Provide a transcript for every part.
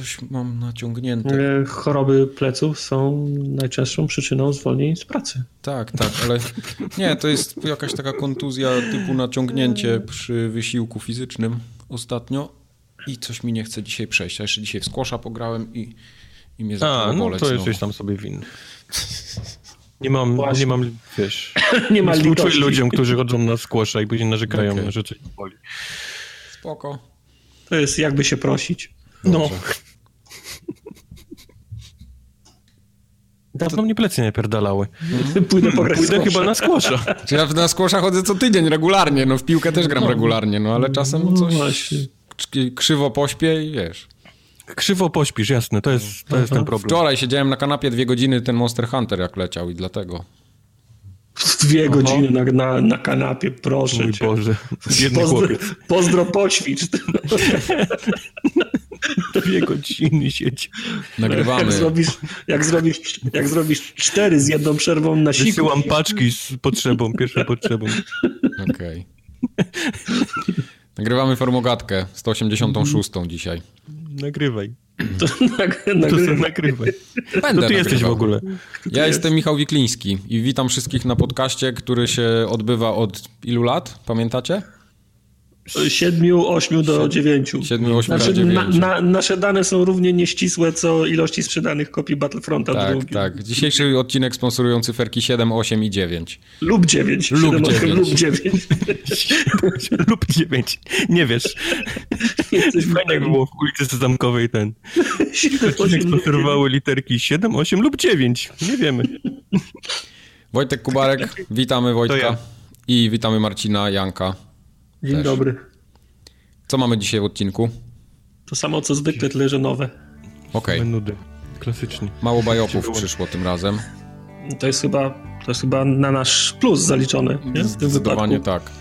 coś mam naciągnięte. Choroby pleców są najczęstszą przyczyną zwolnień z pracy. Tak, tak, ale nie, to jest jakaś taka kontuzja typu naciągnięcie przy wysiłku fizycznym ostatnio i coś mi nie chce dzisiaj przejść. A jeszcze dzisiaj w skłosza pograłem i, i mnie zaczęło A, no boleć to jesteś tam sobie winny. Nie mam, Właśnie. nie mam, wiesz, Nie ma współczuję ludziom, którzy chodzą na skłosza i później narzekają, że coś ich boli. Spoko. To jest jakby się prosić. No, Dawno mnie plecy nie pierdalały. pójdę po Pójdę chyba na skłosza. Ja na skłosza chodzę co tydzień regularnie, no w piłkę też gram regularnie, no ale czasem No coś krzywo pośpię i wiesz. Krzywo pośpisz, jasne, to jest, to jest ten problem. Wczoraj siedziałem na kanapie dwie godziny ten Monster Hunter jak leciał i dlatego. Dwie godziny na, na, na kanapie, proszę Mój cię. Boże, biedny Pozdro, chłopiec. pozdro poćwicz. Dwie godziny siedzi. Nagrywamy. Jak zrobisz, jak, zrobisz, jak zrobisz cztery z jedną przerwą na siku. Wysyłam paczki z potrzebą, pierwszą potrzebą. Okej. Nagrywamy formogatkę 186 dzisiaj. Nagrywaj. To, nag, To nagry, sobie nagrywaj. Będę To ty jesteś w ogóle. Ja jestem Michał Wikliński i witam wszystkich na podcaście, który się odbywa od ilu lat? Pamiętacie? Siedmiu, ośmiu do dziewięciu. 7, 8, Znaczy, 9. na, na, nasze dane są równie nieścisłe, co ilości sprzedanych kopii Battlefronta Tak, drugi. tak. Dzisiejszy odcinek sponsorują cyferki 7, 8 i 9. Lub dziewięć. Lub Siedem, osiem, dziewięć. Lub dziewięć. Lub dziewięć. Nie wiesz. Jesteś Fajnie było w ulicy Zamkowej ten. Siedem, Odcinek osiem, lub sponsorowały literki 7, 8 lub 9. Nie wiemy. Wojtek Kubarek, witamy Wojtka. Ja. I witamy Marcina Janka. Dzień też. dobry. Co mamy dzisiaj w odcinku? To samo co zwykle, tyle że nowe. Okej, Nudy. Klasycznie. mało bajopów przyszło tym razem. To jest chyba, to jest chyba na nasz plus zaliczone. Nie? W tym Zdecydowanie wypadku. tak.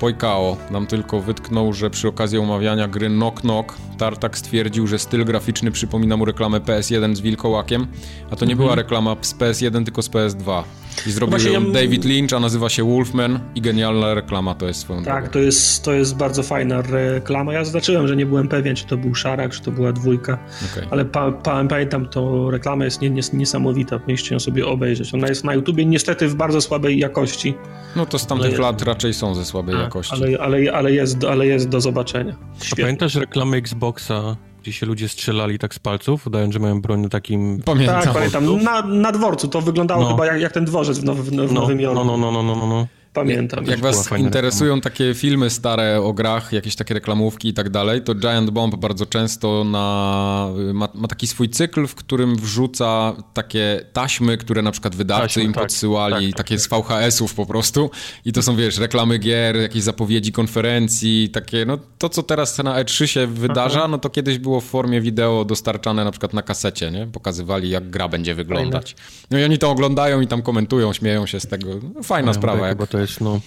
Pojkao nam tylko wytknął, że przy okazji omawiania gry Knock Knock Tartak stwierdził, że styl graficzny przypomina mu reklamę PS1 z wilkołakiem, a to nie była reklama z PS1, tylko z PS2. I zrobił ją ja- David Lynch, a nazywa się Wolfman i genialna reklama to jest swoją Tak, drogą. to jest, to jest bardzo fajna reklama. Ja zaznaczyłem, że nie byłem pewien, czy to był szarak, czy to była dwójka, Okej. ale pa, pa, pamiętam, to reklama jest nie, nie, niesamowita. Powinniście ją sobie obejrzeć. Ona jest na YouTubie niestety w bardzo słabej jakości, No to z tamtych Ale- lat raczej są ze słabej jakości. ale, ale, ale, jest, ale jest do zobaczenia. A Świetnie. pamiętasz reklamę Xboxa, gdzie się ludzie strzelali tak z palców, udając, że mają broń na takim... Pamiętam. Tak, pamiętam. Na, na dworcu to wyglądało No. chyba jak, jak ten dworzec w, now, w, w No, Nowym Jorku. no, no, no, no, no, no. Pamiętam. Jak was interesują takie filmy stare o grach, jakieś takie reklamówki i tak dalej, to Giant Bomb bardzo często na, ma, ma taki swój cykl, w którym wrzuca takie taśmy, które na przykład wydawcy Taśmy, im tak, podsyłali, tak, tak, takie z VHS-ów po prostu. I to są, wiesz, reklamy gier, jakieś zapowiedzi konferencji, takie, no to co teraz na E3 się wydarza, no to kiedyś było w formie wideo dostarczane na przykład na kasecie, nie? Pokazywali, jak gra będzie wyglądać. No i oni to oglądają i tam komentują, śmieją się z tego. No, fajna sprawa, jak No...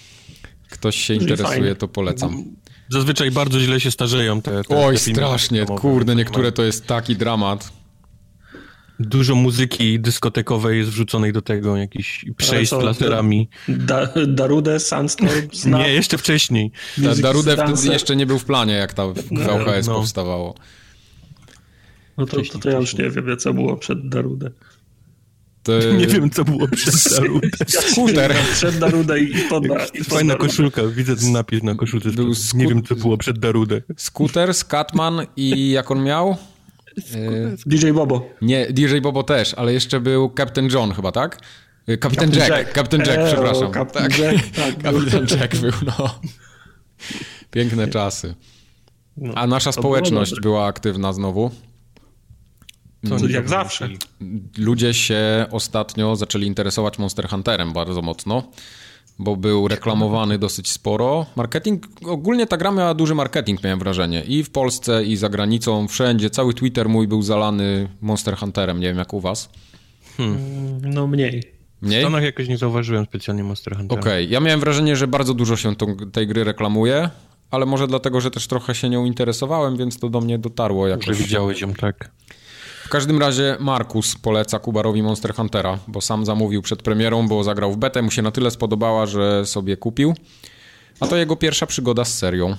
ktoś się Czyli interesuje, fajnie. to polecam. Zazwyczaj bardzo źle się starzeją te, te Oj, te strasznie, kurde, niektóre to jest taki dramat. Dużo muzyki dyskotekowej jest wrzuconej do tego, jakiś przejść z co, laserami. Da, Darude, Sandstorm, Snap, Nie, jeszcze wcześniej. Music Darude wtedy jeszcze nie był w planie, jak ta VHS No. powstawało. No to, to, to ja już nie wiem, co było przed Darude. To... Nie wiem, co było przed Darudę. Skuter. Przed Darude i pod, i pod Fajna koszulka, widzę ten napis na koszulce. Był Nie wiem, co było przed Darudę. Skuter, Scatman i jak on miał? E, DJ Bobo. nie, DJ Bobo też, ale jeszcze był Captain John chyba, tak? E, Kapitan Jack, Jack. Captain Jack, Eo, przepraszam. Captain tak. Jack, tak. Kapitan Jack był, no. Piękne czasy. A nasza społeczność była aktywna znowu. Co oni jak zawsze. wymyślili? ludzie się ostatnio zaczęli interesować Monster Hunterem bardzo mocno, bo był reklamowany dosyć sporo. Marketing, ogólnie ta gra miała duży marketing, miałem wrażenie. I w Polsce, i za granicą, wszędzie. Cały Twitter mój był zalany Monster Hunterem. Nie wiem jak u was. No mniej. W Mniej? Stanach jakoś nie zauważyłem specjalnie Monster Huntera. Okej, ja miałem wrażenie, że bardzo dużo się tą, tej gry reklamuje, ale może dlatego, że też trochę się nią interesowałem, więc to do mnie dotarło Że jakoś. widziałeś ją, tak. W każdym razie Markus poleca Kubarowi Monster Huntera, bo sam zamówił przed premierą, bo zagrał w betę, mu się na tyle spodobała, że sobie kupił. A to jego pierwsza przygoda z serią.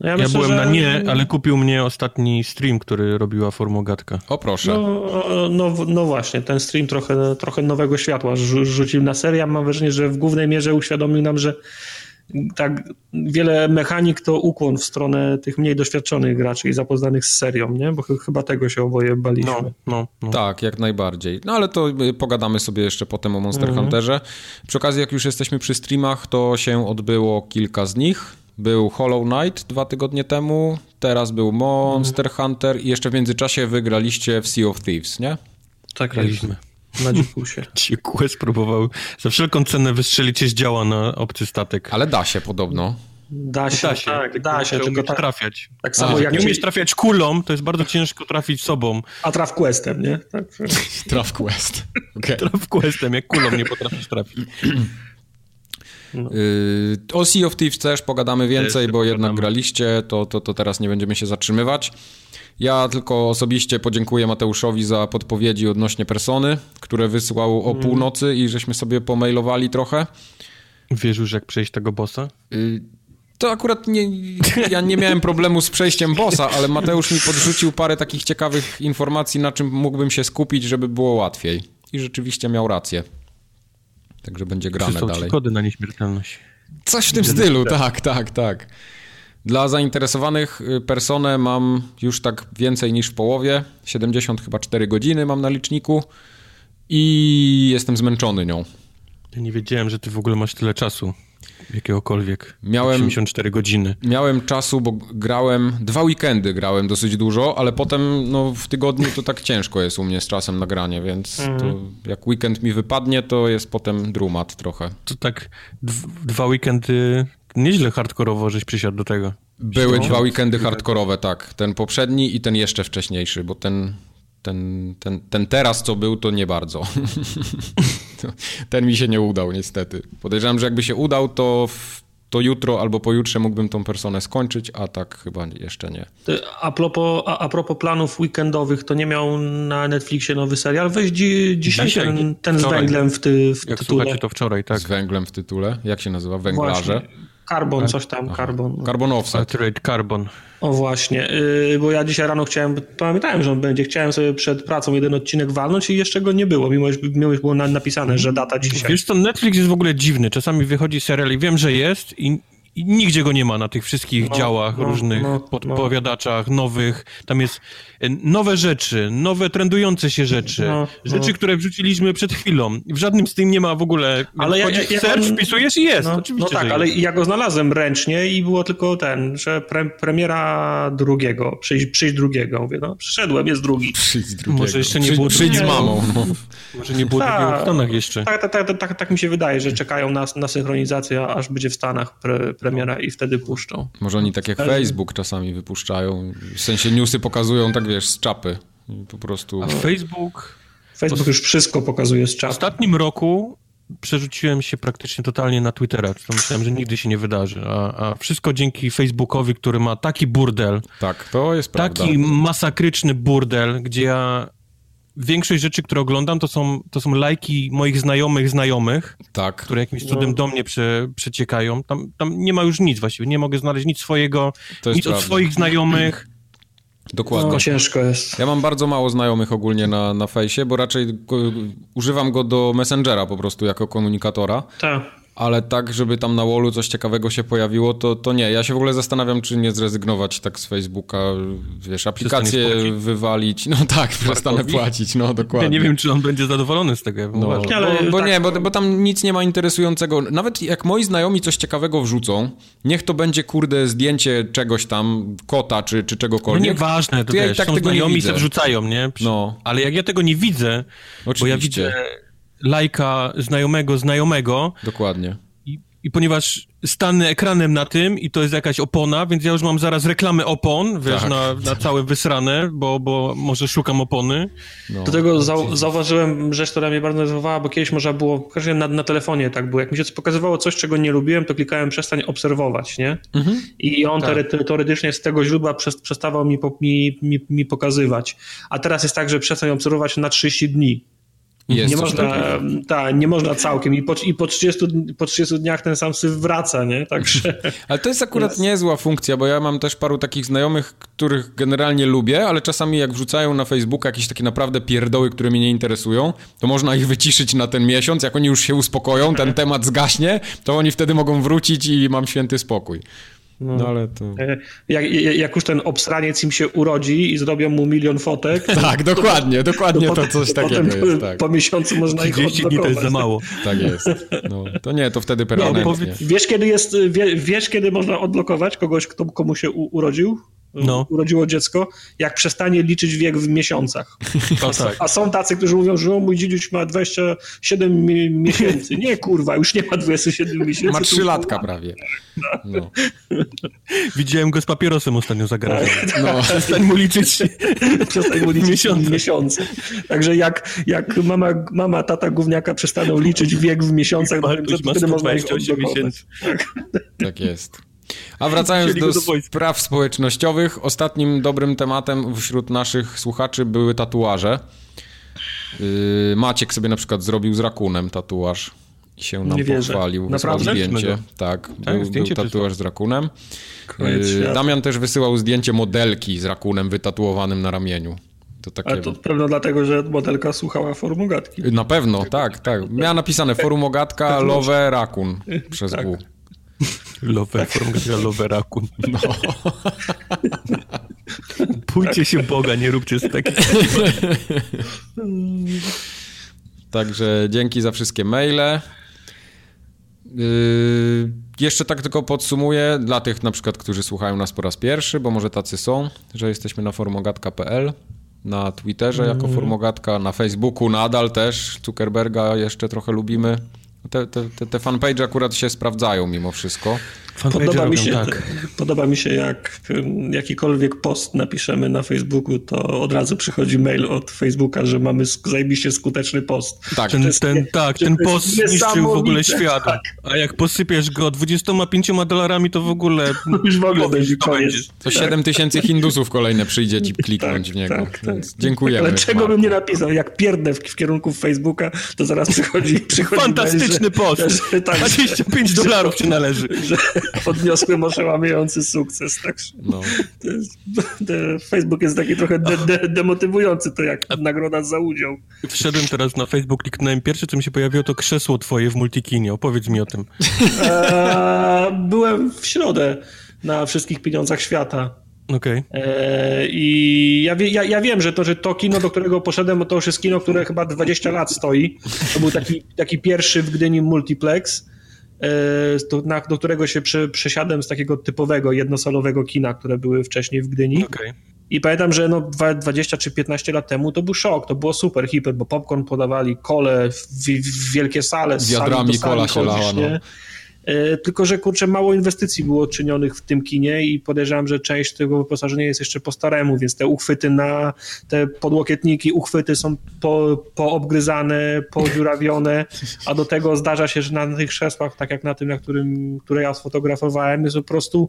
No ja, ja myślę, byłem że... na nie, ale kupił mnie ostatni stream, który robiła Formogatka. O proszę. No, no, no właśnie, ten stream trochę, trochę nowego światła rzucił na serię. Mam wrażenie, że w głównej mierze uświadomił nam, że tak wiele mechanik to ukłon w stronę tych mniej doświadczonych graczy i zapoznanych z serią, nie? Bo ch chyba tego się oboje baliśmy. No, no, no. Tak, jak najbardziej. No ale to y, pogadamy sobie jeszcze potem o Monster mhm. Hunterze. Przy okazji, jak już jesteśmy przy streamach, to się odbyło kilka z nich. Był Hollow Knight dwa tygodnie temu, teraz był Monster mhm. Hunter i jeszcze w międzyczasie wygraliście w Sea of Thieves, nie? Tak, graliśmy. Na dzikusie. Dzikue spróbował za wszelką cenę wystrzelić się z działa na obcy statek. Ale da się podobno. Da się, da się, tak, da się tylko tak, trafiać. Tak samo A, jak nie umiesz trafiać kulą, to jest bardzo ciężko trafić sobą. A traf questem, nie? Tak. traf quest. Okay. Traf questem, jak kulą nie potrafisz trafić. No. Yy, o Sea of Thieves też pogadamy więcej, bo pogadamy. jednak graliście, to, to, to teraz nie będziemy się zatrzymywać. Ja tylko osobiście podziękuję Mateuszowi za podpowiedzi odnośnie persony, które wysłał o mm. północy i żeśmy sobie pomailowali trochę. Wiesz już, jak przejść tego bossa? Yy, to akurat nie, ja nie miałem problemu z przejściem bossa, ale Mateusz mi podrzucił parę takich ciekawych informacji, na czym mógłbym się skupić, żeby było łatwiej. I rzeczywiście miał rację. Także będzie grane Przysłał dalej. kody na nieśmiertelność. Coś w tym stylu, tak, tak, tak. Dla zainteresowanych y, personę mam już tak więcej niż w połowie. 70 chyba 4 godziny mam na liczniku i jestem zmęczony nią. Ja nie wiedziałem, że ty w ogóle masz tyle czasu. Jakiegokolwiek. Miałem 84 godziny. Miałem czasu, bo grałem dwa weekendy grałem dosyć dużo, ale potem no, w tygodniu to tak ciężko jest u mnie z czasem nagranie, więc mhm. jak weekend mi wypadnie, to jest potem drumat trochę. To tak dwa weekendy nieźle hardkorowo żeś przysiadł do tego. Były dwa weekendy hardkorowe, tak. Ten poprzedni i ten jeszcze wcześniejszy, bo ten, ten, ten, ten teraz, co był, to nie bardzo. ten mi się nie udał, niestety. Podejrzewam, że jakby się udał, to, to jutro albo pojutrze mógłbym tą personę skończyć, a tak chyba jeszcze nie. A propos, a, a propos planów weekendowych, to nie miał na Netflixie nowy serial? Weź dzi, dzisiaj, dzisiaj ten, ten z węglem w, ty, w Jak tytule. słuchacie to wczoraj, tak. Z węglem w tytule? Jak się nazywa? Węglarze? Właśnie. Carbon, coś tam, Aha. Carbon. Carbon Offset. Carbon. O właśnie, yy, bo ja dzisiaj rano chciałem, pamiętałem, że on będzie, chciałem sobie przed pracą jeden odcinek walnąć i jeszcze go nie było, mimo że było napisane, że data dzisiaj. Wiesz co, Netflix jest w ogóle dziwny, czasami wychodzi serial i wiem, że jest i i nigdzie go nie ma na tych wszystkich no, działach no, różnych, no, podpowiadaczach, nowych. Tam jest e, nowe rzeczy, nowe trendujące się rzeczy, no, rzeczy, no. które wrzuciliśmy przed chwilą. W żadnym z tym nie ma w ogóle. Ale ja, ja, search, on... wpisujesz i jest. No, Oczywiście, no tak, ale ja go znalazłem ręcznie i było tylko ten, że pre, premiera drugiego, przyjść, przyjść drugiego. Mówię, no, przyszedłem, jest drugi. Przyjść drugiego. Może jeszcze nie było Przyjdź z mamą. No. Może nie było drugiego w Stanach jeszcze. Tak, tak, tak, tak, tak mi się wydaje, że czekają na, na synchronizację, aż będzie w Stanach pre, premiera i wtedy puszczą. Może oni tak jak Facebook czasami wypuszczają, w sensie newsy pokazują tak wiesz, z czapy. Po prostu... A Facebook... Facebook już wszystko pokazuje z czapy. W ostatnim roku przerzuciłem się praktycznie totalnie na Twittera, to myślałem, że nigdy się nie wydarzy, a, a, wszystko dzięki Facebookowi, który ma taki burdel. Tak, to jest prawda. Taki masakryczny burdel, gdzie ja większość rzeczy, które oglądam, to są, to są lajki moich znajomych znajomych, tak. które jakimś cudem no. do mnie prze, przeciekają. Tam, tam nie ma już nic właściwie, nie mogę znaleźć nic swojego, nic prawda. od swoich znajomych. Dokładnie. No, ciężko jest. Ja mam bardzo mało znajomych ogólnie na, na fejsie, bo raczej używam go do Messengera po prostu jako komunikatora. Tak ale tak, żeby tam na wallu coś ciekawego się pojawiło, to, to nie. Ja się w ogóle zastanawiam, czy nie zrezygnować tak z Facebooka, wiesz, aplikację wywalić. No tak, przestanę płacić, no dokładnie. Ja nie wiem, czy on będzie zadowolony z tego. No, bo, bo tak, nie, bo, bo tam nic nie ma interesującego. Nawet jak moi znajomi coś ciekawego wrzucą, niech to będzie, kurde, zdjęcie czegoś tam, kota czy, czy czegokolwiek. No nieważne, to, to ja wiesz, tak są tego znajomi se wrzucają, nie? No. Ale jak ja tego nie widzę, Oczywiście. bo ja widzę lajka znajomego znajomego. Dokładnie. I, I, ponieważ stanę ekranem na tym i to jest jakaś opona, więc ja już mam zaraz reklamy opon, wiesz, tak. na, na całe wysrane, bo, bo może szukam opony. No. Do tego zau zauważyłem rzecz, która mnie bardzo denerwowała, bo kiedyś można było, na, na telefonie tak było, jak mi się pokazywało coś, czego nie lubiłem, to klikałem przestań obserwować, nie? Mhm. I on tak. teoretycznie z tego źródła przestawał mi, mi, mi, mi pokazywać. A teraz jest tak, że przestań obserwować na 30 dni. Jest nie, można, ta, nie można całkiem i po, i po, 30, po 30 dniach ten sam syf wraca, nie? Także... Ale to jest akurat jest. niezła funkcja, bo ja mam też paru takich znajomych, których generalnie lubię, ale czasami jak wrzucają na Facebooka jakieś takie naprawdę pierdoły, które mnie nie interesują, to można ich wyciszyć na ten miesiąc, jak oni już się uspokoją, ten temat zgaśnie, to oni wtedy mogą wrócić i mam święty spokój. No, no, ale to... E, jak, jak, już ten obsraniec im się urodzi i zrobią mu milion fotek... tak, dokładnie, dokładnie to, to coś takiego jest. Tak. Po miesiącu można ich 30 dni to jest za mało. Tak jest. No, to nie, to wtedy permanentnie. No, wiesz, kiedy jest, wiesz, kiedy można odblokować kogoś, kto, komu się u, urodził? No. urodziło dziecko, jak przestanie liczyć wiek w miesiącach. A, tak. a są tacy, którzy mówią, że mój dziedziuś ma 27 miesięcy. Nie, kurwa, już nie ma 27 miesięcy. Ma 3 latka prawie. No. Widziałem go z papierosem ostatnio za garażem. No. Przestań mu liczyć, Przestań mu liczyć miesiące. miesiące. Także jak, jak mama, mama, tata gówniaka przestaną liczyć wiek w miesiącach, to wtedy można ich miesięcy. Tak. tak jest. A wracając do, do spraw społecznościowych, ostatnim dobrym tematem wśród naszych słuchaczy były tatuaże. Yy, Maciek sobie na przykład zrobił z rakunem tatuaż i się nam pochwalił. Wysłał zdjęcie. Tak, tak był, zdjęcie był tatuaż z rakunem. Yy, Damian też wysyłał zdjęcie modelki z rakunem wytatuowanym na ramieniu. To takie... Ale to pewno dlatego, że modelka słuchała forumogatki. Na pewno, tak, tak. Miała napisane forumogatka, love, rakun przez tak. W. Lover from Love Rakun. No. Pójdźcie się Boga, nie róbcie z takich. Także dzięki za wszystkie maile. Yy, jeszcze tak tylko podsumuję dla tych na przykład, którzy słuchają nas po raz pierwszy, bo może tacy są, że jesteśmy na formogatka.pl, na Twitterze jako mm. formogatka, na Facebooku nadal też, Zuckerberga jeszcze trochę lubimy. Te, te, te fanpage akurat się sprawdzają mimo wszystko. Podoba mi, się, tak. podoba mi się, jak jakikolwiek post napiszemy na Facebooku, to od razu przychodzi mail od Facebooka, że mamy zajebiście skuteczny post. Tak, ten, ten, tak, ten post zniszczył w ogóle świat. Tak. A jak posypiesz go 25 dolarami, to w ogóle... No już w ogóle będzie koniec. To 7 tak. tysięcy Hindusów kolejne przyjdzie ci kliknąć tak, w niego. Tak, tak. dziękujemy. Ale czego bym nie napisał? Jak pierdnę w, w kierunku Facebooka, to zaraz przychodzi, przychodzi Fantastyczny że, post. Że, tak, 25 dolarów ci należy. Że, odniosłem oszałamiający sukces. Tak, no. Facebook jest taki trochę de, de, demotywujący, to jak nagroda za udział. Wszedłem teraz na Facebook, kliknąłem pierwsze, co mi się pojawiło, to krzesło twoje w multikinie. Opowiedz mi o tym. Eee, byłem w środę na wszystkich pieniądzach świata. Okay. E, I ja, ja, ja, wiem, że to, że to kino, do którego poszedłem, to już jest kino, które chyba 20 lat stoi. To był taki, taki pierwszy w Gdyni multiplex. E, do którego się przesiadłem z takiego typowego, jednosalowego kina, które były wcześniej w Gdyni. Okay. I pamiętam, że no 20 czy 15 lat temu to był szok, to było super hiper, bo popcorn podawali, kole w, w wielkie sale. Z wiadrami kola się lała, no. E, tylko, że kurczę, mało inwestycji było czynionych w tym kinie i podejrzewam, że część tego wyposażenia jest jeszcze po staremu, więc te uchwyty na te podłokietniki, uchwyty są po, poobgryzane, podziurawione, a do tego zdarza się, że na tych krzesłach, tak jak na tym, na którym, które ja sfotografowałem, jest po prostu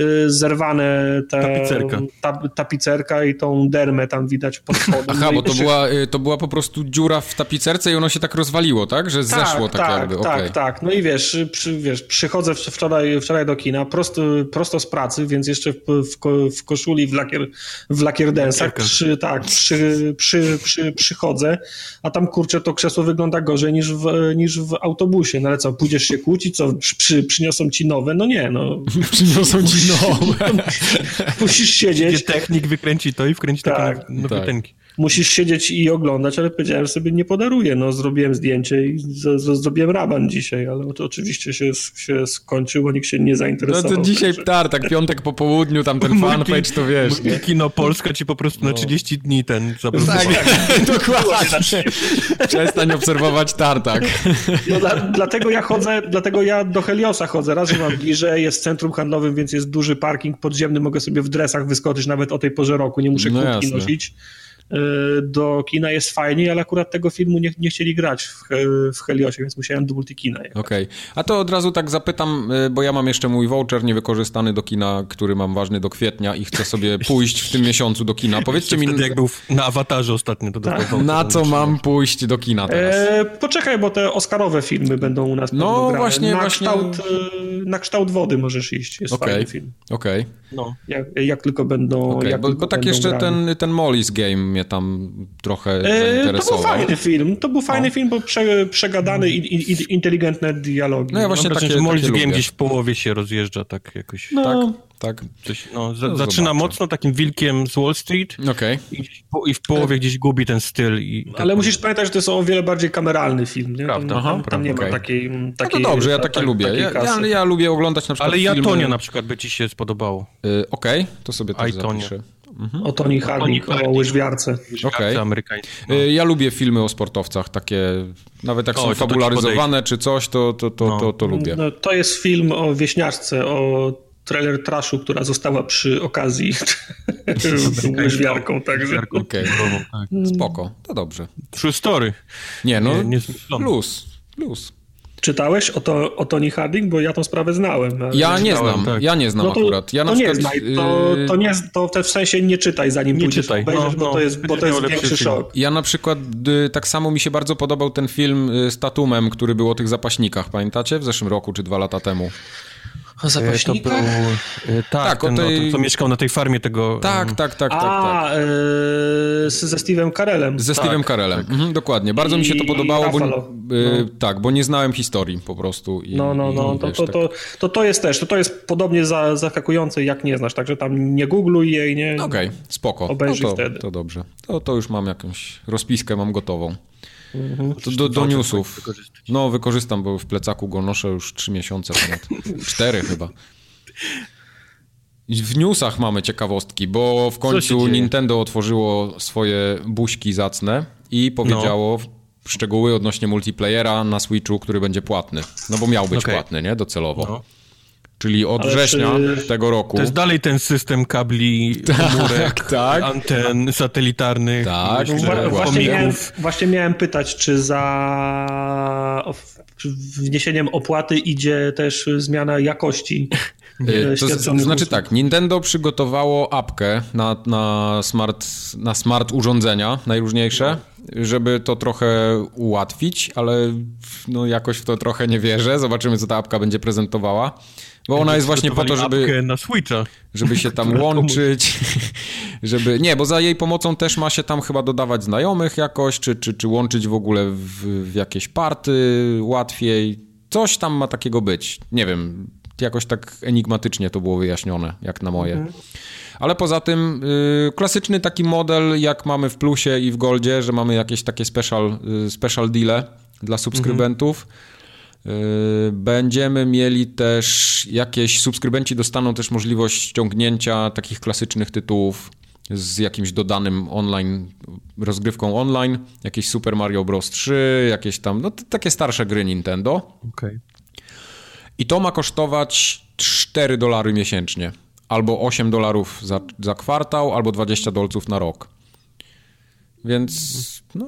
y, zerwane te, tapicerka. Ta, tapicerka i tą dermę tam widać pod spodem. Aha, no bo to, była, y, to była po prostu dziura w tapicerce i ono się tak rozwaliło, tak? Że tak, zeszło tak, tak jakby. Tak, okay. tak. No i wiesz, przy, wiesz wiesz, przychodzę wczoraj, wczoraj do kina, prosto, prosto z pracy, więc jeszcze w, w, w koszuli w lakier, w lakierdensach, przy, tak, przy, przy, przy, przychodzę, a tam kurczę to krzesło wygląda gorzej niż w, niż w autobusie, no ale co, pójdziesz się kłócić, co, przy, przyniosą ci nowe? No nie, no. przyniosą ci nowe. Musisz siedzieć. Technik wykręci to i wkręci tak, takie nowe tak musisz siedzieć i oglądać, ale powiedziałem sobie, nie podaruję. No, zrobiłem zdjęcie i z, z, zrobiłem raban dzisiaj, ale to oczywiście się, się skończyło, nikt się nie zainteresował. No to dzisiaj tartak, piątek po południu, tam ten fanpage, to wiesz. Nie? Kino Polska ci po prostu no. na 30 dni ten Tak, dokładnie. Przestań obserwować tartak. No, dla, dlatego ja chodzę, dlatego ja do Heliosa chodzę. Raz, że mam bliżej, jest centrum handlowym, więc jest duży parking podziemny, mogę sobie w dresach wyskoczyć nawet o tej porze roku, nie muszę no nosić. Do kina jest fajniej, ale akurat tego filmu nie, nie chcieli grać w, w Heliosie, więc musiałem do multikina Okej. Okay. A to od razu tak zapytam, bo ja mam jeszcze mój voucher niewykorzystany do kina, który mam ważny do kwietnia i chcę sobie pójść w tym miesiącu do kina. Powiedzcie mi... Wtedy jak był na awatarze ostatnio, to tak. Na co mam pójść do kina teraz? E, poczekaj, bo te Oscarowe filmy będą u nas No właśnie, na właśnie. Kształt, e, na kształt wody możesz iść, jest okay. fajny film. Okej. Okay. No. Jak, jak, tylko będą okay, jak Bo, bo tak jeszcze ten, ten Molly's Game mnie tam trochę zainteresował. To był fajny film, to był fajny no. film, bo prze, przegadany i, i, inteligentne dialogi. No ja właśnie no, takie, Molly's Game gdzieś w połowie się rozjeżdża tak jakoś. No. Tak? Tak. Coś, no, no zaczyna zobaczę. mocno takim wilkiem z Wall Street okay. i, i, w połowie gdzieś gubi ten styl. I tak Ale musisz pamiętać, że to jest o wiele bardziej kameralny film. Nie? Prawda. Tam, tam, tam nie okay. ma takiej, takiej... No to dobrze, ja takie tak, lubię. Ja, ja, ja, lubię oglądać na przykład Ale filmy... Jatonia na przykład by ci się spodobało. Yy, Okej, okay. to sobie też zapiszę. Mhm. O Tony Harding, o łyżwiarce. Okay. No. Ja lubię filmy o sportowcach, takie, nawet jak o, są fabularyzowane czy coś, to, to, to, no. to, to, lubię. No, to jest film o wieśniaczce, o trailer trashu, która została przy okazji łyżwiarką, także. Okej, okay. tak. spoko, to dobrze. True story. Nie, no, nie, nie plus, plus. Czytałeś o, to, o Tony Harding? Bo ja tą sprawę znałem. Ja nie znam, tak. ja nie znam no to, akurat. Ja to, nie przykład, znaj, to, to, nie, to w sensie nie czytaj, zanim nie pójdziesz czytaj. obejrzysz, no, bo, no, to jest, bo to jest większy szok. Ja na przykład y, tak samo mi się bardzo podobał ten film y, z Tatumem, który był o tych zapaśnikach, pamiętacie? W zeszłym roku czy dwa lata temu. O zapaśnikach? To był, e, tak, tak ten, tej... no, to, co mieszkał na tej farmie tego... Tak, tak, tak, tak. A, tak. Yy, ze Steve'em Carellem. Ze tak, Steve'em Carellem, tak. mhm, dokładnie. Bardzo I, mi się to podobało, bo, no. tak, bo nie znałem historii po prostu. I, no, no, no, i, to, wiesz, to, tak. to, to, to jest też, to, to jest podobnie za, zaskakujące, jak nie znasz, także tam nie googluj jej, nie... Okej, okay, spoko. Obejrzyj no to, wtedy. To dobrze. To, to już mam jakąś rozpiskę, mam gotową. Mhm. To do, do newsów. No, wykorzystam, bo w plecaku go noszę już trzy miesiące ponad. Cztery chyba. W newsach mamy ciekawostki, bo w końcu Nintendo otworzyło swoje buźki zacne i powiedziało no. szczegóły odnośnie multiplayera na Switchu, który będzie płatny. No bo miał być okay. płatny, nie? Docelowo. No. Czyli od Ale września czy... tego roku. To jest dalej ten system kabli, komórek, tak, anten satelitarnych. Tak, myślę, właśnie, miałem, właśnie miałem pytać, czy za wniesieniem opłaty idzie też zmiana jakości Y, to znaczy tak, Nintendo przygotowało apkę na, na, smart, na smart urządzenia najróżniejsze, żeby to trochę ułatwić, ale no jakoś w to trochę nie wierzę. Zobaczymy, co ta apka będzie prezentowała. Bo ona jest właśnie po to, żeby. na Switcha. Żeby się tam łączyć. żeby. Nie, bo za jej pomocą też ma się tam chyba dodawać znajomych jakoś, czy, czy, czy łączyć w ogóle w, w jakieś party łatwiej. Coś tam ma takiego być. Nie wiem jakoś tak enigmatycznie to było wyjaśnione, jak na moje. Mhm. Ale poza tym y, klasyczny taki model, jak mamy w Plusie i w Goldzie, że mamy jakieś takie special, y, special deale dla subskrybentów. Y, będziemy mieli też jakieś, subskrybenci dostaną też możliwość ściągnięcia takich klasycznych tytułów z jakimś dodanym online, rozgrywką online, jakieś Super Mario Bros. 3, jakieś tam, no takie starsze gry Nintendo. Okay. I to ma kosztować 4 dolary miesięcznie. Albo 8 dolarów za, za kwartał, albo 20 dolców na rok. Więc no...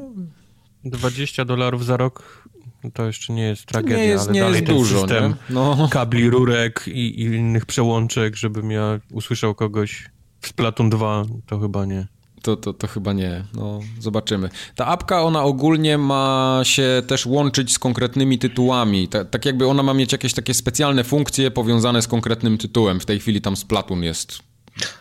20 dolarów za rok to jeszcze nie jest tragedia, nie jest, ale nie dalej jest ten dużo, system no. kabli, rurek i, i, innych przełączek, żebym ja usłyszał kogoś w Splatoon 2, to chyba nie to, to, to chyba nie. No, zobaczymy. Ta apka, ona ogólnie ma się też łączyć z konkretnymi tytułami. Ta, tak jakby ona ma mieć jakieś takie specjalne funkcje powiązane z konkretnym tytułem. W tej chwili tam Splatoon jest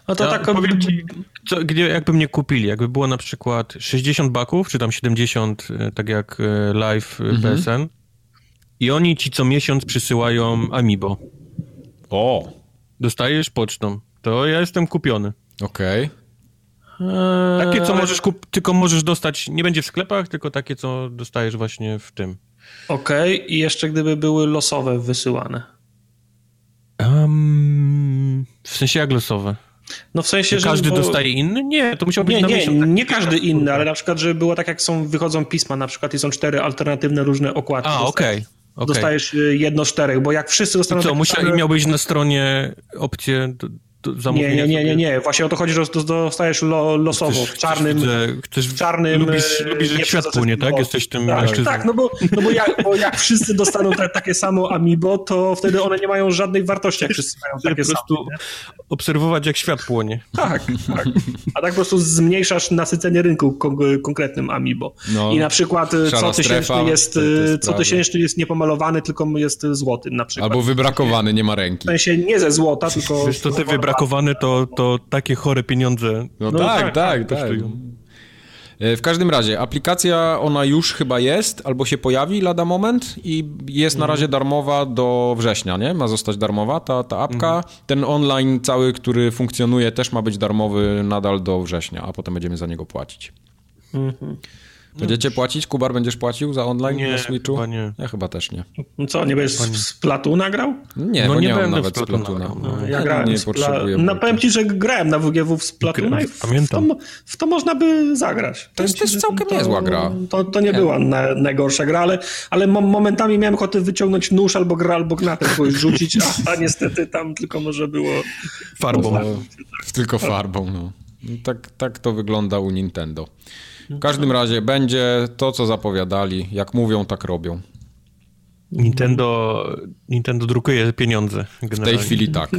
no to ja tak powiem ci, co, gdzie, jakby mnie kupili, jakby było na przykład 60 baków, czy tam 70, e, tak jak e, live e, mhm. PSN i oni ci co miesiąc przysyłają Amiibo. O! Dostajesz pocztą. To ja jestem kupiony. Okej. Okay. Takie, co możesz kup... tylko możesz dostać, nie będzie w sklepach, tylko takie, co dostajesz właśnie w tym. Okej, okay. i jeszcze gdyby były losowe wysyłane. Um, w sensie jak losowe? No w sensie, że... Każdy bo... dostaje inny? Nie, to musiał być nie, na Nie, miesiąc, tak nie każdy inny, ale na przykład, żeby było tak, jak są, wychodzą pisma na przykład i są cztery alternatywne różne okładki. A, okej. Okay. Okay. Dostajesz y, jedno z czterech, bo jak wszyscy dostaną... I co, musiał, same... miałbyś na stronie opcję zamówienia. Nie, nie, nie, nie, nie. Właśnie o to chodzi, że dostajesz lo, losowo, chcesz, w czarnym... Chcesz, w czarnym... Lubisz, e, lubisz żyć światło, nie tak? Jesteś tym tak, mężczyzną. Tak, no bo, no bo, jak, bo jak wszyscy dostaną te, takie samo Amiibo, to wtedy one nie mają żadnej wartości, jak wszyscy mają takie po prostu same, obserwować, jak świat płonie. Tak, tak. A tak po prostu zmniejszasz nasycenie rynku konkretnym Amiibo. No, I na przykład e, co tysięczny jest, co tysięczny jest niepomalowany, tylko jest złoty na przykład. Albo wybrakowany, nie ma ręki. W sensie nie ze złota, tylko... Wiesz, to te wybrakowane to, to takie chore pieniądze. No, no tak, tak, tak. tak, tak. W każdym razie, aplikacja ona już chyba jest, albo się pojawi lada moment i jest na mhm. razie darmowa do września, nie? Ma zostać darmowa ta, ta apka. Mhm. Ten online cały, który funkcjonuje też ma być darmowy nadal do września, a potem będziemy za niego płacić. Mhm. Będziecie płacić? Kubar, będziesz płacił za online nie, na Switchu? Chyba nie. Ja chyba też nie. No co, nie będziesz z Platu nagrał? Nie, no nie, nie mam nawet Splatuna. No, ja grałem nie potrzebuję. No powiem ci, że grałem na WGW w Splatuna i w, Pamiętam. W to, w to można by zagrać. To jest, też całkiem to, niezła gra. To, to nie, nie. była na, najgorsza gra, ale, ale momentami miałem ochotę wyciągnąć nóż albo gra, albo gnatę kogoś rzucić, a, a niestety tam tylko może było... Farbą. Tylko farbą, no. Tak, tak to wygląda u Nintendo. W każdym razie będzie to, co zapowiadali. Jak mówią, tak robią. Nintendo, Nintendo drukuje pieniądze. Generalnie. W tej chwili tak.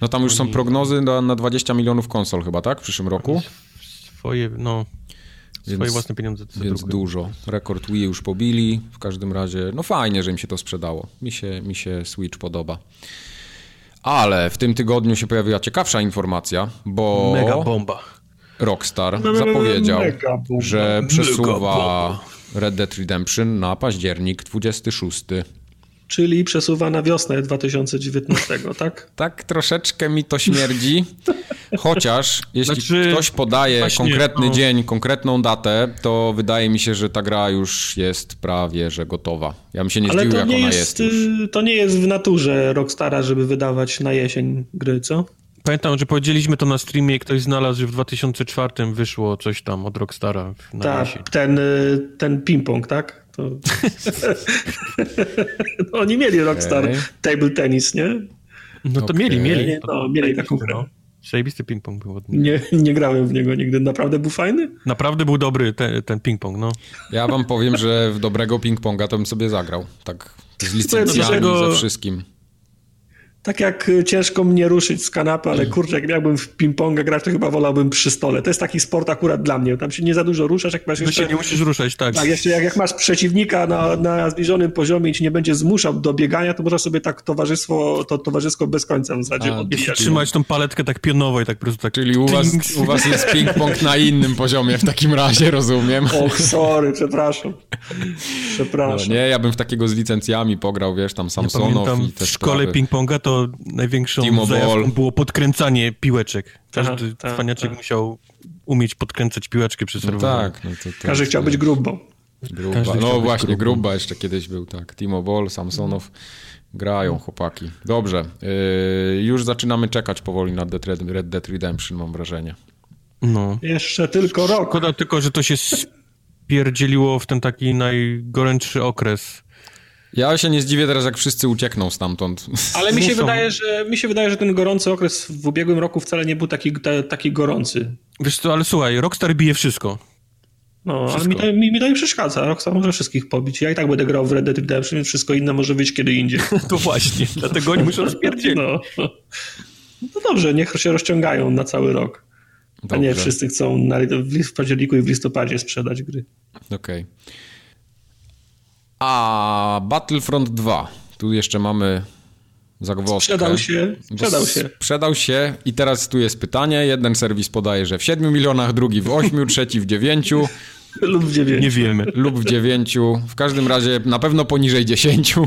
No tam już są prognozy na, na 20 milionów konsol chyba, tak? W przyszłym roku? Swoje, no... Swoje więc, własne pieniądze. Więc drukują. dużo. Rekord Wii już pobili. W każdym razie, no fajnie, że im się to sprzedało. Mi się, mi się Switch podoba. Ale w tym tygodniu się pojawiła ciekawsza informacja, bo... Mega bomba. Rockstar zapowiedział, że przesuwa Red Dead Redemption na październik 26. Czyli przesuwa na wiosnę 2019, tak? tak, troszeczkę mi to śmierdzi. Chociaż jeśli znaczy, ktoś podaje właśnie, konkretny no. dzień, konkretną datę, to wydaje mi się, że ta gra już jest prawie, że gotowa. Ja bym się nie zdziwił, jak ona jest, jest y, To nie jest w naturze Rockstara, żeby wydawać na jesień gry, co? Pamiętam, że powiedzieliśmy to na streamie i ktoś znalazł, że w 2004 wyszło coś tam od Rockstara. Tak, ten, y, ten ping-pong, tak? To... no, oni mieli Rockstar okay. Table Tennis, nie? No to okay. mieli, mieli. No, mieli taką grę. No. Zajebisty ping-pong był od Nie, nie grałem w niego nigdy. Naprawdę był fajny? Naprawdę był dobry ten, ten ping-pong, no. Ja wam powiem, że w dobrego ping-ponga to bym sobie zagrał. Tak z licencjami, ze wszystkim tak jak y, ciężko mnie ruszyć z kanapy, ale kurczę, jak miałbym w ping-ponga grać, to chyba wolałbym przy stole. To jest taki sport akurat dla mnie. Tam się nie za dużo ruszasz, jak masz jeszcze... się nie musisz ruszać, tak. Tak, jeszcze jak, jak masz przeciwnika na, na zbliżonym poziomie i ci nie będzie zmuszał do biegania, to można sobie tak towarzystwo, to towarzysko bez końca w zasadzie A, odbijać. Trzymać tą paletkę tak pionowo i tak po prostu tak... Czyli u was, u was jest ping-pong na innym poziomie w takim razie, rozumiem. Och, sorry, przepraszam. Przepraszam. No, nie, ja bym w takiego z licencjami pograł, wiesz, tam Samsonow ja i te w szkole ping-ponga to największą zajawką było podkręcanie piłeczek. Każdy ta, cwaniaczek ta. musiał umieć podkręcać piłeczkę przy serwerze. No tak. No to, to Każdy chciał być grubą. Gruba. No właśnie, grubą. gruba jeszcze kiedyś był, tak. Timo Boll, Samsonow. Grają chłopaki. Dobrze. Yy, już zaczynamy czekać powoli na Dead Red, Red Dead Redemption, mam wrażenie. No. Jeszcze tylko rok. Szkoda tylko, że to się spierdzieliło w ten taki najgorętszy okres ja się nie zdziwię teraz, jak wszyscy uciekną stamtąd. Ale mi się, wydaje, że, mi się wydaje, że ten gorący okres w ubiegłym roku wcale nie był taki, taki gorący. Wiesz co, ale słuchaj, Rockstar bije wszystko. No, wszystko. ale mi to, mi, mi to nie przeszkadza. Rockstar może wszystkich pobić. Ja i tak będę grał w Red Dead Redemption, więc wszystko inne może wyjść kiedy indziej. to właśnie, dlatego oni muszą spierdzieć. No. no dobrze, niech się rozciągają na cały rok. Dobrze. A nie wszyscy chcą na, w październiku i w listopadzie sprzedać gry. Okej. Okay. A Battlefront 2. Tu jeszcze mamy zagwozdkę. Sprzedał się, sprzedał się. Sprzedał się i teraz tu jest pytanie. Jeden serwis podaje, że w 7 milionach, drugi w 8, trzeci w 9. Lub w 9. Nie wiemy. Lub w 9. W każdym razie na pewno poniżej 10.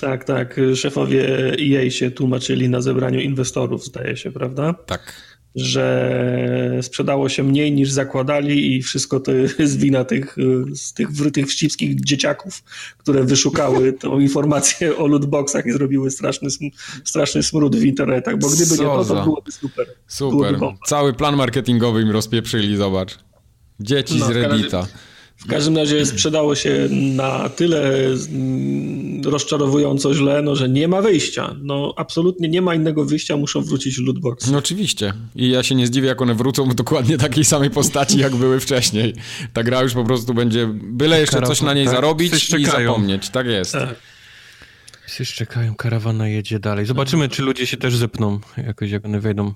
Tak, tak. Szefowie EA się tłumaczyli na zebraniu inwestorów, zdaje się, prawda? Tak że sprzedało się mniej niż zakładali i wszystko to jest wina tych, z tych, tych wścibskich dzieciaków, które wyszukały tą informację o lootboxach i zrobiły straszny, straszny smród w internetach, bo gdyby Co nie to, to byłoby super. Super. Byłoby Cały plan marketingowy im rozpieprzyli, zobacz. Dzieci no, z Reddita. W każdym razie sprzedało się na tyle mm, rozczarowująco źle, no, że nie ma wyjścia. No absolutnie nie ma innego wyjścia, muszą wrócić lootboxy. No oczywiście. I ja się nie zdziwię, jak one wrócą w dokładnie takiej samej postaci, jak były wcześniej. Ta gra już po prostu będzie, byle jeszcze coś na niej tak? zarobić i zapomnieć. Tak jest. Tak. Wszyscy czekają, karawana jedzie dalej. Zobaczymy, czy ludzie się też zepną jakoś, jak one wejdą.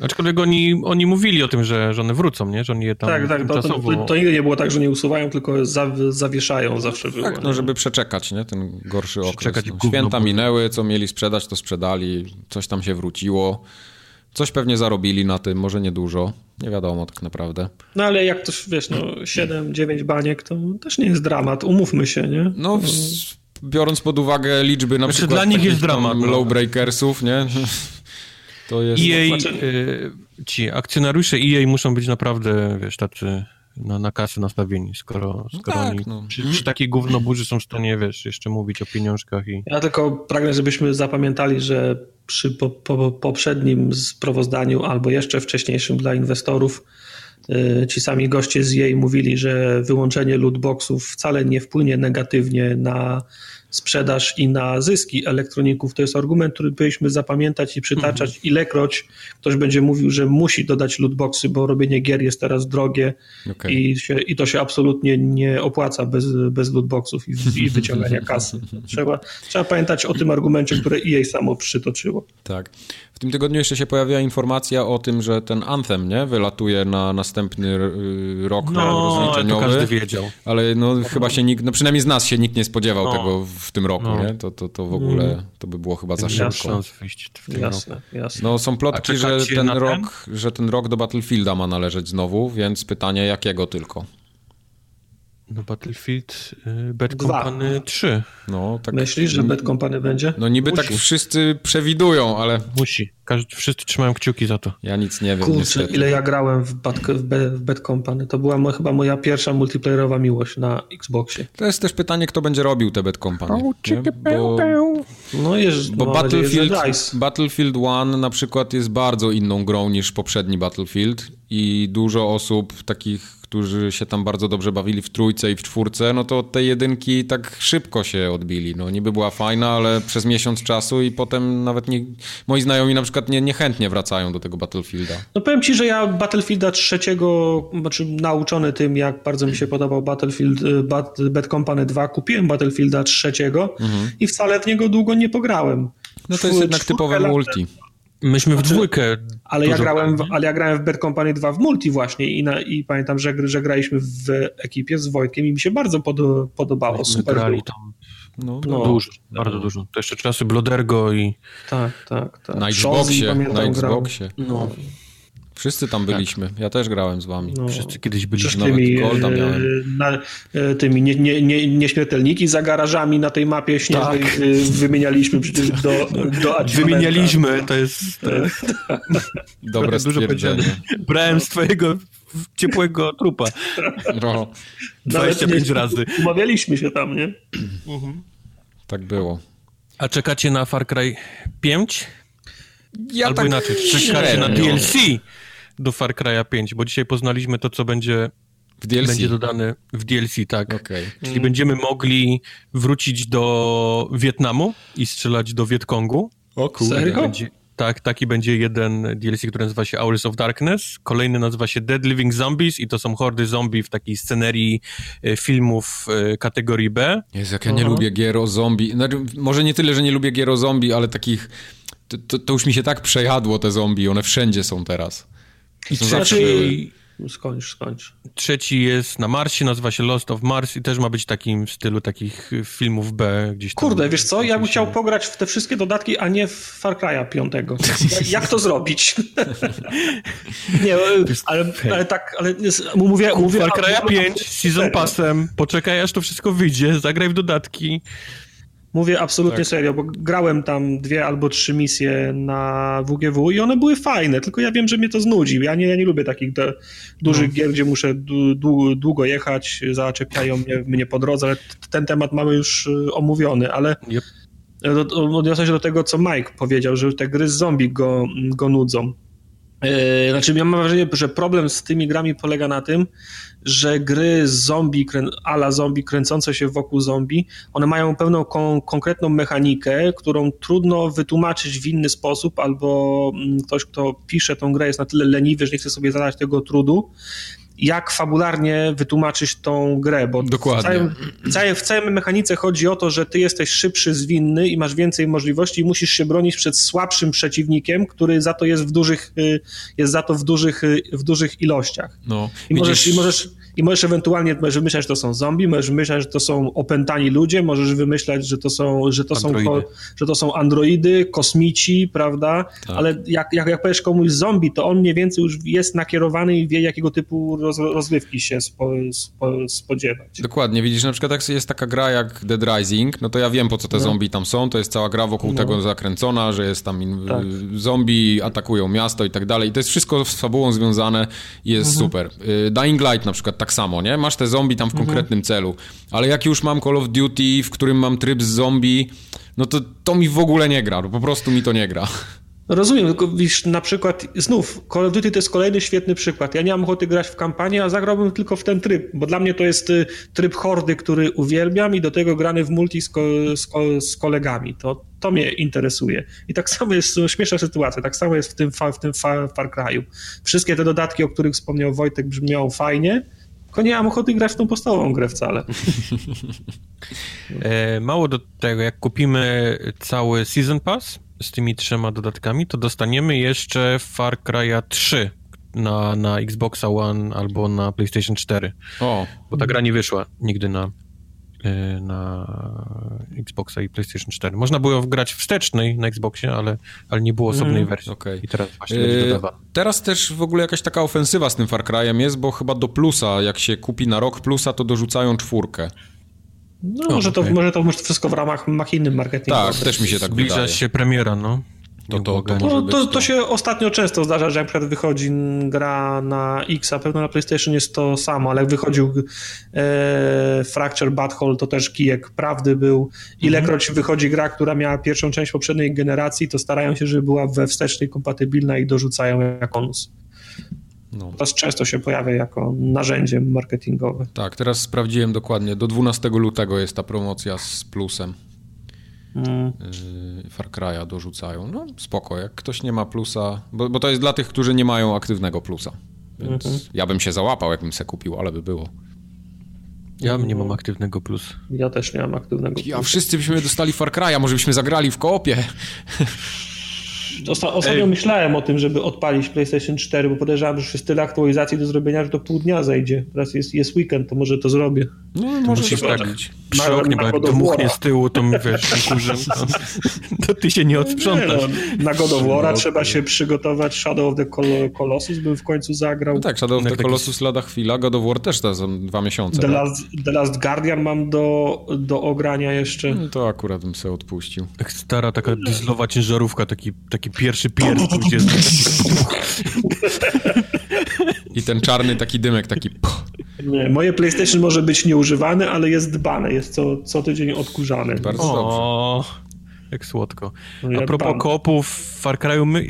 Aczkolwiek oni, oni mówili o tym, że, że one wrócą, nie? Że oni je tam Tak, tak, to, to, to, nigdy nie było tak, że nie usuwają, tylko za, zawieszają zawsze było. Tak, no żeby przeczekać, nie? Ten gorszy okres. No. Święta minęły, co mieli sprzedać, to sprzedali, coś tam się wróciło. Coś pewnie zarobili na tym, może niedużo. Nie wiadomo tak naprawdę. No ale jak to, wiesz, no 7-9 baniek, to też nie jest dramat, umówmy się, nie? No, biorąc pod uwagę liczby na znaczy, przykład dla nich jest dramat. No. Lowbreakersów, nie? To jest... EA, y, ci akcjonariusze EA muszą być naprawdę, wiesz, tacy na, na kasy nastawieni, skoro, skoro tak, oni no. przy, przy takiej gównoburzy są w stanie, wiesz, jeszcze mówić o pieniążkach i... Ja tylko pragnę, żebyśmy zapamiętali, że przy po, po, poprzednim sprawozdaniu albo jeszcze wcześniejszym dla inwestorów y, ci sami goście z EA mówili, że wyłączenie lootboxów wcale nie wpłynie negatywnie na sprzedaż i na zyski elektroników. To jest argument, który powinniśmy zapamiętać i przytaczać, mhm. ilekroć ktoś będzie mówił, że musi dodać lootboxy, bo robienie gier jest teraz drogie okay. i, się, i to się absolutnie nie opłaca bez, bez lootboxów i, i wyciągania kasy. Trzeba, trzeba pamiętać o tym argumencie, który EA samo przytoczyło. Tak. W tym tygodniu jeszcze się pojawiła informacja o tym, że ten Anthem, nie? Wylatuje na następny y, rok no, rozliczeniowy. To każdy wiedział. Ale no, no, chyba się nikt, no przynajmniej z nas się nikt nie spodziewał no. tego w tym roku, no. nie? To, to, to w ogóle, mm. to by było chyba za szybko. w tym jasne, roku. Jasne. No są plotki, że ten rok, ten? że ten rok do Battlefielda ma należeć znowu, więc pytanie jakiego tylko. No Battlefield y, Bad Company 3. No, tak, Myślisz, że Bad Company będzie? No niby tak Musi. tak wszyscy przewidują, ale... Musi. Każdy, wszyscy trzymają kciuki za to. Ja nic nie wiem Kurczę, niestety. ile ja grałem w Bad, w Bad Company. To była chyba moja pierwsza multiplayerowa miłość na Xboxie. To jest też pytanie, kto będzie robił te Bad Company. Bo, no jest, bo Battlefield, Battlefield 1 na przykład jest bardzo inną grą niż poprzedni Battlefield i dużo osób takich którzy się tam bardzo dobrze bawili w trójce i w czwórce, no to te jedynki tak szybko się odbili. No niby była fajna, ale przez miesiąc czasu i potem nawet nie, moi znajomi na przykład nie, niechętnie wracają do tego Battlefielda. No powiem ci, że ja Battlefielda trzeciego, znaczy nauczony tym, jak bardzo mi się podobał Battlefield, y, Bad, Bad Company 2, kupiłem Battlefielda trzeciego mhm. i wcale w niego długo nie pograłem. No to jest jednak typowe multi. Myśmy w znaczy, dwójkę. Ale ja, grałem w, ale ja grałem w Bad Company 2 w multi właśnie i, na, i pamiętam, że, że graliśmy w ekipie z Wojtkiem i mi się bardzo pod, podobało. Myśmy Super grali tam no, no, dużo, no. bardzo dużo. To jeszcze czasy Blodergo i... Tak, tak, tak. Na Xboxie, na Xboxie. No. Wszyscy tam tak. byliśmy. Tak. Ja też grałem z wami. No, Wszyscy kiedyś byliśmy. Tymi, Golda e, miałem. Na, e, tymi nie, nie, nie, nieśmiertelniki za garażami na tej mapie śnieżnej tak. E, wymienialiśmy do, do Wymienialiśmy, to jest... To jest... Dobre stwierdzenie. Brałem z twojego ciepłego trupa. No. 25 razy. Umawialiśmy się tam, nie? Mhm. Tak było. A czekacie na Far Cry 5? Ja Albo tak inaczej, czekacie na DLC do Far Cry'a 5, bo dzisiaj poznaliśmy to, co będzie w DLC. Będzie dodane w DLC, tak. Okay. Czyli mm. będziemy mogli wrócić do Wietnamu i strzelać do Wietkongu. O kurde. Serio? Będzie, tak, taki będzie jeden DLC, który nazywa się Hours of Darkness. Kolejny nazywa się Dead Living Zombies i to są hordy zombie w takiej scenerii e, filmów e, kategorii B. Jezu, jak ja nie lubię gier o zombie. Znaczy, może nie tyle, że nie lubię gier o zombie, ale takich... To, to, to już mi się tak przejadło te zombie, one wszędzie są teraz. I trzeci... Skończ, skończ. Trzeci jest na Marsie, nazywa się Lost of Mars i też ma być takim w stylu takich filmów B gdzieś tam. Kurde, wiesz co, ja bym chciał pograć w te wszystkie dodatki, a nie w Far Cry'a 5. Jak to zrobić? nie, ale, ale, tak, ale mówię... mówię Far Cry'a 5 Season Passem, poczekaj aż to wszystko wyjdzie, zagraj w dodatki. Mówię absolutnie tak. serio, bo grałem tam dwie albo trzy misje na WGW i one były fajne, tylko ja wiem, że mnie to znudzi. Ja nie, ja nie lubię takich de, dużych no. gier, gdzie muszę długo jechać, zaczepiają mnie, mnie po drodze, ale ten temat mamy już y, omówiony, ale yep. odniosę się do tego, co Mike powiedział, że te gry z zombie go, go nudzą. Yy, znaczy, ja mam wrażenie, że problem z tymi grami polega na tym, że gry zombie, ala zombie, kręcące się wokół zombie, one mają pewną kon konkretną mechanikę, którą trudno wytłumaczyć w inny sposób, albo mm, ktoś, kto pisze tą grę jest na tyle leniwy, że nie chce sobie zadać tego trudu, jak fabularnie wytłumaczyć tą grę, bo Dokładnie. W, całym, w, całej, w całej mechanice chodzi o to, że ty jesteś szybszy, zwinny i masz więcej możliwości i musisz się bronić przed słabszym przeciwnikiem, który za to jest w dużych, y, jest za to w dużych, y, w dużych ilościach. No, I, możesz, i, możesz, I możesz ewentualnie możesz wymyślać, że to są zombie, możesz wymyślać, że to są opętani ludzie, możesz wymyślać, że to są, że to są, że to są androidy, kosmici, prawda? Tak. Ale jak, jak, jak powiesz komuś zombie, to on mniej więcej już jest nakierowany i wie, jakiego typu roz, rozrywki się spo, spo, spodziewać. Dokładnie, widzisz, na przykład jak jest taka gra jak Dead Rising, no to ja wiem po co te no. zombie tam są, to jest cała gra wokół no. tego zakręcona, że jest tam in... tak. zombie, atakują miasto i tak dalej i to jest wszystko z fabułą związane i jest mhm. super. Y, Dying Light na przykład tak samo, nie? Masz te zombie tam w mhm. konkretnym celu, ale jak już mam Call of Duty, w którym mam tryb z zombie, no to to mi w ogóle nie gra, po prostu mi to nie gra. Rozumiem, tylko wiesz, na przykład znów Call of Duty to jest kolejny świetny przykład. Ja nie mam ochoty grać w kampanię, a zagrałbym tylko w ten tryb, bo dla mnie to jest y, tryb hordy, który uwielbiam i do tego grany w multi z, ko z, ko z kolegami. To, to mnie interesuje. I tak samo jest śmieszna sytuacja, tak samo jest w tym, w tym Far, Far Cry'u. Wszystkie te dodatki, o których wspomniał Wojtek, brzmią fajnie, tylko nie mam ochoty grać w tą podstawową grę wcale. E, mało do tego, jak kupimy cały Season Pass, z tymi trzema dodatkami, to dostaniemy jeszcze Far Cry'a 3 na, na Xboxa One albo na PlayStation 4. O. Bo ta gra nie wyszła nigdy na, na Xboxa i PlayStation 4. Można było grać wstecznej na Xboxie, ale, ale nie było osobnej mm, wersji. Okay. I teraz właśnie będzie e, dodawana. Teraz też w ogóle jakaś taka ofensywa z tym Far Cry'em jest, bo chyba do plusa, jak się kupi na rok plusa, to dorzucają czwórkę. No, może, okay. to, może to może wszystko w ramach machinnym marketingu. Tak, też mi się tak Zbliża wydaje. się premiera, no. To, to, to, no, to, to, się ostatnio często zdarza, że jak przykład wychodzi gra na X, a pewno na PlayStation jest to samo, ale jak wychodził e, Fracture Butthole, to też kijek prawdy był. Ilekroć mhm. wychodzi gra, która miała pierwszą część poprzedniej generacji, to starają się, żeby była we wstecznej kompatybilna i dorzucają jak bonus. No. Teraz często się pojawia jako narzędzie marketingowe. Tak, teraz sprawdziłem dokładnie. Do 12 lutego jest ta promocja z plusem. Mm. Y, Far Cry'a dorzucają. No spoko, jak ktoś nie ma plusa, bo, bo to jest dla tych, którzy nie mają aktywnego plusa. Więc mm -hmm. ja bym się załapał, jakbym se kupił, ale by było. Ja nie mam aktywnego plus. Ja też nie mam aktywnego plus. Ja wszyscy byśmy dostali Far Cry'a, może byśmy zagrali w koopie. Osta ostatnio Ej. myślałem o tym, żeby odpalić PlayStation 4, bo podejrzewam, że już jest tyle aktualizacji do zrobienia, że to pół dnia zejdzie. Teraz jest, jest weekend, to może to zrobię. No, może musisz tak przy oknie, bo jak dmuchnie z tyłu, to my wiesz, kurzem, to, to, ty się nie odsprzątasz. Nie, no, na God of War no, trzeba się przygotować, Shadow of the Colossus bym w końcu zagrał. No tak, Shadow of the Colossus lada chwila, God of War też to są dwa miesiące. The, tak? Last, the Last Guardian mam do, do ogrania jeszcze. No, to akurat bym sobie odpuścił. Jak stara taka dieslowa ciężarówka, taki, taki pierwszy pierd, gdzie jest I ten czarny taki dymek, taki... Nie, moje PlayStation może być nieużywane, ale jest dbane, jest co, co tydzień odkurzane. Bardzo o, dobrze. Jak słodko. No, A propos kopów w Far Cry'u, my,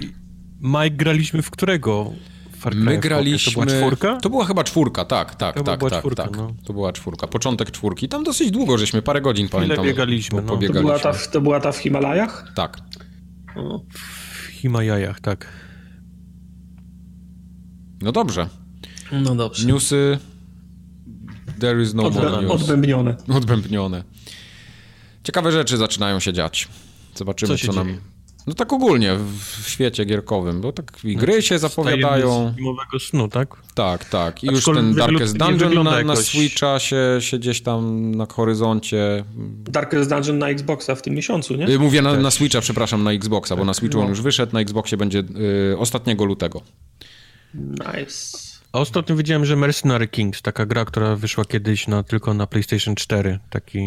Mike, graliśmy w którego? Far Cry my graliśmy... To była czwórka? To była chyba czwórka, tak, tak, to tak, tak, czwórka, tak. No. To była czwórka, początek czwórki. Tam dosyć długo, żeśmy parę godzin, Chwilę pamiętam, biegaliśmy, no. To była, ta, to była ta w Himalajach? Tak. W Himalajach, tak. No dobrze. No dobrze. Newsy. There is no Odbę more news. Odbębnione. Odbębnione. Ciekawe rzeczy zaczynają się dziać. Zobaczymy, co, co nam. No tak ogólnie w świecie gierkowym, bo tak i gry się zapowiadają. Z zimowego snu, tak? Tak, tak. I już ten Darkest Dungeon na, na Switcha się, się gdzieś tam na horyzoncie. Darkest Dungeon na Xboxa w tym miesiącu, nie? Y, mówię na, na Switcha, przepraszam, na Xboxa, bo na Switchu no. on już wyszedł, na Xboxie będzie y, ostatniego lutego. Nice. A ostatnio widziałem, że Mercenary Kings, taka gra, która wyszła kiedyś na, tylko na PlayStation 4, taki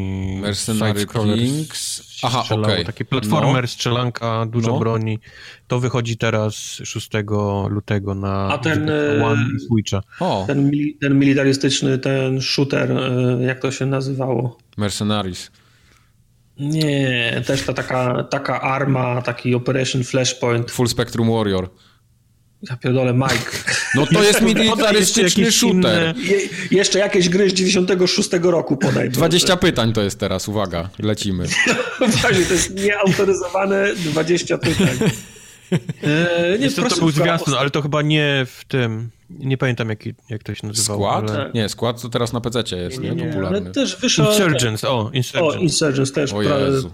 Mercenary Kings. Aha, okej. Okay. Taki platformer, no. strzelanka, dużo no. broni. To wychodzi teraz 6 lutego na A ten, e, One i Switcha. O. Ten, ten militarystyczny, ten shooter, e, jak to się nazywało? Mercenaries. Nie, też ta taka, taka arma, taki Operation Flashpoint. Full Spectrum Warrior. Ja pierdolę, Mike. No to jest militarystyczny shooter. Inne... Je, jeszcze jakieś gry z 96 roku podaj. 20 proszę. pytań to jest teraz, uwaga, lecimy. Właśnie, to jest nieautoryzowane 20 pytań. Eee, nie, to, to był zwiastun, ale to chyba nie w tym. Nie pamiętam, jak, jak to się nazywało. Skład? Ale... Nie, skład to teraz na PC jest, nie, nie, nie popularny. Ale też wyszło... Insurgents, o, Insurgents. O, Insurgents też, o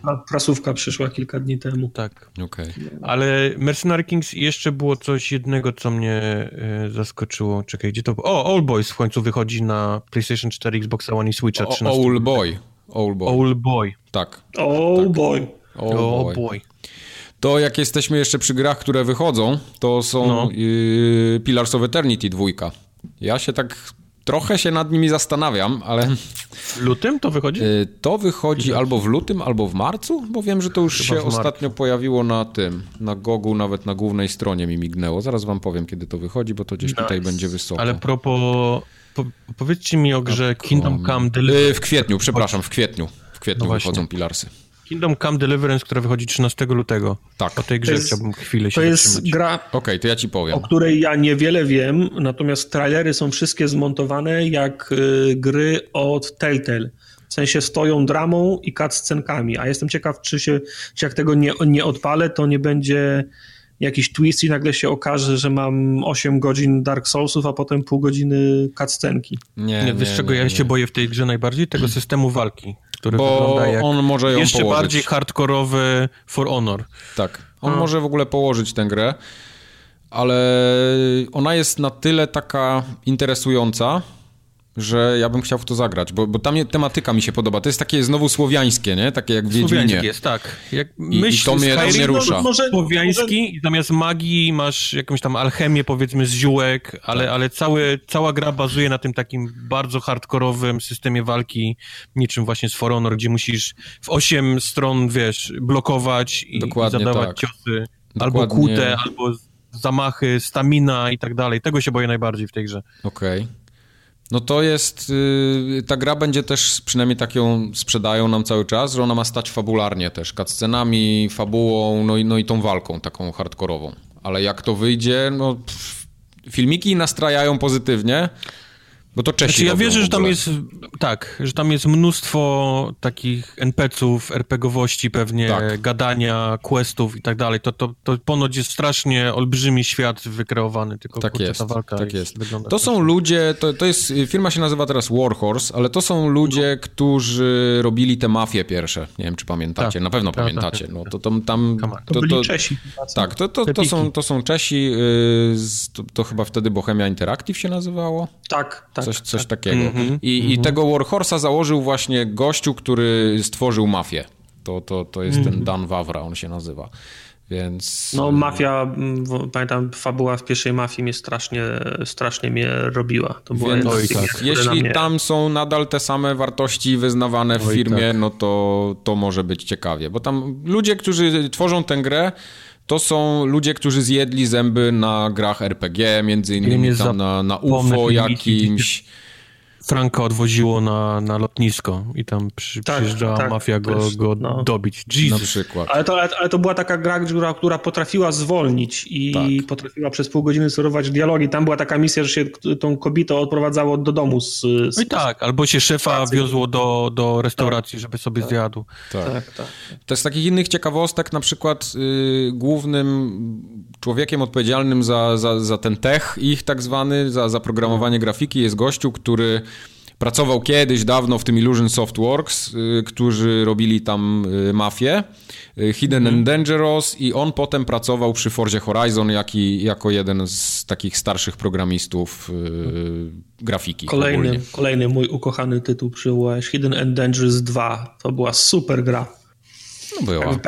pra, prasówka przyszła kilka dni temu. Tak. Okay. Ale Mercenary Kings jeszcze było coś jednego, co mnie y, zaskoczyło. Czekaj, gdzie to było? O, All Boys w końcu wychodzi na PlayStation 4, Xbox One i Switcha 13. All Boy. All Boy. All Boy. Tak. All tak. Boy. All boy. To jak jesteśmy jeszcze przy grach, które wychodzą, to są no. yy, Pillars of Eternity dwójka. Ja się tak trochę się nad nimi zastanawiam, ale... W lutym to wychodzi? Yy, to wychodzi albo w lutym, albo w marcu, bo wiem, że to już Chyba się ostatnio pojawiło na tym, na Gogu, nawet na głównej stronie mi mignęło. Zaraz wam powiem, kiedy to wychodzi, bo to gdzieś nice. tutaj będzie wysoko. Ale propos... Po, powiedzcie mi o grze Kingdom Come Deliverance. Yy, w kwietniu, przepraszam, w kwietniu. W kwietniu no wychodzą Pilarsy. Kingdom Come Deliverance, która wychodzi 13 lutego. Tak. O tej grze jest, chciałbym chwilę się To jest zatrzymać. gra, Okej, okay, to ja ci powiem. O której ja niewiele wiem, natomiast trailery są wszystkie zmontowane jak y, gry od Telltale. W sensie stoją dramą i cutscenkami, a jestem ciekaw, czy, się, czy jak tego nie, nie odpalę, to nie będzie jakiś twist i nagle się okaże, że mam 8 godzin Dark Soulsów, a potem pół godziny cutscenki. Nie, nie, wiesz czego nie, ja się boję w tej grze najbardziej? Tego systemu walki który Bo wygląda jak on może ją jeszcze położyć. bardziej hardkorowy For Honor. Tak, on A. może w ogóle położyć tę grę, ale ona jest na tyle taka interesująca, że ja bym chciał w to zagrać, bo, bo tam tematyka mi się podoba. To jest takie znowu słowiańskie, nie? Takie jak w Wiedźminie. jest, tak. Jak I, myśl, i to mnie, to mnie rusza. Może, słowiański może... i zamiast magii masz jakąś tam alchemię, powiedzmy, z ziółek, ale, tak. ale cały, cała gra bazuje na tym takim bardzo hardkorowym systemie walki, niczym właśnie z For Honor, gdzie musisz w osiem stron, wiesz, blokować i, i zadawać tak. ciosy. Dokładnie. Albo kłute, albo zamachy, stamina i tak dalej. Tego się boję najbardziej w tej grze. Okej. Okay. No to jest, yy, ta gra będzie też, przynajmniej tak ją sprzedają nam cały czas, że ona ma stać fabularnie też, cutscenami, fabułą, no i, no i tą walką taką hardkorową. Ale jak to wyjdzie, no pff, filmiki nastrajają pozytywnie, bo to Czesi znaczy, ja wierzę, że tam jest, tak, że tam jest mnóstwo takich NPC-ów, RPGowości pewnie, tak. gadania, questów i tak dalej. To, to, to ponoć jest strasznie olbrzymi świat wykreowany, tylko tak kurczę, jest, ta walka tak jest. jest. To są ludzie, to, to jest, firma się nazywa teraz Warhorse, ale to są ludzie, no. którzy robili te mafie pierwsze. Nie wiem, czy pamiętacie, tak. na pewno tak, pamiętacie. Tak, no, to, to, tam, to, to byli Czesi. Tak, to, to, to, są, to są Czesi, y, to, to chyba wtedy Bohemia Interactive się nazywało? Tak, tak. Coś, coś tak. takiego. Mm -hmm, I, mm -hmm. I, tego Warhorsa założył właśnie gościu, który stworzył mafię. To, to, to jest mm -hmm. ten Dan Wawra, on się nazywa. Więc... No mafia, pamiętam, fabuła w pierwszej mafii mnie strasznie, strasznie mnie robiła. To było Więc, oj, tak. Jeśli mnie... tam są nadal te same wartości wyznawane w oj, firmie, tak. no to, to może być ciekawie. Bo tam ludzie, którzy tworzą tę grę, to są ludzie, którzy zjedli zęby na grach RPG, między innymi tam na, na UFO jakimś. Franka odwoziło na, na lotnisko i tam przy, tak, przyjeżdżała tak, mafia go, też, go no. dobić. Jesus. Na przykład. Ale to, ale to była taka gra, która, która potrafiła zwolnić i tak. potrafiła przez pół godziny sterować dialogi. Tam była taka misja, że się tą kobietę odprowadzało do domu z... z no i tak, albo się szefa wiozło do, do restauracji, żeby sobie tak. zjadł. Tak. tak, tak. To z takich innych ciekawostek, na przykład y, głównym człowiekiem odpowiedzialnym za, za, za ten tech ich tak zwany, za, za programowanie grafiki jest gościu, który Pracował kiedyś, dawno w tym Illusion Softworks, y, którzy robili tam y, mafię, y, Hidden mm. and Dangerous i on potem pracował przy Forzie Horizon jako jeden z takich starszych programistów grafiki. Kolejny, kolejny mój ukochany tytuł przywołałeś, Hidden and Dangerous 2. To była super gra. No była.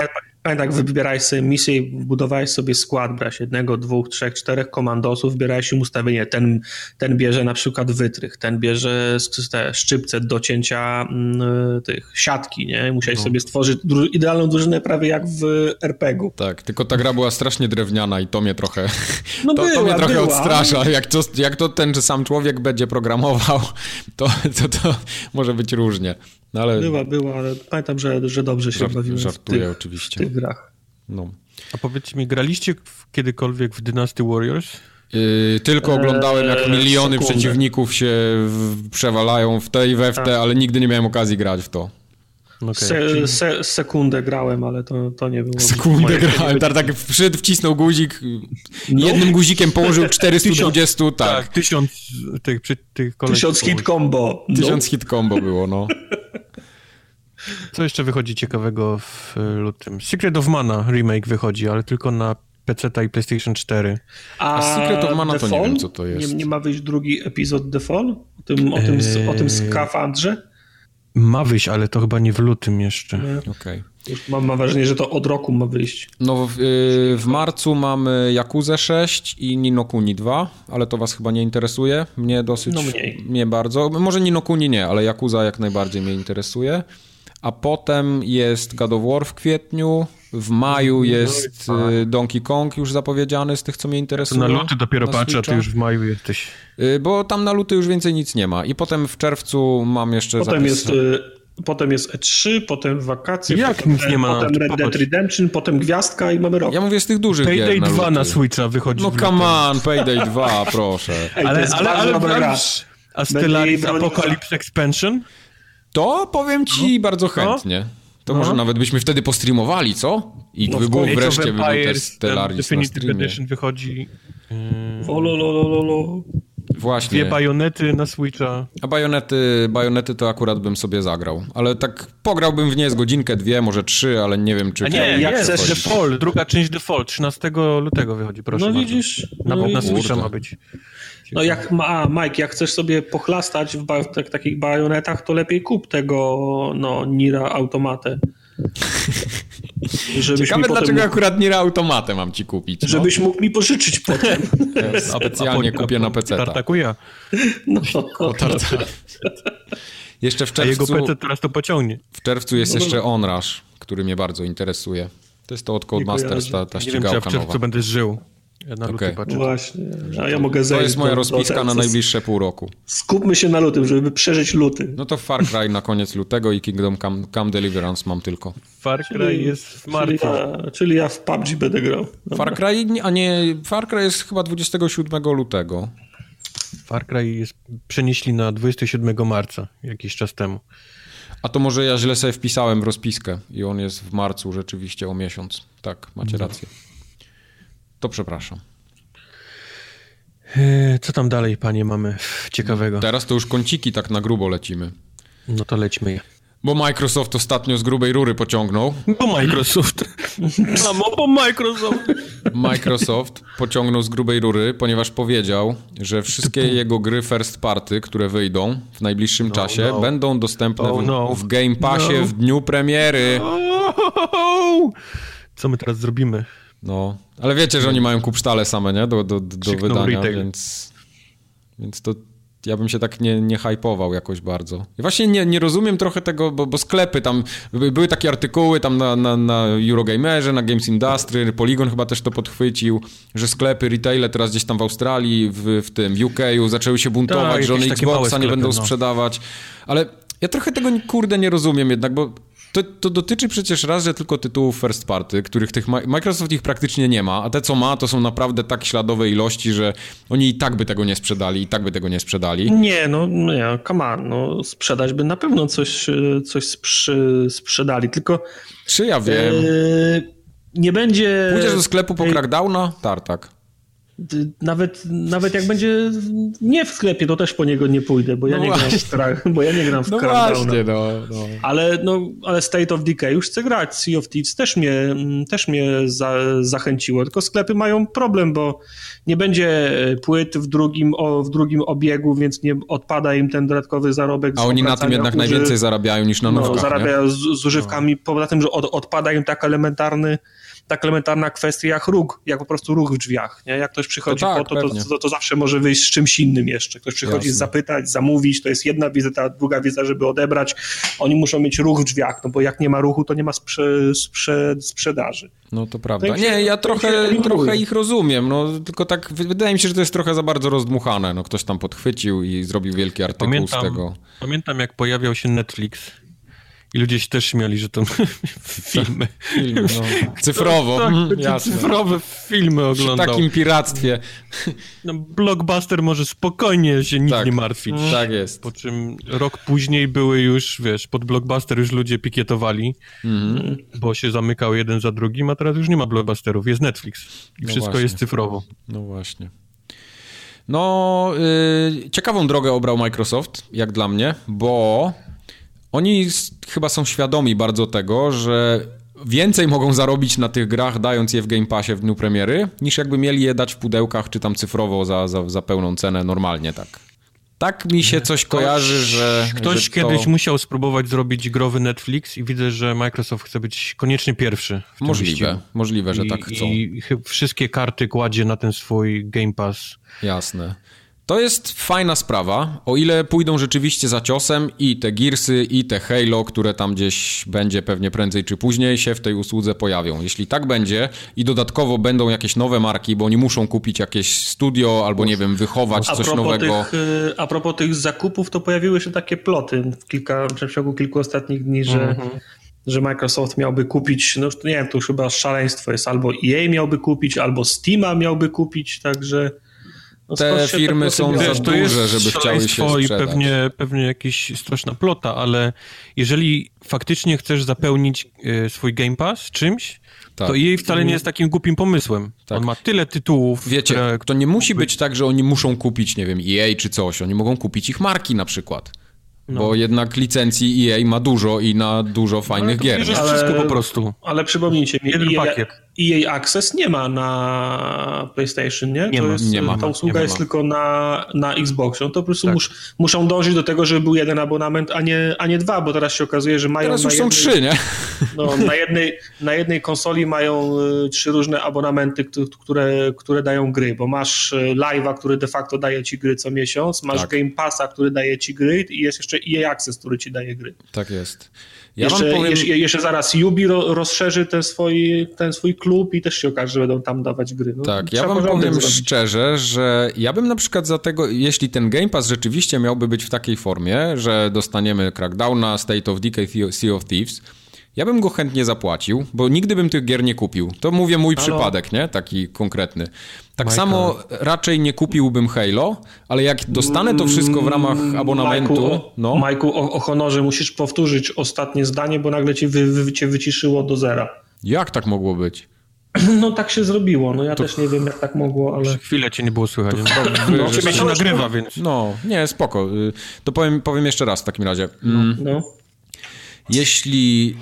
Pamiętaj, wybierałeś sobie misję i budowałeś sobie skład, brałeś jednego, dwóch, trzech, czterech komandosów, wybierałeś im ustawienie. Ten, ten bierze na przykład wytrych, ten bierze te szczypce do cięcia mm, tych siatki, nie? Musiałeś no. sobie stworzyć idealną drużynę prawie jak w RPG-u. Tak, tylko ta gra była strasznie drewniana i to mnie trochę, no to, była, to mnie trochę była. odstrasza. Jak to, jak to ten sam człowiek będzie programował, to, to, to może być różnie. No ale... Była, była, ale pamiętam, że, że dobrze się Żart, bawiłem żartuję tych, oczywiście. Tych grach. No. A powiedzcie mi, graliście kiedykolwiek w Dynasty Warriors? Yy, tylko oglądałem, jak eee, miliony Sekundę. przeciwników się w, przewalają w te i we w te, tak. ale nigdy nie miałem okazji grać w to. Okay. Se, se, sekundę grałem, ale to, to nie było. Sekundę grałem, tak, tak wszedł, wcisnął guzik, no. jednym guzikiem położył 420, tak. tak. Tysiąc tych, tych Tysiąc hit combo. No. Tysiąc hit combo było, no. Co jeszcze wychodzi ciekawego w lutym? Secret of Mana remake wychodzi, ale tylko na PC i PlayStation 4. A, A Secret of Mana to nie wiem, co to jest. Nie, nie ma wyjść drugi epizod The Fall? O tym, o tym, eee... o tym skafandrze? Ma wyjść, ale to chyba nie w lutym jeszcze. Okej. Okay. Mam, mam wrażenie, że to od roku ma wyjść. No w, yy, w marcu mamy Yakuza 6 i Ninokuni 2, ale to was chyba nie interesuje. Mnie dosyć... No mniej. Mnie bardzo. Może Ninokuni nie, ale Yakuza jak najbardziej mnie interesuje. A potem jest God of War w kwietniu, w maju no jest y, Donkey Kong już zapowiedziany z tych, co mnie interesuje. na luty dopiero patrzę, a ty już w maju jesteś. Y, bo tam na luty już więcej nic nie ma. I potem w czerwcu mam jeszcze Potem zapis... jest... Y potem jest E3, potem wakacje, Jak potem, nic nie ma? potem Red Dead Redemption, potem Gwiazdka i mamy rok. Ja mówię z tych dużych Payday gier na 2 na Switcha wychodzi. No come on, Payday 2, proszę. Ej, ale, ale, ale, ale a Stellaris Apocalypse Expansion? To powiem ci no. bardzo chętnie. To no. może nawet byśmy wtedy postreamowali, co? I no, było wreszcie by też Stellaris na streamie. Edition wychodzi... Yy... O, lo, lo, lo, lo. Właśnie. Dwie bajonety na Switcha. A bajonety, bajonety to akurat bym sobie zagrał. Ale tak pograłbym w nie z godzinkę, dwie, może trzy, ale nie wiem, czy... A nie, jak jest Default, druga część Default, 13 lutego wychodzi, proszę No bardzo. widzisz. Na, no na Switcha ma być. No jak, a Mike, jak chcesz sobie pochlastać w, ba w tak, takich bajonetach, to lepiej kup tego no, Nira automatę. Ciekawe, dlaczego mógł... akurat Nira automatę mam ci kupić. No? Żebyś mógł mi pożyczyć potem. Ja specjalnie kupię na PC. Tartakuja. No. O, tarta. Jeszcze w czerwcu... A jego PC teraz to pociągnie. W czerwcu jest no jeszcze Onrush, który mnie bardzo interesuje. To jest to od Codemasters, ta, ta ścigałka Nie wiem, czy ja w czerwcu nowa. będę żył. Ja na okay. patrzę. Właśnie, a ja mogę zejść. To jest moja rozpiska na najbliższe pół roku. Skupmy się na lutym, żeby przeżyć luty. No to Far Cry na koniec lutego i Kingdom Come, Come Deliverance mam tylko. Far Cry czyli, jest w marcu. Czyli ja, czyli ja w PUBG będę grał. Dobra. Far Cry, a nie, Far Cry jest chyba 27 lutego. Far Cry jest, przenieśli na 27 marca, jakiś czas temu. A to może ja źle sobie wpisałem w rozpiskę i on jest w marcu rzeczywiście o miesiąc. Tak, macie no. rację. To przepraszam. E, co tam dalej, panie, mamy ciekawego? Teraz to już kąciki tak na grubo lecimy. No to lećmy je. Bo Microsoft ostatnio z grubej rury pociągnął. Bo Microsoft. Mamo, bo Microsoft. Microsoft pociągnął z grubej rury, ponieważ powiedział, że wszystkie jego gry first party, które wyjdą w najbliższym no, czasie, no. będą dostępne oh, no. w, Game Passie no. w dniu premiery. Oh, co my teraz zrobimy? No, ale wiecie, że oni mają kupsztale same, nie? Do, do, do wydania, więc, więc to ja bym się tak nie, nie hypował jakoś bardzo. I właśnie nie, nie rozumiem trochę tego, bo, bo sklepy tam, były takie artykuły tam na, na, na Eurogamerze, na Games Industry, Polygon chyba też to podchwycił, że sklepy, retaile teraz gdzieś tam w Australii, w, w tym UK zaczęły się buntować, tak, że one Xboxa sklepy, nie będą no. sprzedawać, ale ja trochę tego kurde nie rozumiem jednak, bo to, to, dotyczy przecież raz, że tylko tytułów first party, których tych Microsoft ich praktycznie nie ma, a te co ma, to są naprawdę tak śladowe ilości, że oni i tak by tego nie sprzedali, i tak by tego nie sprzedali. Nie, no nie, come on, no sprzedać by na pewno coś, coś sprzy, sprzedali, tylko... Czy ja wiem? Yy, nie będzie... Pójdziesz do sklepu po Crackdowna? Tartak. Nawet, nawet jak będzie nie w sklepie, to też po niego nie pójdę, bo ja, no nie, gram w, bo ja nie gram w No właśnie, no, no. Ale, no, ale State of Decay już chcę grać, Sea of Thieves też mnie, też mnie za, zachęciło, tylko sklepy mają problem, bo nie będzie płyt w drugim, o, w drugim obiegu, więc nie odpada im ten dodatkowy zarobek. A oni na tym jednak najwięcej zarabiają niż na nowkach, No, zarabiają z, z używkami, no. poza tym, że od, odpada im tak elementarny tak elementarna kwestia jak róg, jak po prostu róg w drzwiach. Nie? Jak ktoś przychodzi to tak, po to, to, to, to, zawsze może wyjść z czymś innym jeszcze. Ktoś przychodzi Jasne. zapytać, zamówić, to jest jedna wizyta, druga wizyta, żeby odebrać. Oni muszą mieć ruch w drzwiach, no bo jak nie ma ruchu, to nie ma sprze, sprze, sprzedaży. No to prawda. nie, ja trochę, trochę ich rozumiem, no tylko tak wydaje mi się, że to jest trochę za bardzo rozdmuchane. No ktoś tam podchwycił i zrobił wielki artykuł pamiętam, z tego. Pamiętam jak pojawiał się Netflix I ludzie się też śmiali, że to filmy. Filmy, no. Cyfrowo, tak, mm, jasne. Cyfrowe filmy oglądał. Przy takim piractwie. No, blockbuster może spokojnie się nic tak, nie martwić. Tak jest. Po czym rok później były już, wiesz, pod blockbuster już ludzie pikietowali, mm. bo się zamykał jeden za drugim, a teraz już nie ma blockbusterów, jest Netflix i no wszystko właśnie. jest cyfrowo. No właśnie. No, yy, ciekawą drogę obrał Microsoft, jak dla mnie, bo oni chyba są świadomi bardzo tego, że więcej mogą zarobić na tych grach, dając je w Game Passie w dniu premiery, niż jakby mieli je dać w pudełkach, czy tam cyfrowo za, za, za pełną cenę normalnie, tak. Tak mi się coś kojarzy, że. Ktoś że to... kiedyś musiał spróbować zrobić growy Netflix i widzę, że Microsoft chce być koniecznie pierwszy. możliwe, możliwe, że I, tak chcą. I wszystkie karty kładzie na ten swój Game Pass. Jasne. To jest fajna sprawa, o ile pójdą rzeczywiście za ciosem i te Gearsy, i te Halo, które tam gdzieś będzie pewnie prędzej czy później się w tej usłudze pojawią. Jeśli tak będzie i dodatkowo będą jakieś nowe marki, bo oni muszą kupić jakieś studio albo nie wiem, wychować a coś nowego. Tych, y, a propos tych zakupów, to pojawiły się takie ploty w, kilka, w ciągu kilku ostatnich dni, że mm -hmm że Microsoft miałby kupić, no nie wiem, to już chyba szaleństwo jest, albo EA miałby kupić, albo Steama miałby kupić, także no te firmy są za duże, żeby chciały się sprzedać. i pewnie, pewnie jakiś straszna plota, ale jeżeli faktycznie chcesz zapełnić y, swój Game Pass czymś, tak. to jej wcale nie jest takim głupim pomysłem. Tak. On ma tyle tytułów. Wiecie, które... to nie musi być tak, że oni muszą kupić, nie wiem, EA czy coś. Oni mogą kupić ich marki na przykład. No. Bo jednak licencji EA ma dużo i na dużo fajnych gier. Ale, wszystko po prostu. Ale przypomnijcie mi, Jeden EA, pakiet. EA Access nie ma na PlayStation, nie? Nie, to ma, jest, nie ma. Ta usługa nie jest ma. tylko na, na Xboxie. No to po prostu tak. mus, muszą dążyć do tego, żeby był jeden abonament, a nie, a nie dwa, bo teraz się okazuje, że mają... Teraz już jednej, są trzy, nie? No, na, jednej, na jednej konsoli mają y, trzy różne abonamenty, które, które dają gry, bo masz y, Live'a, który de facto daje ci gry co miesiąc, masz tak. Game Passa, który daje ci gry i jest jeszcze EA Access, który ci daje gry. Tak jest. Ja jeszcze, powiem... jeszcze, jeszcze, zaraz Yubi rozszerzy ten swój, ten swój klub i też się okaże, że będą tam dawać gry. No, tak, ja wam powiem szczerze, że ja bym na przykład za tego, jeśli ten Game Pass rzeczywiście miałby być w takiej formie, że dostaniemy Crackdowna, State of Decay, Sea of Thieves, ja bym go chętnie zapłacił, bo nigdy bym tych gier nie kupił. To mówię mój Halo. przypadek, nie? Taki konkretny. Tak Michael. samo raczej nie kupiłbym Halo, ale jak dostanę to wszystko w ramach mm, abonamentu... Majku, no. Majku o, o honorze musisz powtórzyć ostatnie zdanie, bo nagle cię, wy, wy, cię wyciszyło do zera. Jak tak mogło być? No tak się zrobiło, no ja to... też nie wiem jak tak mogło, ale... Chwilę cię nie było słychać. To, no, no, się nagrywa, więc... No, nie, spoko. Y, to powiem, powiem jeszcze raz w takim razie. Mm. No. Jeśli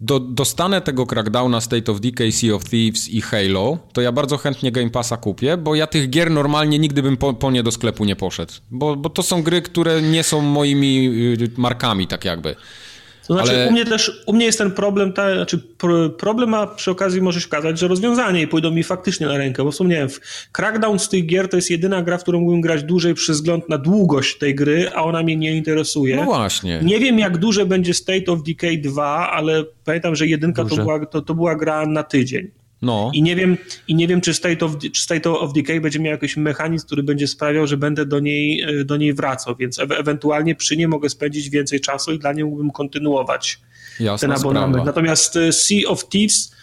do, dostanę tego Crackdowna, State of Decay, Sea of Thieves i Halo, to ja bardzo chętnie Game Passa kupię, bo ja tych gier normalnie nigdy bym po, po nie do sklepu nie poszedł. Bo, bo to są gry, które nie są moimi y, markami, tak jakby. To znaczy, Ale... u mnie też, u mnie jest ten problem, ta, znaczy problem, a przy okazji może się okazać, że rozwiązanie i pójdą mi faktycznie na rękę, bo wspomniałem, Crackdown z tych gier to jest jedyna gra, w którą mógłbym grać dłużej przez wzgląd na długość tej gry, a ona mnie nie interesuje. No właśnie. Nie wiem, jak duże będzie State of Decay 2, ale pamiętam, że jedynka to była, to, to była gra na tydzień. No. I nie wiem, i nie wiem czy, State of, czy State of Decay będzie miał jakiś mechanizm, który będzie sprawiał, że będę do niej, e, do niej wracał, więc e ewentualnie przy niej mogę spędzić więcej czasu i dla niej mógłbym kontynuować Jasna ten abonament. Sprawa. Natomiast e, Sea of Thieves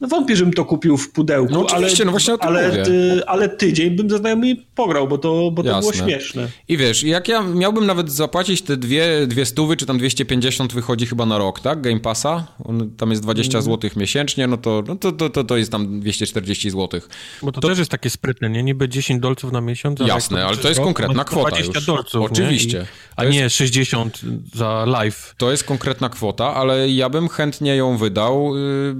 no wątpię, żebym to kupił w pudełku, no ale, no właśnie ale, ty, ale, tydzień bym ze znajomymi pograł, bo to, bo to było śmieszne. I wiesz, jak ja miałbym nawet zapłacić te dwie, dwie stówy, czy tam 250 wychodzi chyba na rok, tak? Game Passa, On, tam jest 20 mm. zł miesięcznie, no to, no to, to, to, to jest tam 240 zł. Bo to, to, też jest takie sprytne, nie? Niby 10 dolców na miesiąc. Jasne, ale to jest rok, konkretna kwota 20 już. dolców, Oczywiście. I, a nie 60 za live. To jest konkretna kwota, ale ja bym chętnie ją wydał, y,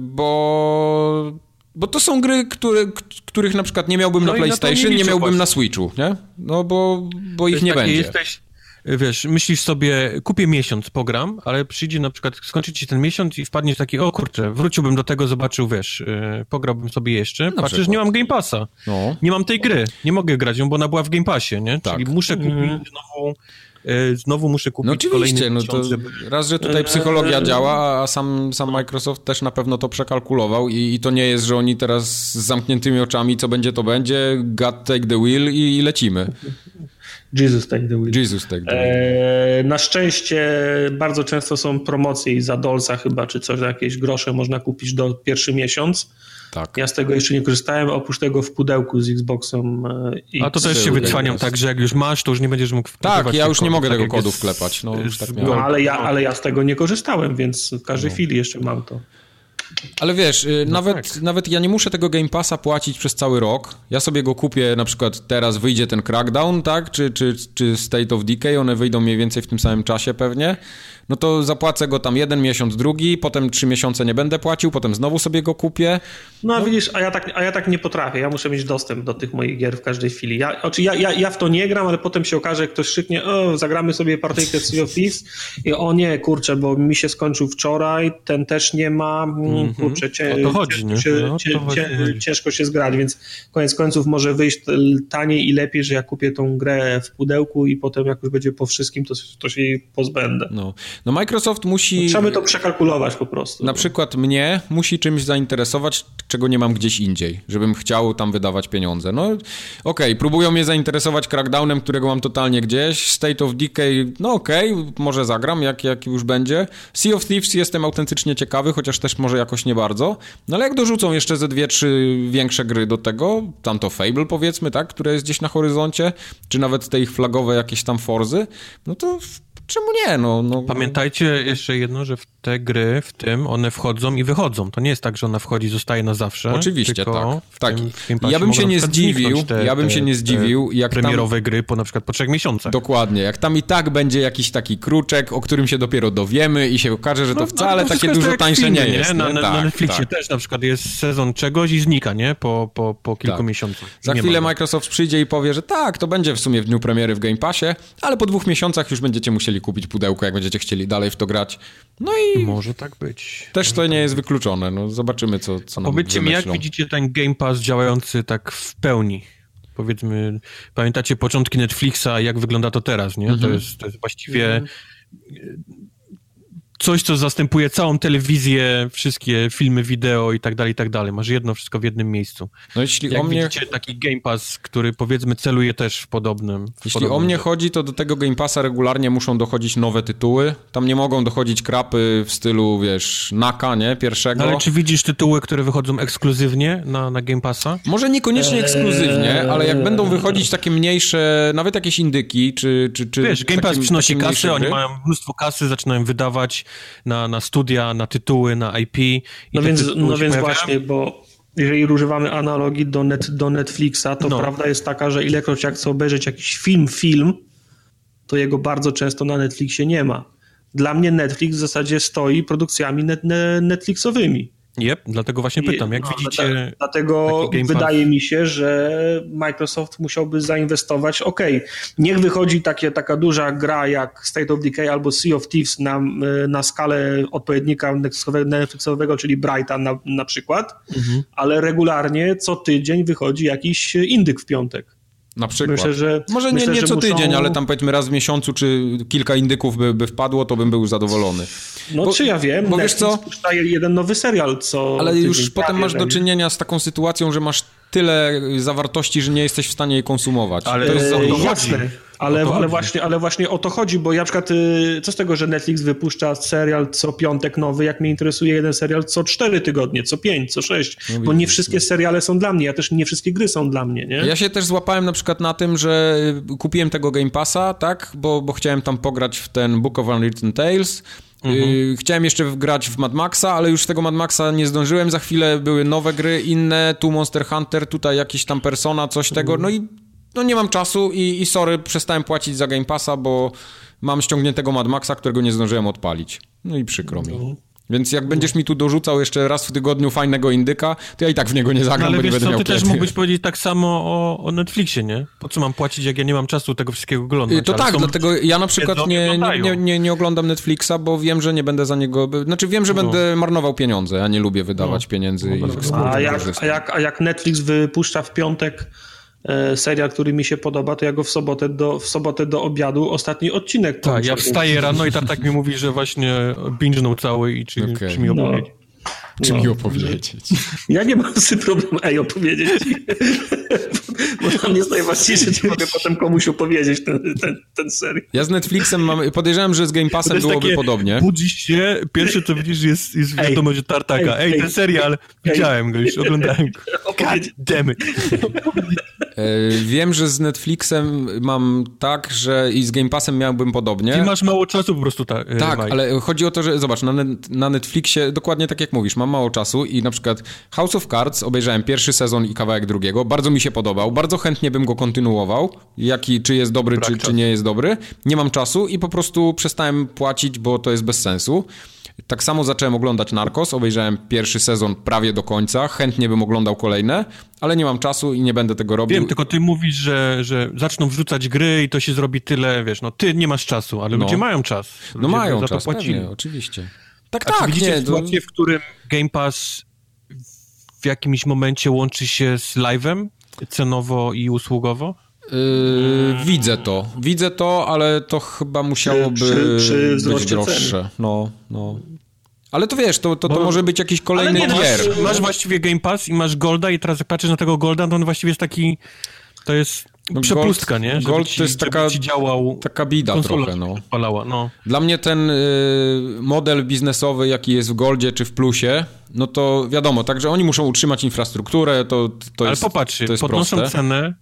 bo bo to są gry, które, których na przykład nie miałbym no na PlayStation, nie, nie, miałbym właśnie. na Switchu, nie? No bo, bo ich nie będzie. Jesteś, wiesz, myślisz sobie, kupię miesiąc, pogram, ale przyjdzie na przykład, skończy ci ten miesiąc i wpadniesz taki, o kurczę, wróciłbym do tego, zobaczył, wiesz, yy, pograłbym sobie jeszcze, na patrzysz, nie mam Game Passa, no. nie mam tej gry, nie mogę grać ją, bo ona była w Game Passie, nie? Tak. Czyli muszę kupić mm. znowu E, znowu muszę kupić no oczywiście, no to żeby... raz, że tutaj psychologia działa, a sam, sam Microsoft też na pewno to przekalkulował i, i, to nie jest, że oni teraz z zamkniętymi oczami, co będzie, to będzie, God take the wheel i, i lecimy. Jesus Take the Wheel. Jesus Take the Wheel. E, na szczęście bardzo często są promocje i za dolca chyba, czy coś, za jakieś grosze można kupić do pierwszy miesiąc. Tak. Ja z tego jeszcze nie korzystałem, oprócz tego w pudełku z Xboxem X. A to też się wycwaniam tak, że jak już masz, to już nie będziesz mógł Tak, ja już nie mogę tak tego kodu wklepać. No, już tak no, ale, ja, ale ja z tego nie korzystałem, więc w każdej no. chwili jeszcze mam to. Ale wiesz, y, no nawet, tak. nawet ja nie muszę tego Game Passa płacić przez cały rok. Ja sobie go kupię, na przykład teraz wyjdzie ten Crackdown, tak? Czy, czy, czy State of Decay, one wyjdą mniej więcej w tym samym czasie pewnie no to zapłacę go tam jeden miesiąc, drugi, potem trzy miesiące nie będę płacił, potem znowu sobie go kupię. No, no. widzisz, a ja, tak, a ja tak nie potrafię. Ja muszę mieć dostęp do tych moich gier w każdej chwili. Ja, znaczy ja, ja, ja w to nie gram, ale potem się okaże, ktoś szyknie, o, zagramy sobie partyjkę Sea of Thieves i o nie, kurczę, bo mi się skończył wczoraj, ten też nie ma, mm, kurczę, o to chodzi, no, ciężko się zgrać, więc koniec końców może wyjść taniej i lepiej, że ja kupię tą grę w pudełku i potem jak już będzie po wszystkim, to, to się jej pozbędę. No. No Microsoft musi... No, trzeba by to przekalkulować po prostu. Na przykład mnie musi czymś zainteresować, czego nie mam gdzieś indziej, żebym chciał tam wydawać pieniądze. No okej, okay, próbują mnie zainteresować Crackdownem, którego mam totalnie gdzieś, State of Decay, no okej, okay, może zagram, jak, jak już będzie. Sea of Thieves jestem autentycznie ciekawy, chociaż też może jakoś nie bardzo. No ale jak dorzucą jeszcze ze dwie, trzy większe gry do tego, tam to Fable powiedzmy, tak, które jest gdzieś na horyzoncie, czy nawet te ich flagowe jakieś tam Forzy, no to czemu nie? No, no, Pamiętajcie jeszcze jedno, że w te gry, w tym, one wchodzą i wychodzą. To nie jest tak, że ona wchodzi i zostaje na zawsze. Oczywiście, tak. tak. Tym, ja bym się nie zdziwił, te, ja bym się nie zdziwił, jak premierowe tam... gry po na przykład po trzech miesiącach. Dokładnie. Jak tam i tak będzie jakiś taki kruczek, o którym się dopiero dowiemy i się okaże, że to no, wcale no, to takie dużo tak tańsze filmy, nie jest. Nie? Na, na, tak, na Netflixie tak. też na przykład jest sezon czegoś i znika, nie? Po, po, po kilku tak. miesiącach. Za nie chwilę Microsoft przyjdzie i powie, że tak, to będzie w sumie w dniu premiery w Game Passie, ale po dwóch miesiącach już będziecie musieli kupić pudełko, jak będziecie chcieli dalej w to grać. No i... Może tak być. Też to nie jest wykluczone. No, zobaczymy, co, co nam Powiedzcie mi, jak widzicie ten Game Pass działający tak w pełni? Powiedzmy, pamiętacie początki Netflixa, jak wygląda to teraz, nie? Mhm. To, jest, to jest właściwie... Mhm coś, co zastępuje całą telewizję, wszystkie filmy, wideo i tak dalej, i tak dalej. Masz jedno wszystko w jednym miejscu. No jeśli Jak o mnie... widzicie, taki Game Pass, który powiedzmy celuje też w podobnym... W jeśli podobnym o mnie chodzi, to do tego Game Passa regularnie muszą dochodzić nowe tytuły. Tam nie mogą dochodzić krapy w stylu, wiesz, Naka, nie? Pierwszego. No, ale czy widzisz tytuły, które wychodzą ekskluzywnie na, na Game Passa? Może niekoniecznie eee... ekskluzywnie, ale jak będą wychodzić takie mniejsze, nawet jakieś indyki, czy... czy, czy wiesz, Game Pass przynosi kasy, oni mają mnóstwo kasy, zaczynają wydawać na, na studia, na tytuły, na IP. no więc, no więc właśnie, bo jeżeli używamy analogii do, net, do Netflixa, to no. prawda jest taka, że ilekroć jak chcę obejrzeć jakiś film, film, to jego bardzo często na Netflixie nie ma. Dla mnie Netflix w zasadzie stoi produkcjami net, Netflixowymi. Yep, dlatego właśnie pytam, jak no, widzicie... Dlatego wydaje mi się, że Microsoft musiałby zainwestować, ok, niech wychodzi takie, taka duża gra jak State of Decay albo Sea of Thieves na, na skalę odpowiednika Netflixowego, czyli Brighta na, na przykład, mhm. ale regularnie co tydzień wychodzi jakiś indyk w piątek. Na przykład. Myślę, że, Może myślę, nie, nie co muszą... tydzień, ale tam powiedzmy raz w miesiącu, czy kilka indyków by, by wpadło, to bym był zadowolony. No bo, czy ja wiem, bo wiesz co? jeden nowy serial, co... Ale już potem masz do czynienia z taką sytuacją, że masz tyle zawartości, że nie jesteś w stanie jej konsumować. Ale to jest za dużo. Jasne. Ale, ale, właśnie, ale właśnie o to chodzi, bo ja na przykład y, co z tego, że Netflix wypuszcza serial co piątek nowy, jak mnie interesuje jeden serial co cztery tygodnie, co pięć, co sześć, no bo nie wszystkie no. seriale są dla mnie, ja też nie wszystkie gry są dla mnie, nie? Ja się też złapałem na przykład na tym, że kupiłem tego Game Passa, tak, bo, bo chciałem tam pograć w ten Book of Unwritten Tales, Mhm. Chciałem jeszcze grać w Mad Maxa, ale już tego Mad Maxa nie zdążyłem. Za chwilę były nowe gry, inne, tu Monster Hunter, tutaj jakiś tam Persona, coś tego. No i no nie mam czasu i, i sorry, przestałem płacić za Game Passa, bo mam ściągniętego Mad Maxa, którego nie zdążyłem odpalić. No i przykro mi. No. Więc jak będziesz mi tu dorzucał jeszcze raz w tygodniu fajnego indyka, to ja i tak w niego nie zagram, no, ale bo nie będę co, miał ty też mógłbyś powiedzieć tak samo o, o, Netflixie, nie? Po co mam płacić, jak ja nie mam czasu tego wszystkiego oglądać? To ale tak, dlatego ja na przykład nie, nie, nie, nie, oglądam Netflixa, bo wiem, że nie będę za niego... Znaczy wiem, że no. będę marnował pieniądze, ja nie lubię wydawać no. pieniędzy. No, i a, jak, a, jak, a jak Netflix wypuszcza w piątek serial, który mi się podoba, to ja go w sobotę do, w sobotę do obiadu ostatni odcinek Tak, ja wstaję rano i tak mi mówi, że właśnie binge'nął cały i czy, okay. czy mi opowiedzieć. No. Czy no, mi opowiedzieć? Ja nie mam z tym problemu, ej, opowiedzieć Bo tam jest najważniejsze, czy mogę potem komuś opowiedzieć ten, ten, ten serial. Ja z Netflixem mam, podejrzewam, że z Game Passem byłoby takie, podobnie. Budzisz się, pierwsze co widzisz jest, jest wiadomość od Tartaka. Ej, ej, ten serial, ej, widziałem go już, oglądałem go. God damn it. E, wiem, że z Netflixem mam tak, że i z Game Passem miałbym podobnie. Ty masz mało czasu po prostu, ta, e, Tak, Mike. ale chodzi o to, że zobacz, na, na Netflixie dokładnie tak jak mówisz, mam mało czasu i na przykład House of Cards obejrzałem pierwszy sezon i kawałek drugiego, bardzo mi się podobał, bardzo chętnie bym go kontynuował, jaki, czy jest dobry, czy, czy nie jest dobry. Nie mam czasu i po prostu przestałem płacić, bo to jest bez sensu. Tak samo zacząłem oglądać Narcos, obejrzałem pierwszy sezon prawie do końca, chętnie bym oglądał kolejne, ale nie mam czasu i nie będę tego robił. Wiem, tylko ty mówisz, że, że zaczną wrzucać gry i to się zrobi tyle, wiesz, no ty nie masz czasu, ale no. ludzie mają czas. No ludzie no mają czas, płacili. Pewnie, oczywiście. Tak, A tak. Czy widzicie nie, sytuację, to... w którym Game Pass w jakimś momencie łączy się z live'em cenowo i usługowo? Yy, widzę to, widzę to, ale to chyba musiałoby przy, przy, przy być droższe. Ceny. No, no. Ale to wiesz, to, to, to może być jakiś kolejny no, gier. Masz, masz, właściwie Game Pass i masz Golda i teraz jak patrzysz na tego Golda, to on właściwie jest taki, to jest no przepustka, Gold, nie? Żeby Gold ci, to jest taka, działał taka bida trochę, no. no. Dla mnie ten y, model biznesowy, jaki jest w Goldzie czy w Plusie, no to wiadomo, także oni muszą utrzymać infrastrukturę, to, to Ale jest popatrz, to jest podnoszą proste. cenę,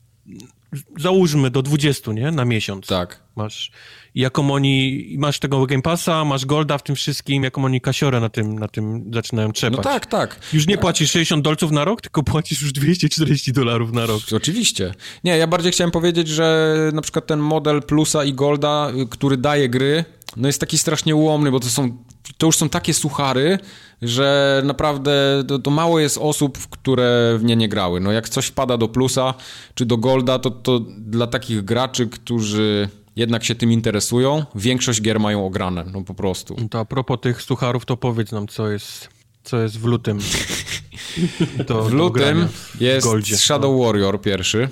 załóżmy do 20, nie? Na miesiąc. Tak. Masz, jaką oni, masz tego Game Passa, masz Golda w tym wszystkim, jaką oni kasiorę na tym, na tym zaczynają trzepać. No tak, tak. Już nie płacisz 60 dolców na rok, tylko płacisz już 240 dolarów na rok. Oczywiście. Nie, ja bardziej chciałem powiedzieć, że na przykład ten model Plusa i Golda, który daje gry, no jest taki strasznie ułomny, bo to są, to już są takie suchary, że naprawdę to, to, mało jest osób, które w nie nie grały. No jak coś wpada do plusa czy do golda, to, to dla takich graczy, którzy jednak się tym interesują, większość gier mają ograne, no po prostu. To a propos tych sucharów, to powiedz nam, co jest, co jest w lutym. Do, w lutym jest w Shadow Warrior pierwszy.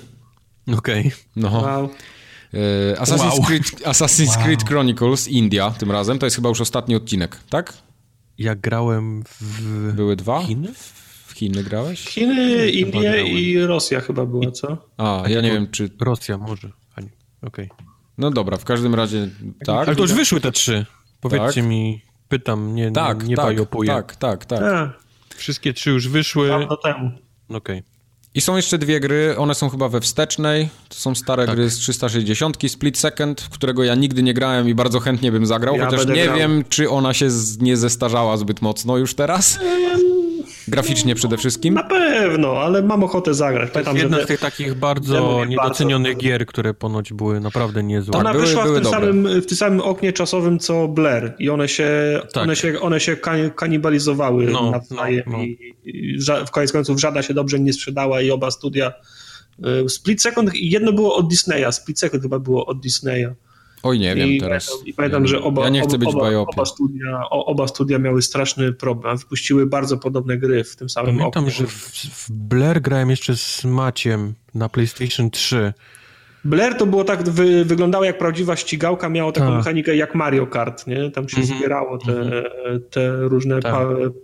Okej. Okay. No. Wow. E, Assassin's, wow. Creed, Assassin's wow. Creed Chronicles India tym razem, to jest chyba już ostatni odcinek, tak? Ja grałem w... Były dwa? Chiny? W Chiny grałeś? Chiny, Indie i Rosja chyba była, co? A, ja nie wiem, czy... Rosja może, okej. Okay. No dobra, w każdym razie tak. Ale to już wyszły te trzy. Powiedzcie tak. mi, pytam, nie, tak, nie, nie tak, bajopuję. Tak, tak, tak. A. Wszystkie trzy już wyszły. Dawno temu. Okej. Okay. I są jeszcze dwie gry, one są chyba we wstecznej, to są stare tak. gry z 360, Split Second, w którego ja nigdy nie grałem i bardzo chętnie bym zagrał, ja chociaż nie grał. wiem, czy ona się z, nie zestarzała zbyt mocno już teraz. Graficznie przede wszystkim? Na pewno, ale mam ochotę zagrać. Pamiętam, to jest jedna z tych takich bardzo niedocenionych bardzo... gier, które ponoć były naprawdę niezłe. Ona były, wyszła były w, tym samym, w tym samym oknie czasowym co Blair i one się, tak. one się, one się kanibalizowały no, nawzajem no, no. i, i w koniec końców żadna się dobrze nie sprzedała i oba studia y, Split Second, jedno było od Disneya, Split Second chyba było od Disneya. Oj, nie wiem I teraz. Pamiętam, I pamiętam, że oba, ja nie chcę być oba, oba, studia, oba studia miały straszny problem. Wypuściły bardzo podobne gry w tym samym Pamiętam, oknie. że w, w Blair grałem jeszcze z Maciem na PlayStation 3 Blair to było tak, wy, wyglądało jak prawdziwa ścigałka, miało taką tak. mechanikę jak Mario Kart, nie? Tam się mm -hmm. zbierało te, mm -hmm. te różne tak.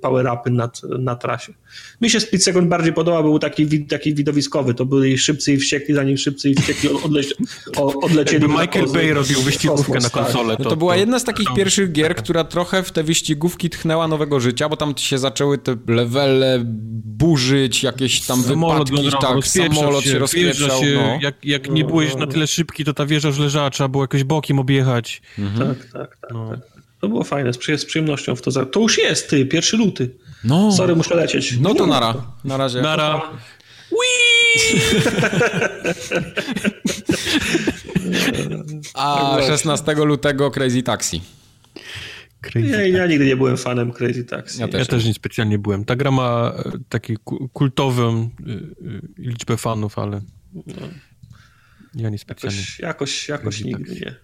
power-upy na, na trasie. Mi się Split Second bardziej podobał, był taki, taki widowiskowy, to byli szybcy i wściekli, zanim szybcy i wściekli odle, odlecieli. Jakby Michael Bay robił wyścigówkę na konsolę. To, no to była jedna z takich to, pierwszych gier, która trochę w te wyścigówki tchnęła nowego życia, bo tam się zaczęły te levele burzyć, jakieś tam samolot wypadki, tak, samolot się. Się, no. Jak, jak nie byłeś na tyle szybki, to ta wieża już leżała, trzeba było jakoś bokiem objechać. Mhm. Tak, tak, tak, no. tak. To było fajne, z przyjemnością w to. Za... To już jest, ty, pierwszy luty. No. Sorry, muszę lecieć. No to nara. Na razie. Nara. A 16 lutego Crazy Taxi. Crazy ja, ja, nigdy nie byłem fanem Crazy Taxi. Ja też, ja też nie specjalnie byłem. Ta gra ma e, taki kultową e, e, liczbę fanów, ale... No. Ja nie specjalnie. Jakoś, jakoś, jakoś nigdy nie.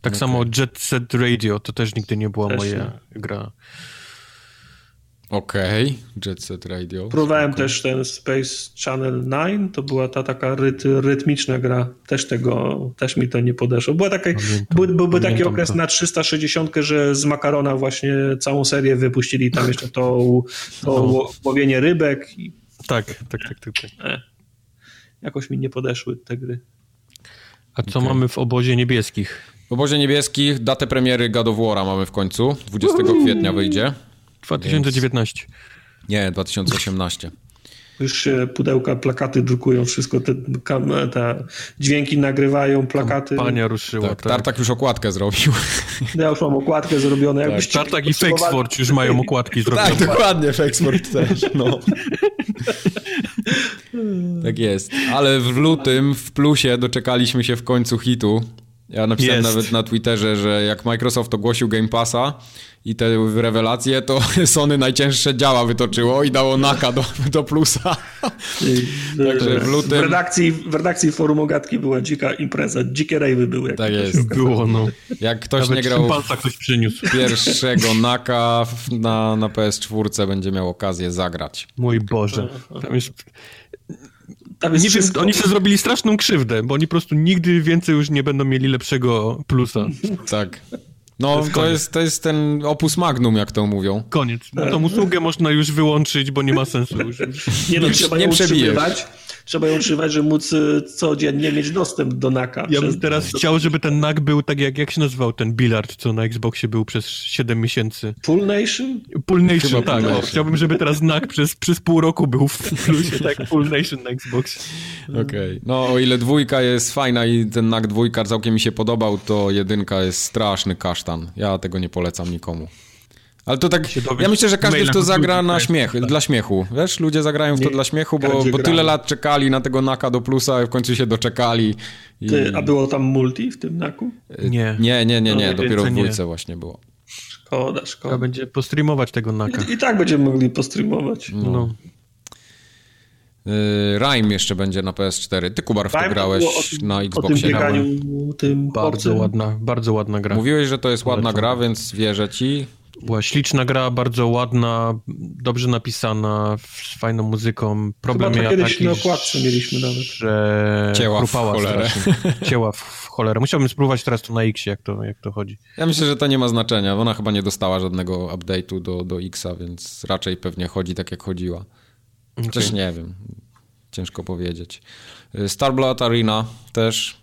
Tak samo Jet Set Radio, to też nigdy nie była też moja nie. gra. Okej, okay. Jet Set Radio. Próbowałem Spoko. też ten Space Channel 9, to była ta taka ryt, rytmiczna gra, też tego, też mi to nie podeszło. Była taka, był, byłby taki okres to. na 360, że z Makarona właśnie całą serię wypuścili, tam jeszcze to, to no. łowienie rybek. I... Tak, tak, tak, tak. tak. E. Jakoś mi nie podeszły te gry. A co okay. mamy w obozie niebieskich? W obozie niebieskich datę premiery God of War'a mamy w końcu. 20 kwietnia wyjdzie. 2019. Więc... Nie, 2018. Już się pudełka, plakaty drukują, wszystko te, te dźwięki nagrywają, plakaty. Pania ruszyła. Tak, tak. Tartak już okładkę zrobił. Ja już mam okładkę zrobioną. Tak. Tartak i Fakesport już mają okładki zrobione. Tak, dokładnie, Fakesport też, no. tak jest. Ale w lutym w plusie doczekaliśmy się w końcu hitu. Ja napisałem jest. nawet na Twitterze, że jak Microsoft ogłosił Game Passa, i te rewelacje, to Sony najcięższe działa wytoczyło i dało naka do, do plusa. Także w lutym... W redakcji, w redakcji forum Ogatki była dzika impreza, dzikie rejwy były. Tak jest. Było, no. Jak ktoś Nawet nie grał ktoś przyniósł. pierwszego naka na, na PS4 będzie miał okazję zagrać. Mój Boże. Tam jest... Tam jest nie oni sobie zrobili straszną krzywdę, bo oni po prostu nigdy więcej już nie będą mieli lepszego plusa. Tak. No, to jest, to jest, to jest, ten opus magnum, jak to mówią. Koniec. No, tą usługę można już wyłączyć, bo nie ma sensu. Już. Nie, no, trzeba nie ją utrzymywać. Trzeba ją utrzymywać, żeby móc y, codziennie mieć dostęp do NAKa. Ja bym teraz chciał, żeby ten NAK był tak jak, jak się nazywał ten bilard, co na Xboxie był przez 7 miesięcy. Pool Nation? Pool Nation, Chyba tak. Nation. chciałbym, żeby teraz NAK przez, przez pół roku był w plusie, tak, Pool Nation na Xboxie. Okej. Okay. No, o ile dwójka jest fajna i ten NAK dwójka całkiem mi się podobał, to jedynka jest straszny kasztan. Ja tego nie polecam nikomu. Ale to tak, ja myślę, że każdy w to zagra na śmiech, dla śmiechu. Wiesz, ludzie zagrają w to nie, dla śmiechu, bo, bo tyle lat czekali na tego Naka do plusa, w końcu się doczekali. I... Ty, a było tam multi w tym Naku? Nie. Nie, nie, nie, nie, no, dopiero w dwójce właśnie było. Szkoda, szkoda. Trzeba będzie postreamować tego Naka. I, I, tak będziemy mogli postreamować. No. no. Y, Rime jeszcze będzie na PS4. Ty, Kubar, w to grałeś tym, na Xboxie. O tym bieganiu, tym bardzo ładna, bardzo ładna gra. Mówiłeś, że to jest ładna gra, więc wierzę ci. Była śliczna gra, bardzo ładna, dobrze napisana, z fajną muzyką. Problem Chyba kiedyś taki, na okładce mieliśmy nawet. Że Cięła w cholerę. Cięła w cholerę. Musiałbym spróbować teraz to na X, jak to, jak to chodzi. Ja myślę, że to nie ma znaczenia. Ona chyba nie dostała żadnego update'u do, do Xa, więc raczej pewnie chodzi tak, jak chodziła. Okay. Też nie wiem. Ciężko powiedzieć. Starblood Arena też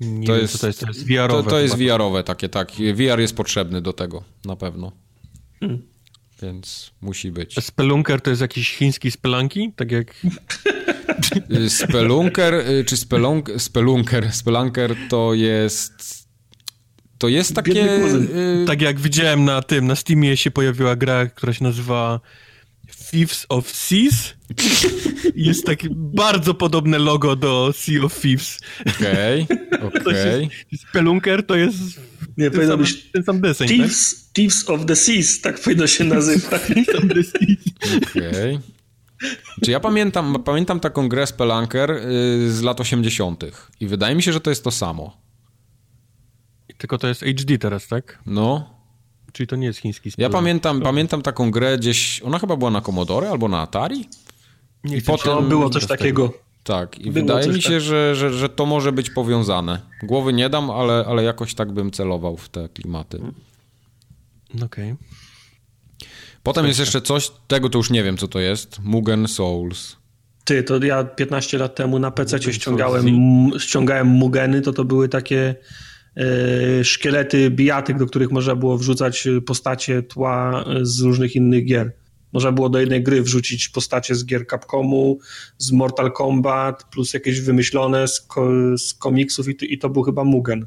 nie to, wiem, jest, to jest, to jest VR-owe. To, to jest VR-owe takie, tak. VR jest potrzebny do tego, na pewno. Hmm. Więc musi być. A Spelunker to jest jakiś chiński spelanki? Tak jak... Spelunker, y, czy spelunk, Spelunker, Spelunker to jest... To jest takie... Y, tak jak widziałem na tym, na Steamie się pojawiła gra, która się nazywa Thieves of Seas. Jest takie bardzo podobne logo do Sea of Thieves. Okej, okay, okej. Okay. Spelunker to jest nie, ten, sam, być ten sam deseń, Thieves, tak? Thieves of the Seas, tak powinno się nazywać. Okej. Okay. Czy ja pamiętam, pamiętam taką grę Spelunker y, z lat 80. i wydaje mi się, że to jest to samo. Tylko to jest HD teraz, tak? No. Czyli to nie jest chiński Ja pamiętam, pamiętam taką grę gdzieś, ona chyba była na Commodore albo na Atari? Nie I potem było coś takiego. Tak, i było wydaje mi się, tak. że, że, że to może być powiązane. Głowy nie dam, ale, ale jakoś tak bym celował w te klimaty. Okej. Okay. Potem jest jeszcze coś, tego to już nie wiem, co to jest. Mugen Souls. Ty, to ja 15 lat temu na PC ściągałem, ściągałem Mugeny, to to były takie szkielety bijatyk, do których można było wrzucać postacie tła z różnych innych gier. Można było do jednej gry wrzucić postacie z gier Capcomu, z Mortal Kombat, plus jakieś wymyślone z, ko z komiksów i i to był chyba Mugen.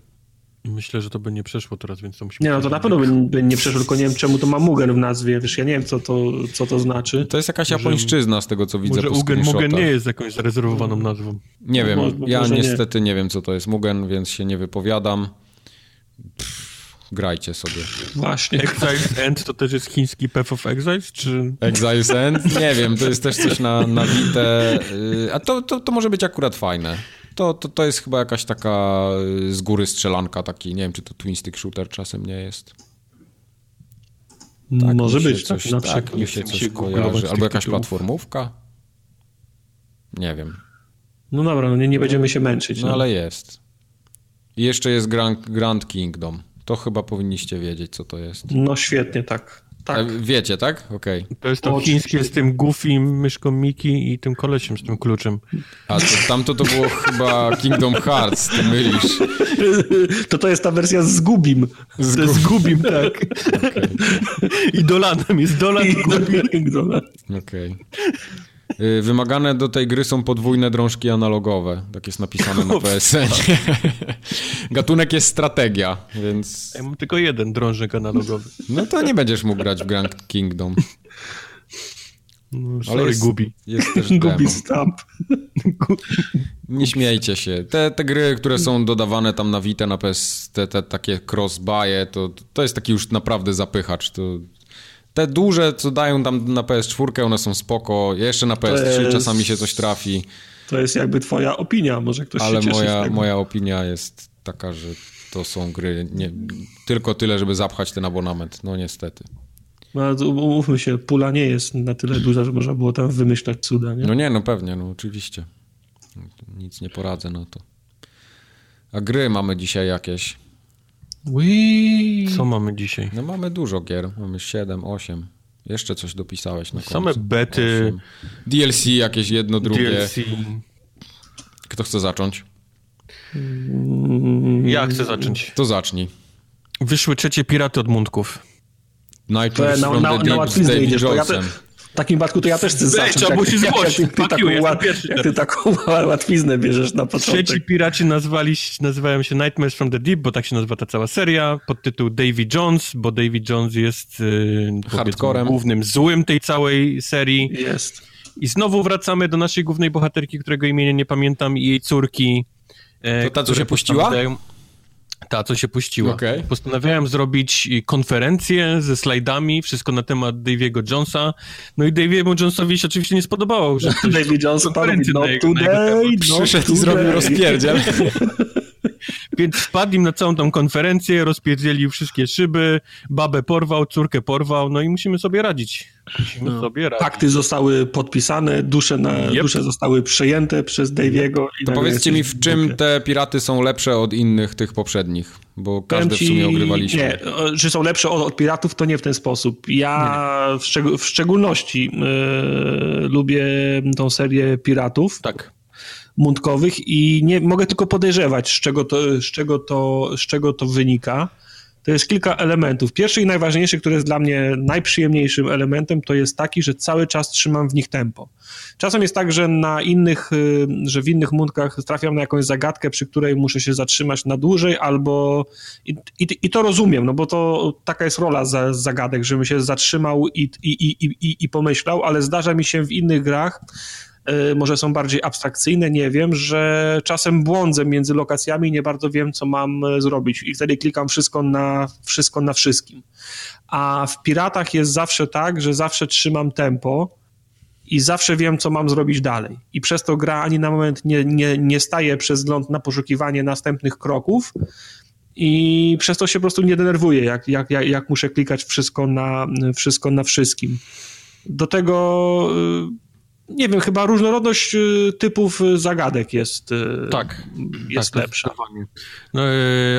Myślę, że to by nie przeszło teraz, więc to musimy... Nie, no to na pewno by, by, nie przeszło, tylko nie wiem czemu to ma Mugen w nazwie, wiesz, ja nie wiem co to, co to znaczy. To jest jakaś japońszczyzna z tego, co widzę Może Mugen, Mugen nie jest jakąś zarezerwowaną nazwą. Nie wiem, ja niestety nie. nie. wiem, co to jest Mugen, więc się nie wypowiadam. Pff, grajcie sobie. Właśnie. Exile's End to też jest chiński Path of Exiles, czy... Exile's End? Nie wiem, to jest też coś na, na Vita. Y, a to, to, to może być akurat fajne. To, to, to jest chyba jakaś taka z góry strzelanka, taki, nie wiem, czy to twin stick shooter czasem nie jest. Tak, Może być, coś, tak, na tak, mi się coś kojarzy. Albo jakaś tytułów. platformówka? Nie wiem. No dobra, no nie, nie będziemy się męczyć. No, no. ale jest. I jeszcze jest Grand, Grand Kingdom. To chyba powinniście wiedzieć, co to jest. No świetnie, tak. Tak. Wiecie, tak? Okej. Okay. To jest to chińskie z tym Goofy, myszką Miki i tym kolesiem z tym kluczem. A to, tamto to było chyba Kingdom Hearts, ty mylisz. To to jest ta wersja z Gubim. Z, Gu... z Gubim, tak. Okay. I Dolanem, jest Dolan i Gubim. Okej. Okay. Y, wymagane do tej gry są podwójne drążki analogowe. Tak jest napisane na PSN. Gatunek jest strategia, więc... Ja mam tylko jeden drążek analogowy. No to nie będziesz mógł grać w Grand Kingdom. No, sorry, Ale jest, Gubi. Jest też Gubi Stamp. Nie śmiejcie się. Te, te gry, które są dodawane tam na Vita, na PS, te, te takie cross-buye, to, to jest taki już naprawdę zapychacz. To te duże, co dają tam na PS4, one są spoko. Jeszcze na PS3 jest, czasami się coś trafi. To jest jakby twoja opinia, może ktoś Ale się cieszy moja, moja opinia jest taka, że to są gry nie, tylko tyle, żeby zapchać ten abonament. No niestety. No, umówmy się, pula nie jest na tyle duża, że można było tam wymyślać cuda, nie? No nie, no pewnie, no oczywiście. Nic nie poradzę na to. A gry mamy dzisiaj jakieś. Wii. Co mamy dzisiaj? No mamy dużo gier. Mamy 7, 8. Jeszcze coś dopisałeś na końcu. Same bety. 8. DLC jakieś jedno, drugie. DLC. Kto chce zacząć? Ja chcę zacząć. To zacznij. Wyszły trzecie Piraty od Mundków. Nightmares na, from na, the Deep z David Jonesem. W takim wypadku to ja też chcę zacząć. Trzeba musisz zgłosić. Jak, ty, taką, jak ty taką łatwiznę bierzesz na początek. Trzeci piraci nazwali, nazywają się Nightmares from the Deep, bo tak się nazywa ta cała seria, pod tytuł Davy Jones, bo Davy Jones jest yy, Hardcorem. głównym złym tej całej serii. Jest. I znowu wracamy do naszej głównej bohaterki, którego imienia nie pamiętam, i jej córki. E, to ta, co się puściła? Ta, co się puściła. Okay. Postanawiałem zrobić konferencję ze slajdami, wszystko na temat Daviego Jonesa. No i Daviemu Jonesowi się oczywiście nie spodobało, że Davy Jones no na jego, today, na Przyszedł i zrobił rozpierdziel. Więc wpadł im na całą tą konferencję, rozpierdzielił wszystkie szyby, babę porwał, córkę porwał, no i musimy sobie radzić. Musimy no. sobie radzić. Pakty zostały podpisane, dusze, na, yep. dusze zostały przejęte przez Daviego. To powiedzcie mi, w czym te piraty są lepsze od innych tych poprzednich? Bo każde ci, w sumie ogrywaliśmy. Nie, że są lepsze od, od, piratów, to nie w ten sposób. Ja w, szczeg w, szczególności yy, lubię tą serię piratów. Tak mundkowych i nie mogę tylko podejrzewać, z czego to, z czego to, z czego to wynika. To jest kilka elementów. Pierwszy i najważniejszy, który jest dla mnie najprzyjemniejszym elementem, to jest taki, że cały czas trzymam w nich tempo. Czasem jest tak, że na innych, y, że w innych mundkach trafiam na jakąś zagadkę, przy której muszę się zatrzymać na dłużej, albo i, i, i to rozumiem, no bo to taka jest rola za, zagadek, żebym się zatrzymał i, i, i, i, i pomyślał, ale zdarza mi się w innych grach, może są bardziej abstrakcyjne, nie wiem, że czasem błądzę między lokacjami nie bardzo wiem, co mam y, zrobić i wtedy klikam wszystko na, wszystko na wszystkim. A w Piratach jest zawsze tak, że zawsze trzymam tempo i zawsze wiem, co mam zrobić dalej. I przez to gra ani na moment nie, nie, nie staje przez wzgląd na poszukiwanie następnych kroków, i przez to się po prostu nie denerwuję, jak, jak, jak, jak muszę klikać wszystko na, wszystko na wszystkim. Do tego y, nie wiem, chyba różnorodność y, typów y, zagadek jest, y, tak, jest tak, lepsza. No,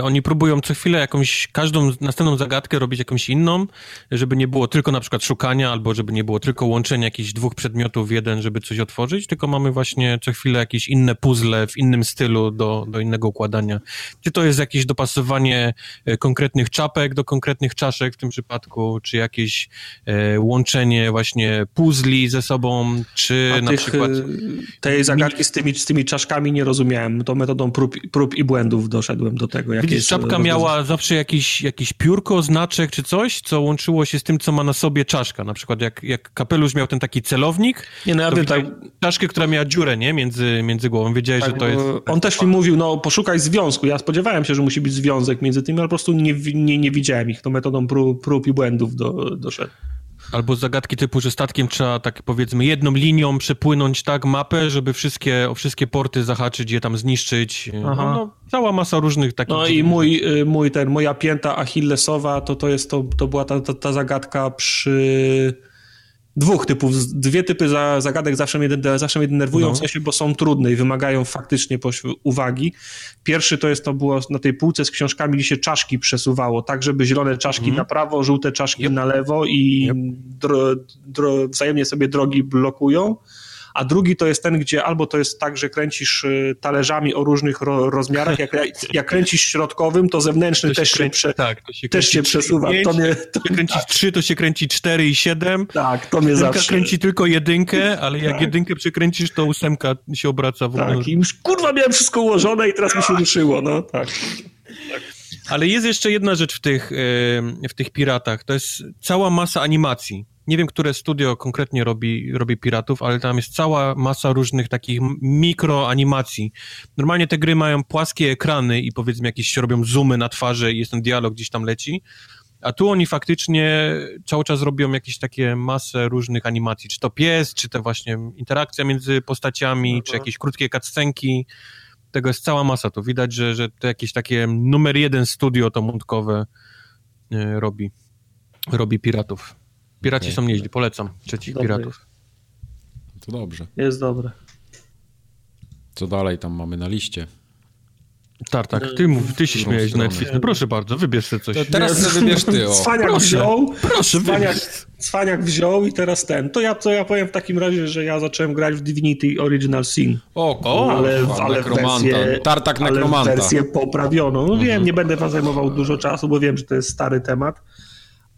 oni próbują co chwilę jakąś, każdą następną zagadkę robić jakąś inną, żeby nie było tylko na przykład szukania, albo żeby nie było tylko łączenia jakichś dwóch przedmiotów w jeden, żeby coś otworzyć, tylko mamy właśnie co chwilę jakieś inne puzzle w innym stylu do, do innego układania. Czy to jest jakieś dopasowanie konkretnych czapek do konkretnych czaszek w tym przypadku, czy jakieś e, łączenie właśnie puzli ze sobą, czy czy na tych, przykład... Y, tej zagadki z tymi, z tymi czaszkami nie rozumiałem. To metodą prób, prób i błędów doszedłem do tego. Jak Widzisz, czapka miała zawsze jakiś, jakiś piórko, znaczek czy coś, co łączyło się z tym, co ma na sobie czaszka. Na przykład jak, jak kapelusz miał ten taki celownik, nie, no ja wiem, tak... czaszkę, która miała dziurę, nie? Między, między głową. Wiedziałeś, tak, że to jest... On też mi mówił, no poszukaj związku. Ja spodziewałem się, że musi być związek między tymi, ale po prostu nie, nie, nie widziałem ich. To metodą prób, prób i błędów do, doszedł. Albo zagadki typu, że statkiem trzeba tak powiedzmy jedną linią przepłynąć tak mapę, żeby wszystkie, o wszystkie porty zahaczyć, je tam zniszczyć. No, no, cała masa różnych takich... No i mój, y, mój ten, moja pięta achillesowa, to to jest, to, to była ta, ta, ta zagadka przy dwóch typów, dwie typy zagadek zawsze mnie, zawsze mnie denerwują, no. w sensie, bo są trudne i wymagają faktycznie uwagi. Pierwszy to jest, to było na tej półce z książkami, gdzie się czaszki przesuwało, tak żeby zielone czaszki mm. na prawo, żółte czaszki yep. na lewo i yep. dro, dro, wzajemnie sobie drogi blokują a drugi to jest ten, gdzie albo to jest tak, że kręcisz y, talerzami o różnych ro, rozmiarach, jak, jak kręcisz środkowym, to zewnętrzny to też, się, kręci, się, tak, to się, też się przesuwa. 5, to mnie, to, jak kręcisz tak. 3, to się kręci 4 i 7. Tak, to mnie Jedynka zawsze... kręci tylko jedynkę, ale jak tak. jedynkę przekręcisz, to ósemka się obraca w ogóle. Tak, i już kurwa miałem wszystko ułożone i teraz mi się ruszyło, no tak. Ale jest jeszcze jedna rzecz w tych, w tych piratach, to jest cała masa animacji. Nie wiem, które studio konkretnie robi, robi Piratów, ale tam jest cała masa różnych takich mikroanimacji. Normalnie te gry mają płaskie ekrany i powiedzmy jakieś się robią zoomy na twarzy i jest ten dialog gdzieś tam leci. A tu oni faktycznie cały czas robią jakieś takie masę różnych animacji, czy to pies, czy to właśnie interakcja między postaciami, mhm. czy jakieś krótkie cutscenki. Tego jest cała masa. To widać, że, że to jakieś takie numer jeden studio to mundkowe e, robi, robi Piratów. Piraci są nieźli, polecam. Trzecich Dobry. piratów. To dobrze. Jest dobre. Co dalej tam mamy na liście? Tartak, ty, mów, ty się śmiejesz na Netflix. No proszę bardzo, wybierz sobie coś. To teraz sobie wybierz ty, o. Cwaniak proszę, wziął. Proszę, Cwaniak, Cwaniak wziął i teraz ten. To ja, to ja powiem w takim razie, że ja zacząłem grać w Divinity Original Sin. O, o ale, ale wersję, Tartak nekromanta. Ale wersję poprawioną. No mhm. wiem, nie będę wam zajmował dużo czasu, bo wiem, że to jest stary temat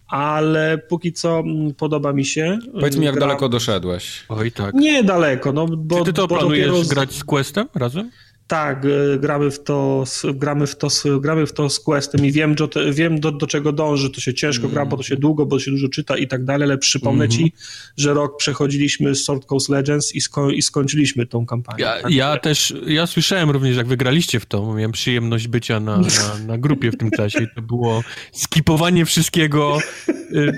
ale póki co mm, podoba mi się. Powiedz mi, jak Gra... daleko doszedłeś. Oj, tak. Nie daleko. No, bo, Czy ty to planujesz dopiero... grać z Questem razem? Tak, e, gramy w to, gramy w to, gramy w to z Questem i wiem, do, wiem do, do czego dąży. To się ciężko mm. gra, bo to się długo, bo to się dużo czyta i tak dalej, ale przypomnę mm -hmm. ci, że rok przechodziliśmy Sword Coast Legends i, sko i skończyliśmy tą kampanię. Ja, tak? ja, też, ja słyszałem również, jak wygraliście w to, miałem przyjemność bycia na, na, na grupie w tym czasie i to było skipowanie wszystkiego. Y,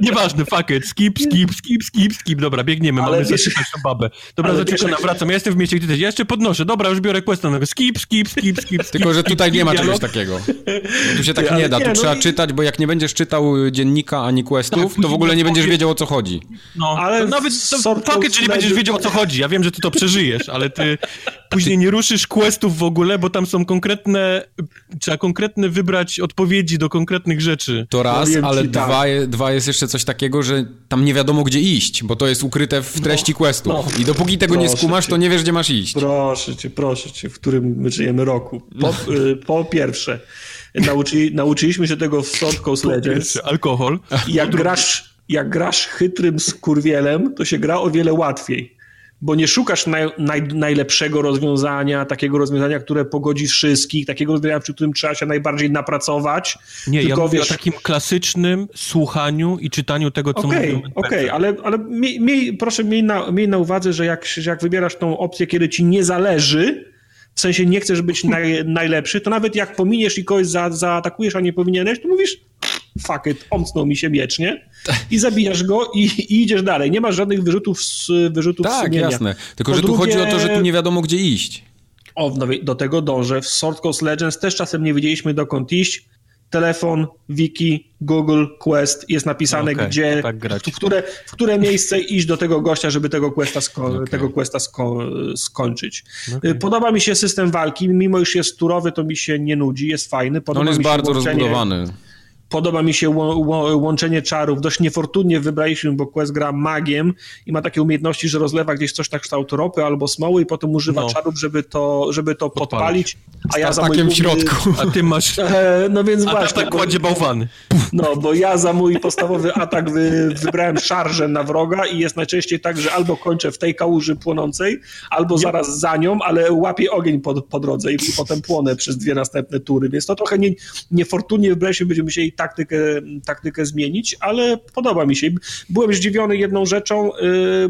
nieważne, fuck it, skip, skip, skip, skip, skip. Dobra, biegniemy, ale mamy wiesz, zaczynać tą babę. Dobra, zaczynam, wracam, ja jestem w mieście i ty też. Ja jeszcze podnoszę, dobra, już biorę questa, no, skip, skip, skip, skip, skip. Tylko, że tutaj nie ma czegoś takiego. Tu się tak nie da, tu no trzeba czytać, bo jak nie będziesz czytał dziennika ani questów, tak, to w ogóle nie będziesz wiedział o co chodzi. No, ale nawet fakt, że nie będziesz wiedział o co chodzi. Ja wiem, że ty to przeżyjesz, ale ty później nie ruszysz questów w ogóle, bo tam są konkretne, trzeba konkretne wybrać odpowiedzi do konkretnych rzeczy. To raz, ale dwa, tak. dwa jest jeszcze coś takiego, że tam nie wiadomo gdzie iść, bo to jest ukryte w treści no, questów. No, I dopóki tego nie skumasz, to nie wiesz gdzie masz iść. Proszę cię, proszę cię w którym my żyjemy roku. Po, y, po pierwsze, nauczy, nauczyliśmy się tego w Sword Coast Legends. Alkohol. Jak grasz, jak grasz chytrym skurwielem, to się gra o wiele łatwiej bo nie szukasz naj, naj, najlepszego rozwiązania, takiego rozwiązania, które pogodzi wszystkich, takiego rozwiązania, przy którym trzeba się najbardziej napracować. Nie, tylko, ja wiesz... o takim klasycznym słuchaniu i czytaniu tego, co okay, mówią Okej, okay, ale, ale miej, miej, proszę miej na, miej na uwadze, że jak, jak wybierasz tą opcję, kiedy ci nie zależy, w sensie nie chcesz być naj, najlepszy, to nawet jak pominiesz i kogoś za, zaatakujesz, a nie powinieneś, to mówisz fuck it, mi się miecz, nie? I zabijasz go i, i idziesz dalej. Nie masz żadnych wyrzutów, wyrzutów tak, sumienia. Tak, jasne. Tylko, po że drugie... tu chodzi o to, że tu nie wiadomo, gdzie iść. O, no, do tego dążę. W Sword Coast Legends też czasem nie wiedzieliśmy, dokąd iść telefon, wiki, Google, Quest, jest napisane, okay, gdzie, tak w, które, w które miejsce iść do tego gościa, żeby tego questa, sko okay. tego questa sko skończyć. Okay. Podoba mi się system walki, mimo iż jest turowy, to mi się nie nudzi, jest fajny. Podoba no on jest bardzo rozbudowany. Podoba mi się łączenie czarów. Dość niefortunnie wybraliśmy, bo Quest gra magiem i ma takie umiejętności, że rozlewa gdzieś coś tak kształt ropy albo smoły i potem używa no. czarów, żeby to, żeby to podpalić. A ja za mój w środku. A ty masz... E, no więc a właśnie. tak kładzie bałwany. No, bo ja za mój podstawowy atak wy, wybrałem szarżę na wroga i jest najczęściej tak, że albo kończę w tej kałuży płonącej, albo zaraz za nią, ale łapię ogień po, po drodze i, i potem płonę przez dwie następne tury. Więc to trochę nie, niefortunnie wybraliśmy, będziemy musieli taktykę, taktykę zmienić, ale podoba mi się. Byłem zdziwiony jedną rzeczą,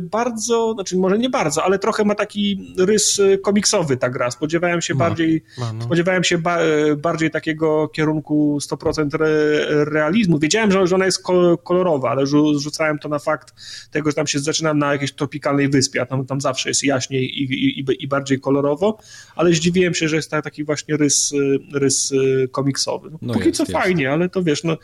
bardzo, znaczy może nie bardzo, ale trochę ma taki rys komiksowy ta gra. Spodziewałem się no, bardziej, no, no. spodziewałem się ba, bardziej takiego kierunku 100% re, realizmu. Wiedziałem, że, że ona jest kolorowa, ale rzucałem to na fakt tego, że tam się zaczyna na jakiejś tropikalnej wyspie, a tam, tam zawsze jest jaśniej i, i, i bardziej kolorowo, ale zdziwiłem się, że jest taki właśnie rys, rys komiksowy. No, Póki jest, co jest. fajnie, ale to wiesz, no,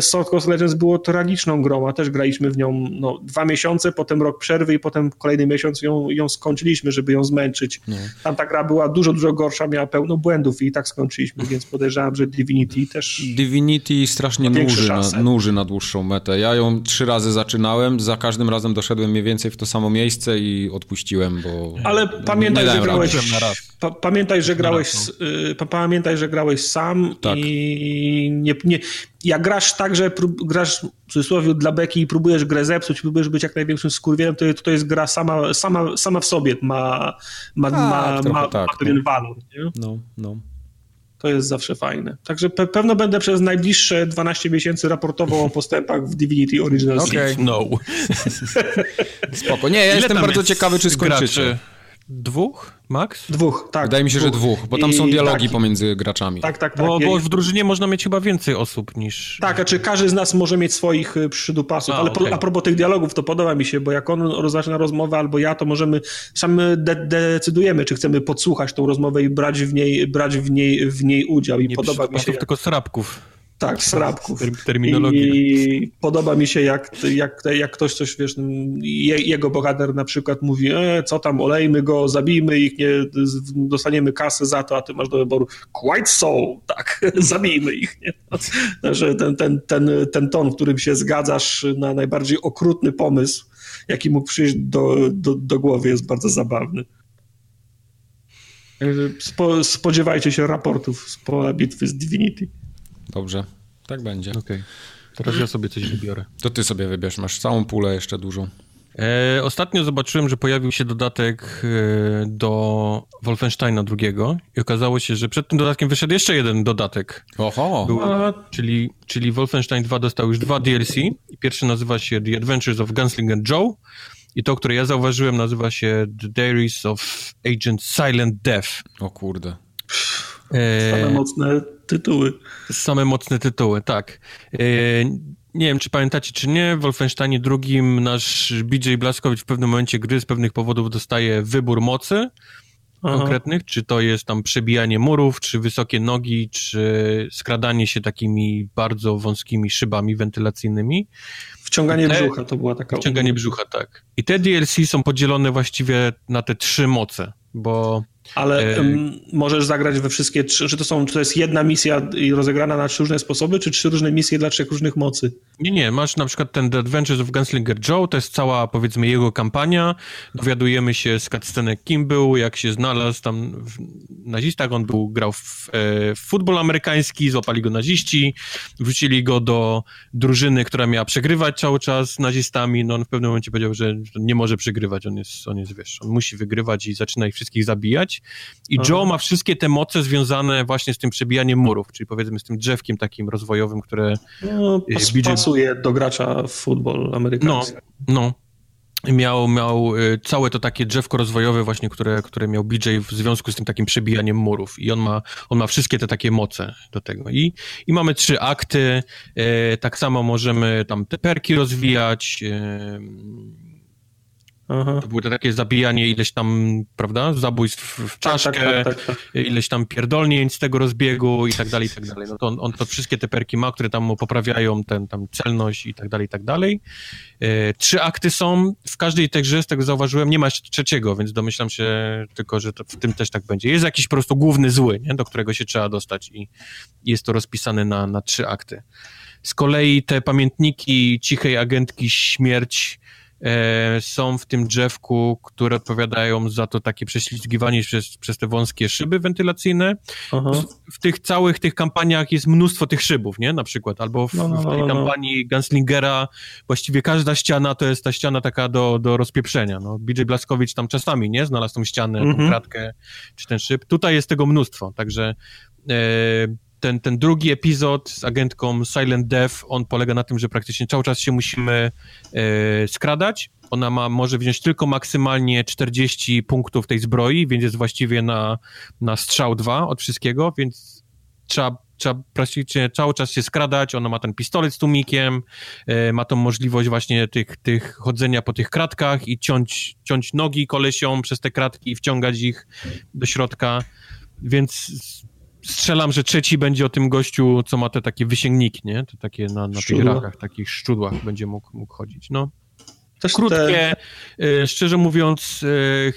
Sword Coast Legends było tragiczną grą, a też graliśmy w nią no, dwa miesiące, potem rok przerwy i potem kolejny miesiąc ją, ją skończyliśmy, żeby ją zmęczyć. Nie. Tam ta gra była dużo, dużo gorsza, miała pełno błędów i tak skończyliśmy, więc podejrzewam, że Divinity też... Divinity strasznie nuży na, nuży na dłuższą metę. Ja ją trzy razy zaczynałem, za każdym razem doszedłem mniej więcej w to samo miejsce i odpuściłem, bo... Ale pamiętaj, że grałeś... Pa, pamiętaj, że grałeś, pamiętaj, że grałeś sam tak. i nie, nie, jak grasz tak, że prób, grasz w cudzysłowie dla beki i próbujesz grę zepsuć, próbujesz być jak największym skurwielem, to, to jest gra sama, sama, sama w sobie, ma, ma, tak, ma, ma, tak, ma pewien no. walor. Nie? No, no. To jest zawsze fajne. Także pe pewno będę przez najbliższe 12 miesięcy raportował o postępach w Divinity Original okay. No. Spoko. Nie, ja Ile jestem bardzo ciekawy, czy skończycie. Graczy? Dwóch? Max? Dwóch, tak. Wydaje mi się, dwóch. że dwóch, bo tam I są dialogi tak, pomiędzy graczami. Tak, tak, tak. Bo, bo, w drużynie można mieć chyba więcej osób niż... Tak, a czy każdy z nas może mieć swoich y, przydupasów, a, ale okay. a propos tych dialogów, to podoba mi się, bo jak on rozpoczyna rozmowę albo ja, to możemy, sami de decydujemy, czy chcemy podsłuchać tą rozmowę i brać w niej, brać w niej, w niej udział i Nie podoba mi się... Tylko srabków. Tak, srabków. Terminologia. I podoba mi się, jak, jak, jak ktoś coś, wiesz, jego bohater na przykład mówi, e, co tam, olejmy go, zabijmy ich, nie, dostaniemy kasę za to, a ty masz do wyboru, quite so, tak, zabijmy ich. Nie? Także ten, ten, ten, ten ton, w którym się zgadzasz na najbardziej okrutny pomysł, jaki mógł przyjść do, do, do głowy, jest bardzo zabawny. Spo, spodziewajcie się raportów z pola bitwy z Divinity. Dobrze, tak będzie. Okej. Okay. Teraz ja sobie coś wybiorę. To ty sobie wybierz, masz całą pulę jeszcze dużą. E, ostatnio zobaczyłem, że pojawił się dodatek e, do Wolfensteina drugiego i okazało się, że przed tym dodatkiem wyszedł jeszcze jeden dodatek. Oho! Był, czyli, czyli Wolfenstein 2 dostał już dwa DLC. Pierwszy nazywa się The Adventures of Gunslinger Joe i to, które ja zauważyłem, nazywa się The Diaries of Agent Silent Death. O kurde. E, Same mocne tytuły. Same mocne tytuły, tak. E, nie wiem, czy pamiętacie, czy nie, w Wolfensteinie drugim nasz BJ Blaskowicz w pewnym momencie gry z pewnych powodów dostaje wybór mocy Aha. konkretnych, czy to jest tam przebijanie murów, czy wysokie nogi, czy skradanie się takimi bardzo wąskimi szybami wentylacyjnymi. Wciąganie te, brzucha to była taka... Wciąganie brzucha, tak. I te DLC są podzielone właściwie na te trzy moce, bo ale e... możesz zagrać we wszystkie trzy, czy to są, czy to jest jedna misja i rozegrana na trzy różne sposoby, czy trzy różne misje dla trzech różnych mocy? Nie, nie, masz na przykład ten The Adventures of Gunslinger Joe, to jest cała, powiedzmy, jego kampania, dowiadujemy się z cutscenek kim był, jak się znalazł tam w nazistach, on był, grał w, e, w futbol amerykański, złapali go naziści, wrzucili go do drużyny, która miała przegrywać cały czas nazistami, no on w pewnym momencie powiedział, że nie może przegrywać, on jest, on jest, wiesz, on musi wygrywać i zaczyna ich wszystkich zabijać, i Aha. Joe ma wszystkie te moce związane właśnie z tym przebijaniem murów, czyli powiedzmy z tym drzewkiem takim rozwojowym, które... No, pas, BJ... pasuje do gracza w futbol amerykański. No, no. Miał, miał y, całe to takie drzewko rozwojowe właśnie, które, które miał BJ w związku z tym takim przebijaniem murów i on ma, on ma wszystkie te takie moce do tego. I, i mamy trzy akty, e, tak samo możemy tam te perki rozwijać, e, Aha. To było to takie zabijanie ileś tam, prawda, zabójstw w tak, tak, czaszkę, tak, tak, tak, ileś tam pierdolnięć z tego rozbiegu i tak dalej, i tak dalej. No to on, on to wszystkie te perki ma, które tam mu poprawiają ten, tam celność i tak dalej, i tak dalej. E, trzy akty są, w każdej tej grze, z tego zauważyłem, nie ma trzeciego, więc domyślam się tylko, że w tym też tak będzie. Jest jakiś po prostu główny zły, nie? do którego się trzeba dostać i jest to rozpisane na, na trzy akty. Z kolei te pamiętniki cichej agentki śmierć są w tym drzewku, które odpowiadają za to takie prześlizgiwanie przez, przez te wąskie szyby wentylacyjne. W, w, tych całych tych kampaniach jest mnóstwo tych szybów, nie? Na przykład. Albo w, no, no, w tej no, no. kampanii Gunslingera właściwie każda ściana to jest ta ściana taka do, do rozpieprzenia. No, BJ Blaskowicz tam czasami, nie? Znalazł tą ścianę, tą mhm. kratkę, czy ten szyb. Tutaj jest tego mnóstwo, także e, ten, ten drugi epizod z agentką Silent Death, on polega na tym, że praktycznie cały czas się musimy e, skradać. Ona ma, może wziąć tylko maksymalnie 40 punktów tej zbroi, więc jest właściwie na, na strzał 2 od wszystkiego, więc trzeba trzeba praktycznie cały czas się skradać, ona ma ten pistolet z tłumikiem, e, ma tą możliwość właśnie tych, tych chodzenia po tych kratkach i ciąć, ciąć nogi kolesią przez te kratki i wciągać ich do środka, więc strzelam, że trzeci będzie o tym gościu, co ma te takie wysięgniki, nie? Te takie na, na tych rakach, takich szczudłach będzie mógł, mógł chodzić, no. Też Krótkie, te... szczerze mówiąc,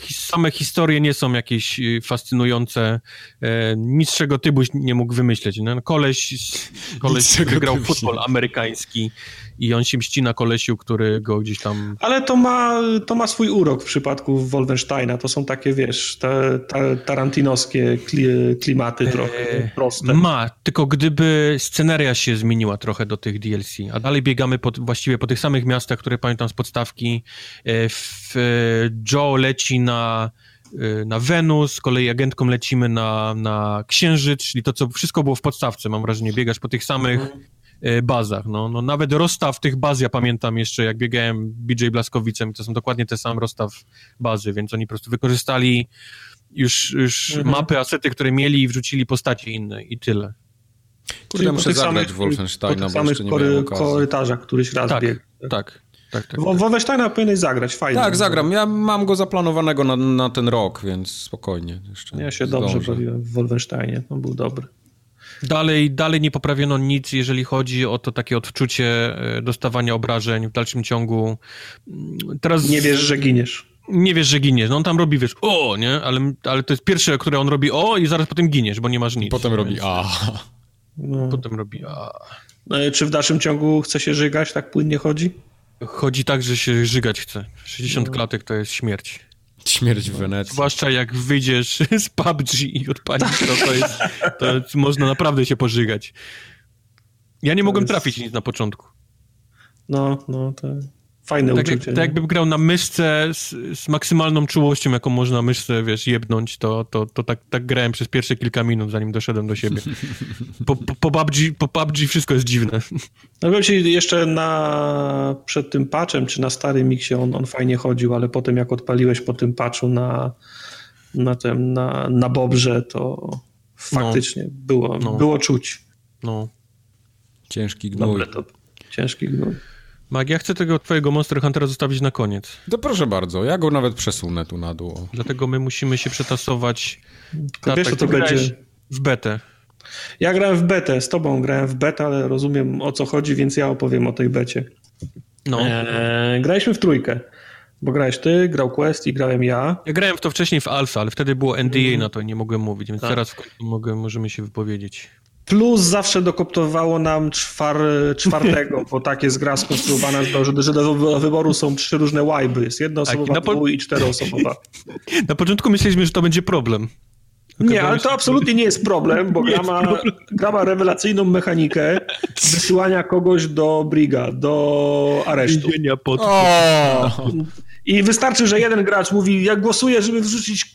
e, same historie nie są jakieś e, fascynujące. E, nic czego ty byś nie mógł wymyśleć. No, koleś, koleś wygrał futbol amerykański i on się mści na kolesiu, który go gdzieś tam... Ale to ma, to ma swój urok w przypadku Wolfensteina. To są takie, wiesz, te, te tarantinowskie klimaty trochę proste. Ma, tylko gdyby sceneria się zmieniła trochę do tych DLC, a dalej biegamy po, właściwie po tych samych miastach, które pamiętam z podstawki. E, w, Joe leci na e, na Wenus, z kolei agentką lecimy na, na Księżyc, czyli to, co wszystko było w podstawce, mam wrażenie, biegasz po tych samych mhm. E, bazach. No, no nawet rozstaw tych baz, ja pamiętam jeszcze, jak biegałem BJ Blaskowicem, to są dokładnie te sam rozstaw bazy, więc oni po prostu wykorzystali już, już mhm. mapy, asety, które mieli i wrzucili postacie inne i tyle. Kurde, muszę zagrać w Wolfensteina, bo jeszcze nie kory, korytarzach któryś raz tak, biegł. Tak, tak, tak. Wolfensteina powinieneś zagrać, fajnie. Tak, zagram. Ja mam go zaplanowanego na, na ten rok, więc spokojnie. Jeszcze ja się zdążę. dobrze bawiłem w Wolfensteinie, on był dobry. Dalej, dalej nie poprawiono nic, jeżeli chodzi o to takie odczucie e, dostawania obrażeń w dalszym ciągu. Teraz... Nie wiesz, że giniesz. Nie wiesz, że giniesz. No on tam robi, wiesz, o, nie? Ale, ale to jest pierwsze, które on robi o i zaraz potem giniesz, bo nie masz nic. Potem robi a. No. Potem robi a. No, czy w dalszym ciągu chce się żygać, tak płynnie chodzi? Chodzi tak, że się żygać chce. 60 no. klatek to jest śmierć. Śmierć w Wenecji. Zwłaszcza jak wyjdziesz z PUBG i odpalisz to, to jest, to jest, można naprawdę się pożygać. Ja nie mogłem jest... trafić nic na początku. No, no, to fajne tak, uczucie. Tak jakbym grał na myszce z, z, maksymalną czułością, jaką można myszce, wiesz, jebnąć, to, to, to tak, tak grałem przez pierwsze kilka minut, zanim doszedłem do siebie. Po, po, po, PUBG, po PUBG wszystko jest dziwne. No ci, jeszcze na, przed tym patchem, czy na starym miksie on, on fajnie chodził, ale potem jak odpaliłeś po tym patchu na, na tym, na, na Bobrze, to faktycznie no. było, no. było czuć. No. Ciężki gnój. Dobre to. Ciężki gnój. Mag, ja chcę tego twojego Monster Huntera zostawić na koniec. To proszę bardzo, ja go nawet przesunę tu na dół. Dlatego my musimy się przetasować. To wiesz, co to będzie? W betę. Ja grałem w betę, z tobą grałem w betę, ale rozumiem o co chodzi, więc ja opowiem o tej becie. No. Eee, graliśmy w trójkę. Bo grałeś ty, grał Quest i grałem ja. Ja grałem w to wcześniej w Alpha, ale wtedy było NDA mm. na to i nie mogłem mówić, więc tak. teraz w końcu mogę, możemy się wypowiedzieć. Plus zawsze dokoptowało nam czwar, czwartego, bo tak jest gra skonstruowana, że, że do wyboru są trzy różne łajby. Jest jednoosobowa, tak, po... i czteroosobowa. Na początku myśleliśmy, że to będzie problem. Nie, ale to absolutnie nie jest problem, bo gra ma, gra ma rewelacyjną mechanikę wysyłania kogoś do briga, do aresztu. Pod... I wystarczy, że jeden gracz mówi, jak głosuję, żeby wrzucić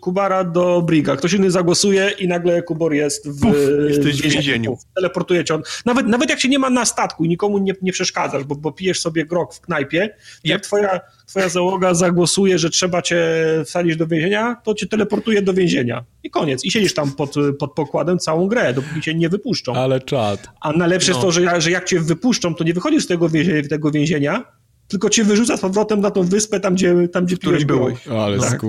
Kubara do Briga. Ktoś inny zagłosuje i nagle Kubor jest w, Puf, w więzieniu. Teleportuje cię on. Nawet, nawet jak się nie ma na statku i nikomu nie, nie przeszkadzasz, bo, bo pijesz sobie grog w knajpie, yep. jak twoja, twoja załoga zagłosuje, że trzeba cię wsadzić do więzienia, to cię teleportuje do więzienia. I koniec. I siedzisz tam pod, pod pokładem całą grę, dopóki cię nie wypuszczą. Ale czad. A najlepsze no. jest to, że, że jak cię wypuszczą, to nie wychodzisz z tego więzienia, tego więzienia tylko cię wyrzuca z powrotem na tą wyspę, tam gdzie, tam, gdzie któryś byłeś. O, ale tak.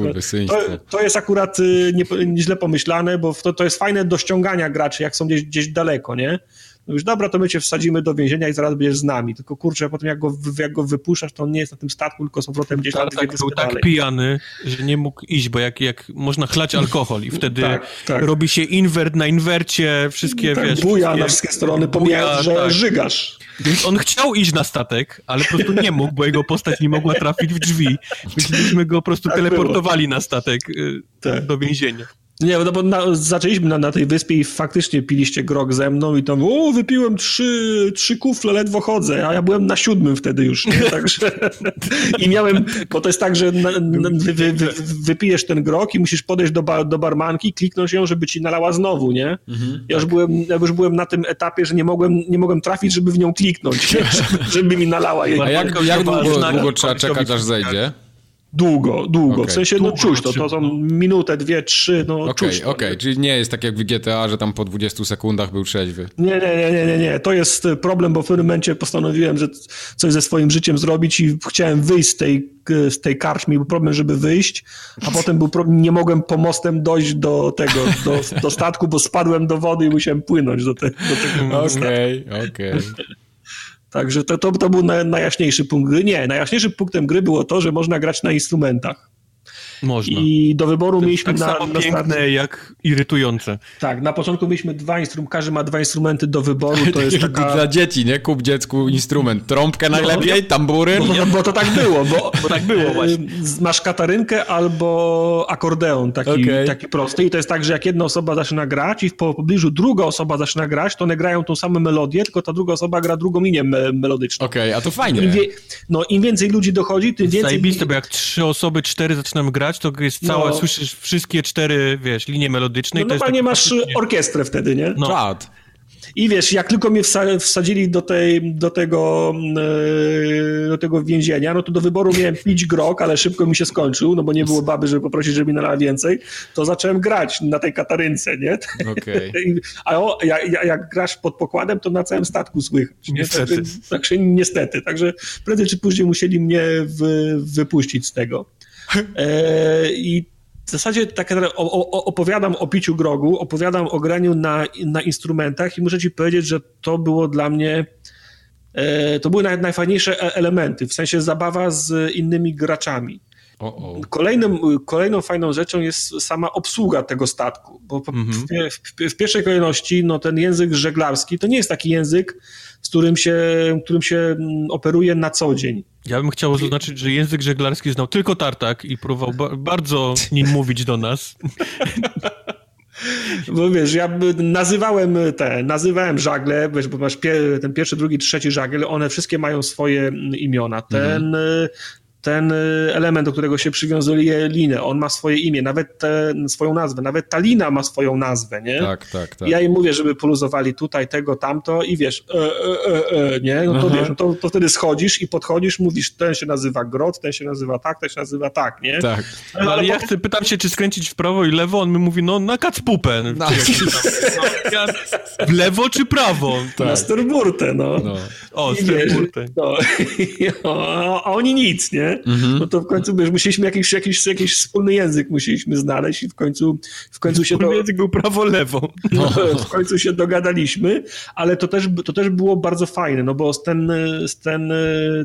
to, to jest akurat y, nie, źle pomyślane, bo to, to jest fajne do ściągania graczy, jak są gdzieś, gdzieś daleko, nie? No już dobra, to my cię wsadzimy do więzienia i zaraz będziesz z nami. Tylko kurczę, potem jak go, jak go wypuszczasz, to on nie jest na tym statku, tylko z powrotem gdzieś tam. Tak, był tak pijany, że nie mógł iść, bo jak, jak można chlać alkohol i wtedy tak, tak. robi się inwert na inwercie, wszystkie, tak, wiesz... buja wszystkie, na wszystkie strony, pomijając, że tak. żygasz. Więc on chciał iść na statek, ale po prostu nie mógł, bo jego postać nie mogła trafić w drzwi. Więc myśmy go po prostu tak teleportowali było. na statek y, tak. do więzienia. Nie, no bo na, zaczęliśmy na, na tej wyspie i faktycznie piliście grog ze mną i tam, o, wypiłem trzy, trzy kufle, ledwo chodzę, a ja byłem na siódmym wtedy już, nie? Także i miałem, bo to jest tak, że na, na, wy, wy, wy, wypijesz ten grog i musisz podejść do, bar, do barmanki, kliknąć ją, żeby ci nalała znowu, nie? Mhm, ja, już tak. byłem, ja już byłem na tym etapie, że nie mogłem, nie mogłem trafić, żeby w nią kliknąć, żeby, żeby mi nalała. A jak, jak długo, długo trzeba czekać, aż zejdzie? Długo, długo. Okay. W sensie, no czuć to, to są minutę, dwie, trzy, no okay, czuć Okej, okay. czyli nie jest tak jak w GTA, że tam po 20 sekundach był trzeźwy. Nie, nie, nie, nie, nie, nie. To jest problem, bo w pewnym momencie postanowiłem, że coś ze swoim życiem zrobić i chciałem wyjść z tej, z tej karczmy. Był problem, żeby wyjść, a potem był problem, nie mogłem pomostem dojść do tego, do, do statku, bo spadłem do wody i musiałem płynąć do, te, do tego Okej, okej. Także to, to, to był najjaśniejszy punkt gry. Nie, najjaśniejszym punktem gry było to, że można grać na instrumentach. Można. I do wyboru to mieliśmy tak na, samo na piękne jak irytujące. Tak, na początku mieliśmy dwa instrumenty, każdy ma dwa instrumenty do wyboru, to jest taka... Dla dzieci, nie? Kup dziecku instrument. Trąbkę no. najlepiej, tamburyn. Bo, bo, to tak było, bo, bo tak było właśnie. Masz katarynkę albo akordeon taki, okay. taki prosty i to jest tak, że jak jedna osoba zaczyna grać i w pobliżu druga osoba zaczyna grać, to one grają tą samą melodię, tylko ta druga osoba gra drugą linię me melodyczną. Okej, okay, a to fajnie. Im wie... no im więcej ludzi dochodzi, tym więcej... Zajebiste, bo jak trzy osoby, cztery zaczynamy grać, to jest cała, no. słyszysz wszystkie cztery, wiesz, linie melodyczne. No normalnie tak masz orkiestrę wtedy, nie? No. Czad. I wiesz, jak tylko mnie wsadzili do, tej, do, tego, e, do tego więzienia, no to do wyboru miałem pić grog, ale szybko mi się skończył, no bo nie było baby, żeby poprosić, żeby mi nalała więcej, to zacząłem grać na tej katarynce, nie? Okay. A o, jak, jak, grasz pod pokładem, to na całym statku słychać. Niestety. Także, także niestety. Także prędzej czy później musieli mnie wy, wypuścić z tego. E, I w zasadzie tak opowiadam o piciu grogu, opowiadam o graniu na, na instrumentach i muszę ci powiedzieć, że to było dla mnie e, to były najfajniejsze e, elementy, w sensie zabawa z innymi graczami. Kolejnym, kolejną fajną rzeczą jest sama obsługa tego statku, bo mhm. w, w, w, pierwszej kolejności no, ten język żeglarski to nie jest taki język, z którym się, którym się mm, operuje na co dzień. Ja bym chciał zaznaczyć, że język żeglarski znał tylko Tartak i próbował ba bardzo nim mówić do nas. Bo wiesz, ja nazywałem te, nazywałem żagle, wiesz, bo masz pie, ten pierwszy, drugi, trzeci żagiel, one wszystkie mają swoje mm, imiona. Ten, mhm ten y, element, do którego się przywiązuje linę, on ma swoje imię, nawet te, swoją nazwę, nawet ta lina ma swoją nazwę, nie? Tak, tak, tak. Ja im mówię, żeby poluzowali tutaj, tego, tamto i wiesz, e, e, e, e nie? No to Aha. wiesz, no to, to wtedy schodzisz i podchodzisz, mówisz, ten się nazywa grot, ten się nazywa tak, ten się nazywa tak, nie? Tak. No, ale, ale ja chcę, pytam się, czy skręcić w prawo i lewo, on mi mówi, no na kacpupę. No w lewo czy prawo? Tak. Na sterburtę, no. no. O, sterburtę. No. a oni nic, nie? Mhm. No to w końcu wiesz, musieliśmy jakiś, jakiś, jakiś wspólny język musieliśmy znaleźć i w końcu, w końcu się... Wspólny do... język był prawo-lewo. No, w końcu się dogadaliśmy, ale to też, to też było bardzo fajne, no bo ten, ten,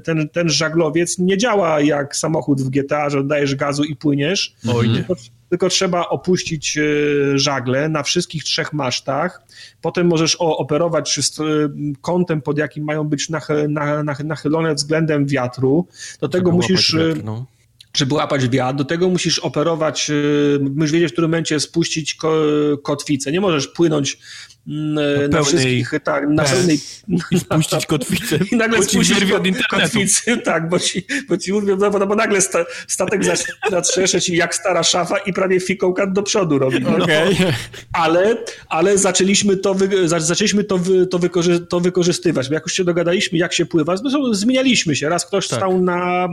ten, ten żaglowiec nie działa jak samochód w GTA, że dajesz gazu i płyniesz. Oj nie tylko trzeba opuścić e, żagle na wszystkich trzech masztach. Potem możesz operować kątem, pod jakim mają być nachylone względem wiatru. Do tego musisz. E, wiatr, no żeby łapać wiatr, do tego musisz operować, e, musisz wiedzieć, w którym momencie spuścić kotwicę. Nie możesz płynąć na, na wszystkich, tak, na pełnej... I spuścić kotwicę. I nagle spuścić kotwicy, tak, bo ci, bo ci mówią, no, bo nagle sta, statek zaczyna trzeszeć jak stara szafa i prawie fikołka do przodu robi. No. Okay. Ale, ale zaczęliśmy, to, wy, zaczęliśmy to, wy, to, wykorzy, to wykorzystywać, bo jak już się dogadaliśmy, jak się pływa, zresztą zmienialiśmy się. Raz ktoś tak. stał na...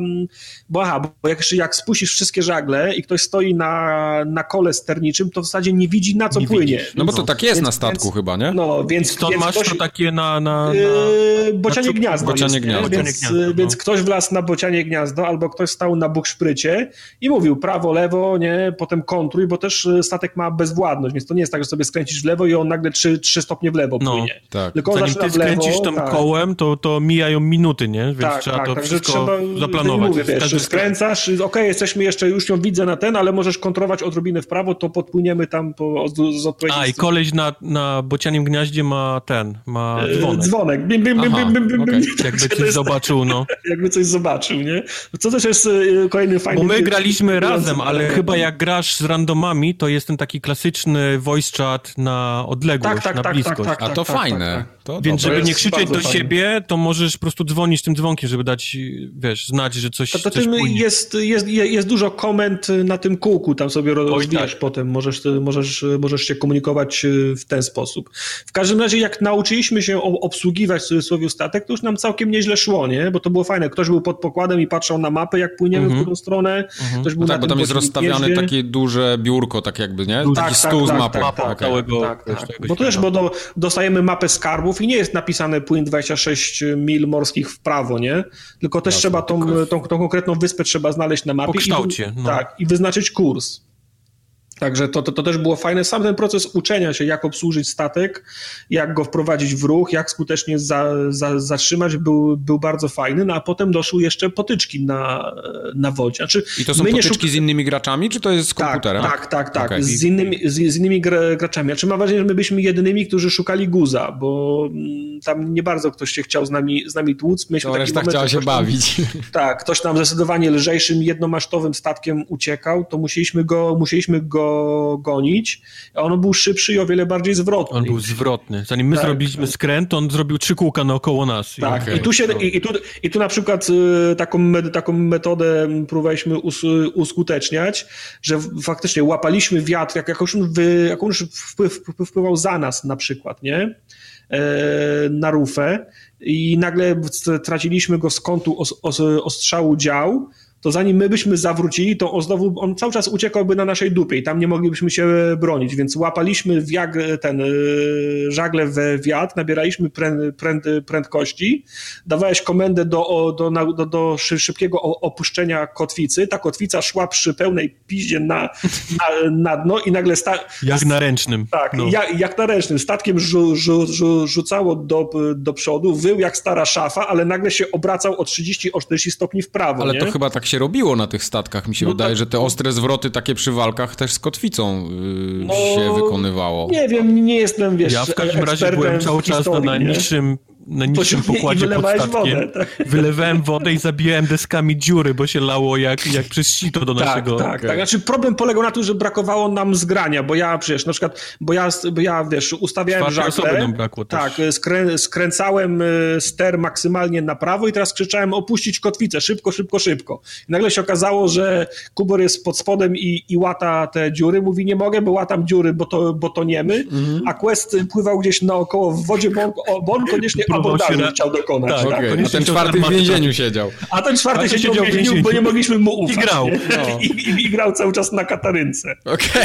Bo aha, bo jak, jak spuścisz wszystkie żagle i ktoś stoi na, na kole sterniczym, to w zasadzie nie widzi, na co nie płynie. Widzisz. No bo to tak jest więc, na statku więc, chyba chyba, nie? No, więc... Stąd więc masz ktoś, to takie na... na, na yy, bocianie na gniazdo. Bocianie jest, gniazdo. Więc, gniazdo, no. więc ktoś wlazł na bocianie gniazdo, albo ktoś stał na bukszprycie i mówił prawo, lewo, nie, potem kontruj, bo też y, statek ma bezwładność, więc to nie jest tak, że sobie skręcisz w lewo i on nagle 3, 3 stopnie w lewo no, płynie. Tak. Tylko Zanim ty skręcisz tam tak. kołem, to, to mijają minuty, nie? Więc tak, trzeba tak, to wszystko trzeba, zaplanować. Mówię, wiesz, skręcasz, okay, jesteśmy jeszcze, już ją widzę na ten, ale możesz kontrolować odrobinę w prawo, to podpłyniemy tam po, z, z odpowiedzi. A, i koleś na, na bocianim gniaździe ma ten, ma e, dzwonek. Dzwonek, bim, bim, bim, bim, bim, bim, okay. Jakby coś zobaczył, no. Jakby coś zobaczył, nie? Co też jest e, kolejny fajny... Bo my graliśmy razem, ale chyba jak grasz z randomami, to jest ten taki klasyczny voice chat na odległość, tak, tak, na tak, bliskość. Tak, tak, A to tak, fajne. Tak, to Więc żeby nie krzyczeć do fajne. siebie, to możesz po prostu dzwonić tym dzwonkiem, żeby dać, wiesz, znać, że coś, to, to coś jest, jest, jest dużo koment na tym kółku, tam sobie rozwijasz tak. potem, możesz, możesz, możesz się komunikować e, w ten sposób. W każdym razie, jak nauczyliśmy się obsługiwać w cudzysłowie statek, to już nam całkiem nieźle szło, nie? Bo to było fajne. Ktoś był pod pokładem i patrzał na mapę, jak płyniemy mm -hmm. w którą stronę. Mm -hmm. Ktoś był no tak, bo tam jest rozstawiane takie duże biurko, tak jakby, nie? Taki tak, stół tak, z tak, mapą. Tak, tak, całego, tak, tak. Bo to też, bo do, dostajemy mapę skarbów i nie jest napisane płyn 26 mil morskich w prawo, nie? Tylko też trzeba tą, tą, tą, konkretną wyspę trzeba znaleźć na mapie. Po kształcie. I, no. Tak, i wyznaczyć kurs. Także to, to, to też było fajne. Sam ten proces uczenia się, jak obsłużyć statek, jak go wprowadzić w ruch, jak skutecznie za, za, zatrzymać, był, był bardzo fajny. No a potem doszły jeszcze potyczki na, na wodzie. Znaczy, I to są potyczki z innymi graczami, czy to jest z tak, komputerem? Tak, tak, tak. Okay. Z, innymi, z, z innymi graczami. Znaczy mam wrażenie, że my byliśmy jedynymi, którzy szukali guza, bo mm, tam nie bardzo ktoś się chciał z nami, z nami tłuc. Myśmy to reszta chciała się bawić. Tak, ktoś tam zdecydowanie lżejszym, jednomasztowym statkiem uciekał, to musieliśmy go, musieliśmy go gonić, a on był szybszy i o wiele bardziej zwrotny. On był zwrotny. Zanim my tak. zrobiliśmy skręt, on zrobił trzy kółka naokoło nas. Tak, okay. I, tu się, i, i, tu, i tu na przykład y, taką, taką metodę próbowaliśmy us, uskuteczniać, że faktycznie łapaliśmy wiatr, jak, jak on, wy, jak on wpływ, wpływał za nas na przykład, nie? E, na rufę i nagle traciliśmy go z kątu os, os, ostrzału dział, to zanim my byśmy zawrócili, to on znowu, on cały czas uciekałby na naszej dupie i tam nie moglibyśmy się bronić, więc łapaliśmy wiag, ten y, żagle we wiatr, nabieraliśmy pręd, pręd, prędkości, dawałeś komendę do, do, do, do szybkiego opuszczenia kotwicy, ta kotwica szła przy pełnej piździe na, na, na dno i nagle... Sta... Jak na ręcznym. Tak, no. jak, jak na ręcznym. Statkiem rzu, rzu, rzu, rzucało do, do przodu, wył jak stara szafa, ale nagle się obracał o 30, o 40 stopni w prawo. Ale nie? to chyba tak się się robiło na tych statkach. Mi się no wydaje, tak. że te ostre zwroty takie przy walkach też z kotwicą yy, no, się wykonywało. Nie wiem, nie jestem, wiesz, Ja w każdym razie byłem cały czas na najniższym na niższym pokładzie pod statkiem. Wodę, tak. Wylewałem wodę i zabijałem deskami dziury, bo się lało jak, jak przez sito do tak, naszego... Tak, okay. tak. Znaczy problem polegał na tym, że brakowało nam zgrania, bo ja przecież na przykład, bo ja, bo ja wiesz, ustawiałem żagle, nam brakło tak, skrę, skręcałem y, ster maksymalnie na prawo i teraz krzyczałem opuścić kotwicę, szybko, szybko, szybko. I nagle się okazało, że Kubor jest pod spodem i, i łata te dziury, mówi nie mogę, bo łatam dziury, bo to, bo to niemy, mm -hmm. a Quest pływał gdzieś naokoło w wodzie, bo on, bo on koniecznie abordażu na... chciał dokonać. Tak, tak? Okay. A ten czwarty w więzieniu siedział. A ten czwarty siedział, siedział w więzieniu, bo nie mogliśmy mu ufać. I grał. No. I, i, I, grał cały czas na katarynce. Okej.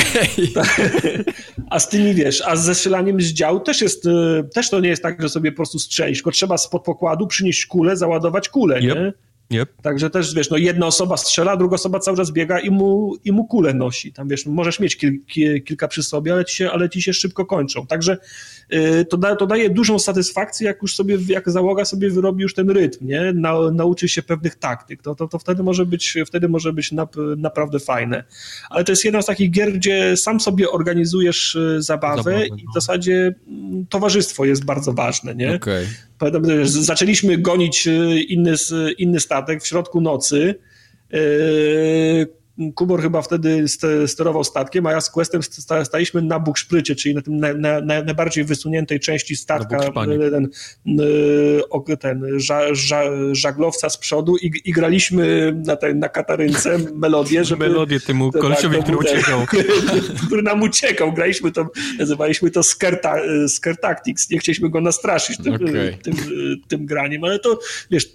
Okay. A z tymi, wiesz, a ze strzelaniem z dział też jest, y, też to nie jest tak, że sobie po prostu strzelisz, tylko trzeba spod pokładu przynieść kulę, załadować kulę, yep. nie? Yep. Także też, wiesz, no jedna osoba strzela, druga osoba cały czas biega i mu, i mu kulę nosi. Tam, wiesz, możesz mieć kil, kil, kilka przy sobie, ale ci, się, ale ci się szybko kończą. Także to, da, to daje dużą satysfakcję, jak już sobie, jak załoga sobie wyrobi już ten rytm, nie? Na, nauczy się pewnych taktyk. To, to, to wtedy może być, wtedy może być nap, naprawdę fajne. Ale to jest jedna z takich gier, gdzie sam sobie organizujesz y, zabawę, zabawę i w no. zasadzie mm, towarzystwo jest bardzo ważne, nie? Okay. Pamiętam, zaczęliśmy gonić y, inny, inny statek w środku nocy. Kubor chyba wtedy sterował statkiem, a ja z Questem staliśmy na bukszprycie, czyli na tym na, na, na najbardziej wysuniętej części statka, ten, ten ża, ża, żaglowca z przodu i, i graliśmy na, ten, na katarynce melodię, żeby... Melodię temu tak, kolesiowi, który uciekał. który nam uciekał. Graliśmy to, nazywaliśmy to Scare, scare Tactics. Nie chcieliśmy go nastraszyć tym, okay. tym, tym graniem, ale to, wiesz,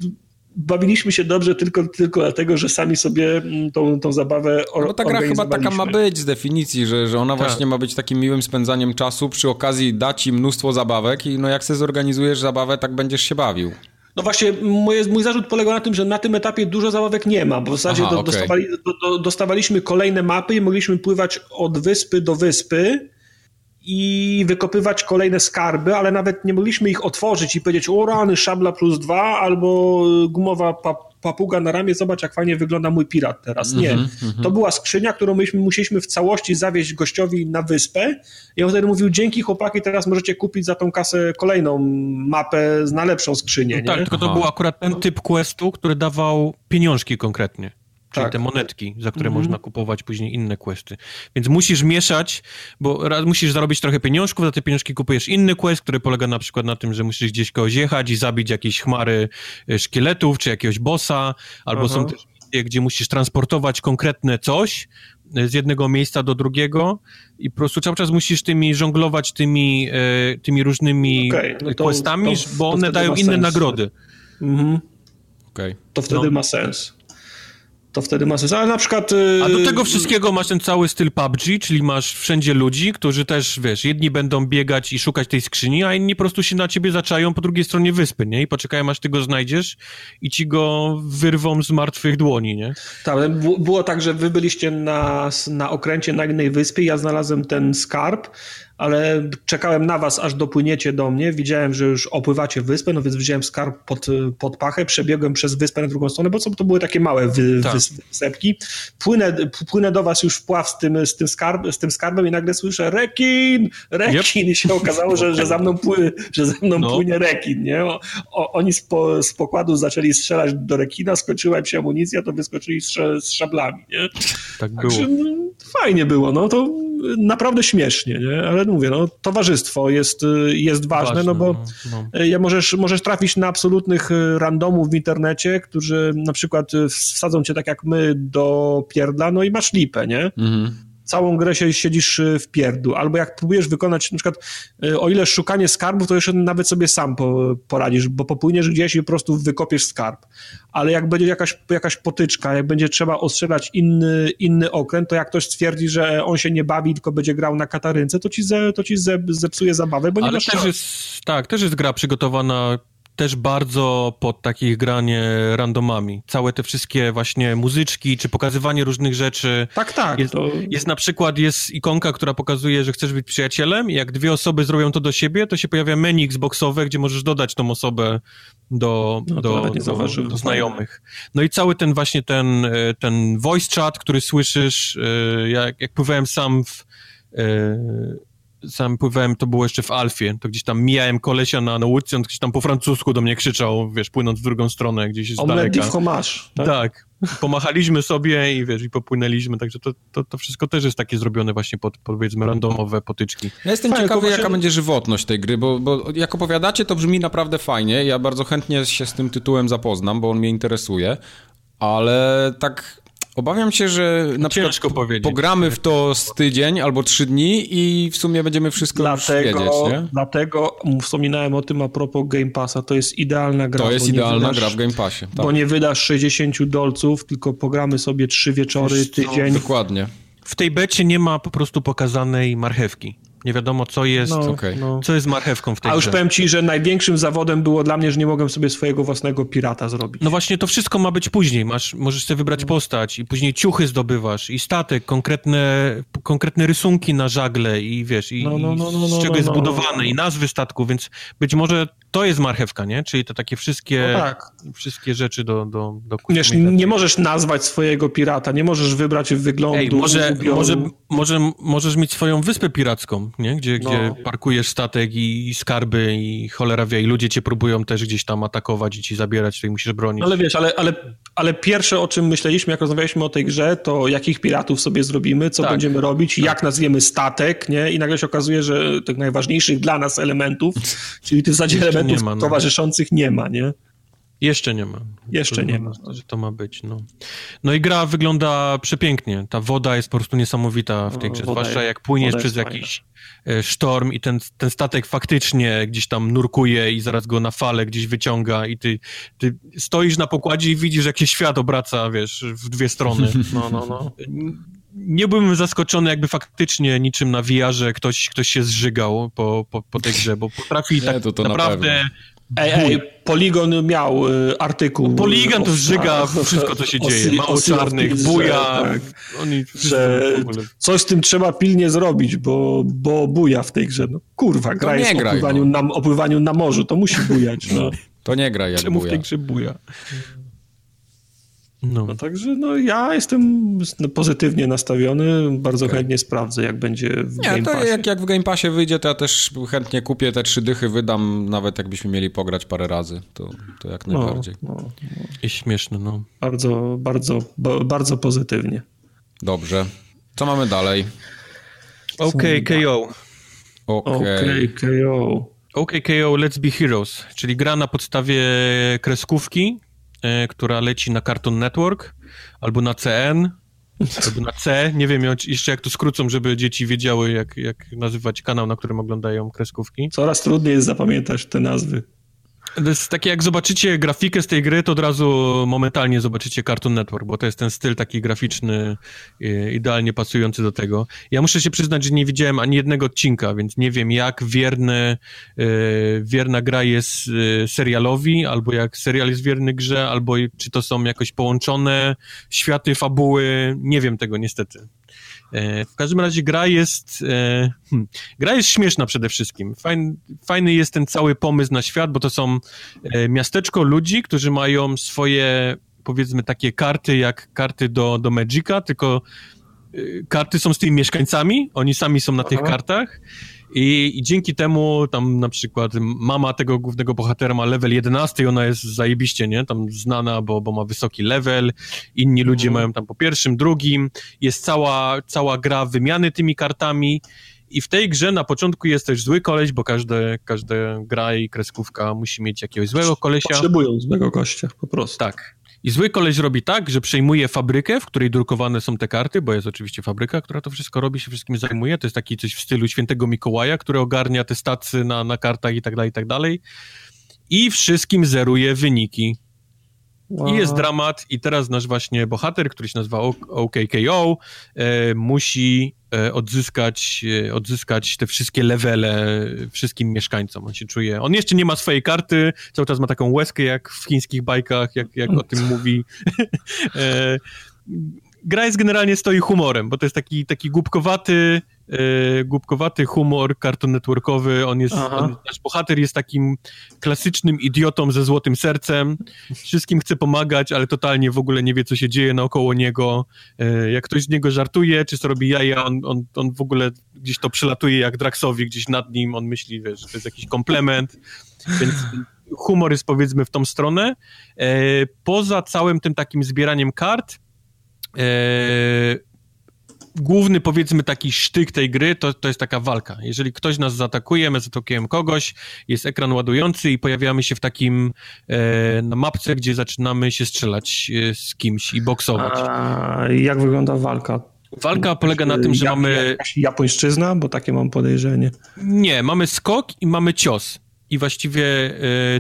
bawiliśmy się dobrze tylko, tylko dlatego, że sami sobie mm, tą, tą zabawę or- No ta gra chyba taka ma być z definicji, że, że ona tak. właśnie ma być takim miłym spędzaniem czasu, przy okazji da ci mnóstwo zabawek i no jak sobie zorganizujesz zabawę, tak będziesz się bawił. No właśnie, moje, mój zarzut polegał na tym, że na tym etapie dużo zabawek nie ma, bo w zasadzie Aha, do, okay. dostawali, do, do, dostawaliśmy kolejne mapy i mogliśmy pływać od wyspy do wyspy i wykopywać kolejne skarby, ale nawet nie mogliśmy ich otworzyć i powiedzieć, o rany, szabla plus dwa albo gumowa pa papuga na ramię, zobacz jak fajnie wygląda mój pirat teraz. Nie. Mm -hmm. To była skrzynia, którą myśmy musieliśmy w całości zawieźć gościowi na wyspę i on wtedy mówił, dzięki chłopaki, teraz możecie kupić za tą kasę kolejną mapę na lepszą skrzynię. No tak, tylko to był akurat ten typ questu, który dawał pieniążki konkretnie. Czyli tak. te monetki, za które mhm. można kupować później inne questy. Więc musisz mieszać, bo raz musisz zarobić trochę pieniążków, za te pieniążki kupujesz inny quest, który polega na przykład na tym, że musisz gdzieś kogoś jechać i zabić jakieś chmary e, szkieletów, czy jakiegoś bossa, albo Aha. są też misje, gdzie musisz transportować konkretne coś e, z jednego miejsca do drugiego i po prostu cały czas musisz tymi żonglować tymi, e, tymi różnymi okay, no to, questami, to, bo one dają inne sens. nagrody. Mhm. Okay. To wtedy no. ma sens to wtedy ma sens. Ale na przykład... A do y, tego wszystkiego masz ten cały styl PUBG, czyli masz wszędzie ludzi, którzy też, wiesz, jedni będą biegać i szukać tej skrzyni, a inni po prostu się na ciebie zaczają po drugiej stronie wyspy, nie? I poczekają, aż ty go znajdziesz i ci go wyrwą z martwych dłoni, nie? Tak, było tak, że wy byliście na, na okręcie na innej wyspie, ja znalazłem ten skarb, ale czekałem na was, aż dopłyniecie do mnie. Widziałem, że już opływacie wyspę, no więc wziąłem skarb pod, pod pachę, przebiegłem przez wyspę na drugą stronę, bo co, to były takie małe wy, tak. wysepki. Płynę, płynę do was już w pław z tym, z tym, skarb, z tym skarbem i nagle słyszę rekin, rekin yep. i się okazało, że, że za mną, pły, że za mną no. płynie rekin, nie? O, o, oni z, po, z pokładu zaczęli strzelać do rekina, skończyła się amunicja, to wyskoczyli z, z szablami, nie? Tak było. Także, no, fajnie było, no to naprawdę śmiesznie, nie? Ale mówię, no, towarzystwo jest, jest ważne, ważne no bo no, no. Ja możesz, możesz trafić na absolutnych randomów w internecie, którzy na przykład wsadzą cię tak jak my do pierdla, no i masz lipę, nie? Mhm całą grę się siedzisz y, w pierdu, albo jak próbujesz wykonać, na przykład y, o ile szukanie skarbów, to jeszcze nawet sobie sam poradzisz, bo popłyniesz gdzieś i po prostu wykopiesz skarb, ale jak będzie jakaś, jakaś potyczka, jak będzie trzeba ostrzelać inny, inny okręt, to jak ktoś stwierdzi, że on się nie bawi, tylko będzie grał na katarynce, to ci, ze, to ci ze, zepsuje zabawę, bo nie ale też jest, Tak, też jest gra przygotowana też bardzo pod takich granie randomami. Całe te wszystkie właśnie muzyczki, czy pokazywanie różnych rzeczy. Tak, tak. Jest, to... jest na przykład, jest ikonka, która pokazuje, że chcesz być przyjacielem i jak dwie osoby zrobią to do siebie, to się pojawia menu Xboxowe, gdzie możesz dodać tą osobę do, no, do, do, do, znajomych. No i cały ten właśnie ten, e, ten voice chat, który słyszysz, e, jak, jak pływałem sam w e, sam pływałem, to było jeszcze w Alfie, to gdzieś tam mijałem kolesia na, na łódce, on gdzieś tam po francusku do mnie krzyczał, wiesz, płynąc w drugą stronę, gdzieś z daleka. w fromage, tak? tak? Pomachaliśmy sobie i wiesz, i popłynęliśmy, także to, to, to wszystko też jest takie zrobione właśnie pod, powiedzmy, randomowe potyczki. Ja jestem fajnie, ciekawy, jaka będzie żywotność tej gry, bo, bo jak opowiadacie, to brzmi naprawdę fajnie, ja bardzo chętnie się z tym tytułem zapoznam, bo on mnie interesuje, ale tak Obawiam się, że na przykład pogramy w to z tydzień albo trzy dni i w sumie będziemy wszystko dlatego, już wiedzieć, nie? Dlatego wspominałem o tym a propos Game Passa, to jest idealna gra. To jest idealna wydasz, gra w Game Passie. Tak. Bo nie wydasz 60 dolców, tylko pogramy sobie trzy wieczory, tydzień. Dokładnie. W tej becie nie ma po prostu pokazanej marchewki. Nie wiadomo, co jest, no, okay. no. co jest marchewką w tej A już grze. powiem ci, że największym zawodem było dla mnie, że nie mogłem sobie swojego własnego pirata zrobić. No właśnie, to wszystko ma być później. Masz, możesz sobie wybrać postać i później ciuchy zdobywasz i statek, konkretne, konkretne rysunki na żagle i wiesz, i, no, no, no, no z czego no, jest no, zbudowane i nazwy statku, więc być może to jest marchewka, nie? Czyli to takie wszystkie, no tak. wszystkie rzeczy do, do, do Wiesz, nie możesz nazwać swojego pirata, nie możesz wybrać wyglądu. Ej, może, może, może, możesz mieć swoją wyspę piracką, nie? Gdzie, no. gdzie parkujesz statek i, i, skarby i cholera wie, i ludzie cię próbują też gdzieś tam atakować i ci zabierać, to musisz bronić. Ale wiesz, ale, ale, ale pierwsze o czym myśleliśmy, jak rozmawialiśmy o tej grze, to jakich piratów sobie zrobimy, co tak. będziemy robić, tak. jak nazwiemy statek, nie? I nagle się okazuje, że tych najważniejszych dla nas elementów, czyli tych w zasadzie elementów nie ma, no. towarzyszących nie ma, nie? Jeszcze nie ma. Jeszcze to, nie ma. Że to ma być, no. No i gra wygląda przepięknie. Ta woda jest po prostu niesamowita w tej grze. Zwłaszcza jak płyniesz przez jakiś fajna. E, sztorm i ten, ten statek faktycznie gdzieś tam nurkuje i zaraz go na fale gdzieś wyciąga i ty, ty stoisz na pokładzie i widzisz, jak się świat obraca, wiesz, w dwie strony. No, no, no. Nie byłbym zaskoczony, jakby faktycznie niczym na VR-ze ktoś, ktoś się zżygał po, po, po tej grze, bo potrafi nie, tak to to naprawdę... Na Ej, ej, Poligon miał y, artykuł. No, Poligon to zżyga wszystko, co się dzieje. Mało czarnych, buja. Tak, oni że coś z tym trzeba pilnie zrobić, bo, bo buja w tej grze. No, kurwa, gra jest o pływaniu, no. na, o pływaniu na morzu, to musi bujać. No. To nie gra jak Czemu buja. w tej grze buja? No. no. także no, ja jestem pozytywnie nastawiony, bardzo tak. chętnie sprawdzę, jak będzie w Nie, Game Passie. Jak, jak w Game Passie wyjdzie, to ja też chętnie kupię te trzy dychy, wydam, nawet jakbyśmy mieli pograć parę razy, to, to jak no, najbardziej. No, no, no. I śmieszne, no. Bardzo, bardzo, bardzo pozytywnie. Dobrze. Co mamy dalej? OK KO. OK KO. OK KO Let's Be Heroes, czyli gra na podstawie kreskówki, która leci na Cartoon Network albo na CN, albo na C. Nie wiem jeszcze jak to skrócą, żeby dzieci wiedziały, jak, jak nazywać kanał, na którym oglądają kreskówki. Coraz trudniej jest zapamiętać te nazwy. To jest takie, jak zobaczycie grafikę z tej gry, to od razu momentalnie zobaczycie Cartoon Network, bo to jest ten styl taki graficzny, idealnie pasujący do tego. Ja muszę się przyznać, że nie widziałem ani jednego odcinka, więc nie wiem, jak wierny, e, wierna gra jest e, serialowi, albo jak serial jest wierny grze, albo czy to są jakoś połączone światy, fabuły. Nie wiem tego niestety. E, w każdym razie gra jest, e, hmm, gra jest śmieszna przede wszystkim. Fajny, fajny jest ten cały pomysł na świat, bo to są e, miasteczko ludzi, którzy mają swoje, powiedzmy, takie karty jak karty do, do Magica, tylko karty są z tymi mieszkańcami, oni sami są na Aha. tych kartach i, I, dzięki temu tam na przykład mama tego głównego bohatera ma level 11 i ona jest zajebiście, nie? Tam znana, bo, bo ma wysoki level, inni mhm. ludzie mają tam po pierwszym, drugim, jest cała, cała gra wymiany tymi kartami i w tej grze na początku jest też zły koleś, bo każde, każda gra i kreskówka musi mieć jakiegoś złego kolesia. Potrzebują złego gościa, po prostu. Tak. I zły koleś robi tak, że przejmuje fabrykę, w której drukowane są te karty, bo jest oczywiście fabryka, która to wszystko robi, się wszystkim zajmuje. To jest taki coś w stylu świętego Mikołaja, który ogarnia te stacje na, na kartach i tak dalej, i tak dalej. I wszystkim zeruje wyniki. Wow. I jest dramat, i teraz nasz właśnie bohater, który się nazywa OKKO, e, musi e, odzyskać, e, odzyskać te wszystkie levele wszystkim mieszkańcom. On się czuje. On jeszcze nie ma swojej karty, cały czas ma taką łezkę jak w chińskich bajkach, jak, jak o tym mówi. gra jest generalnie stoi humorem, bo to jest taki, taki głupkowaty, e, głupkowaty humor karton networkowy. On jest, on, nasz bohater jest takim klasycznym idiotą ze złotym sercem. Wszystkim chce pomagać, ale totalnie w ogóle nie wie, co się dzieje naokoło niego. E, jak ktoś z niego żartuje, czy co robi jaja, on, on, on w ogóle gdzieś to przelatuje jak Draxowi gdzieś nad nim. On myśli, wiesz, że to jest jakiś komplement. Więc humor jest powiedzmy w tą stronę. E, poza całym tym takim zbieraniem kart, główny, powiedzmy, taki sztyk tej gry to, to jest taka walka. Jeżeli ktoś nas zaatakuje, my zaatakujemy kogoś, jest ekran ładujący i pojawiamy się w takim e, na mapce, gdzie zaczynamy się strzelać e, z kimś i boksować. A jak wygląda walka? Walka polega na tym, że mamy... Jakaś japońszczyzna? Bo takie mam podejrzenie. Nie, mamy skok i mamy cios. I właściwie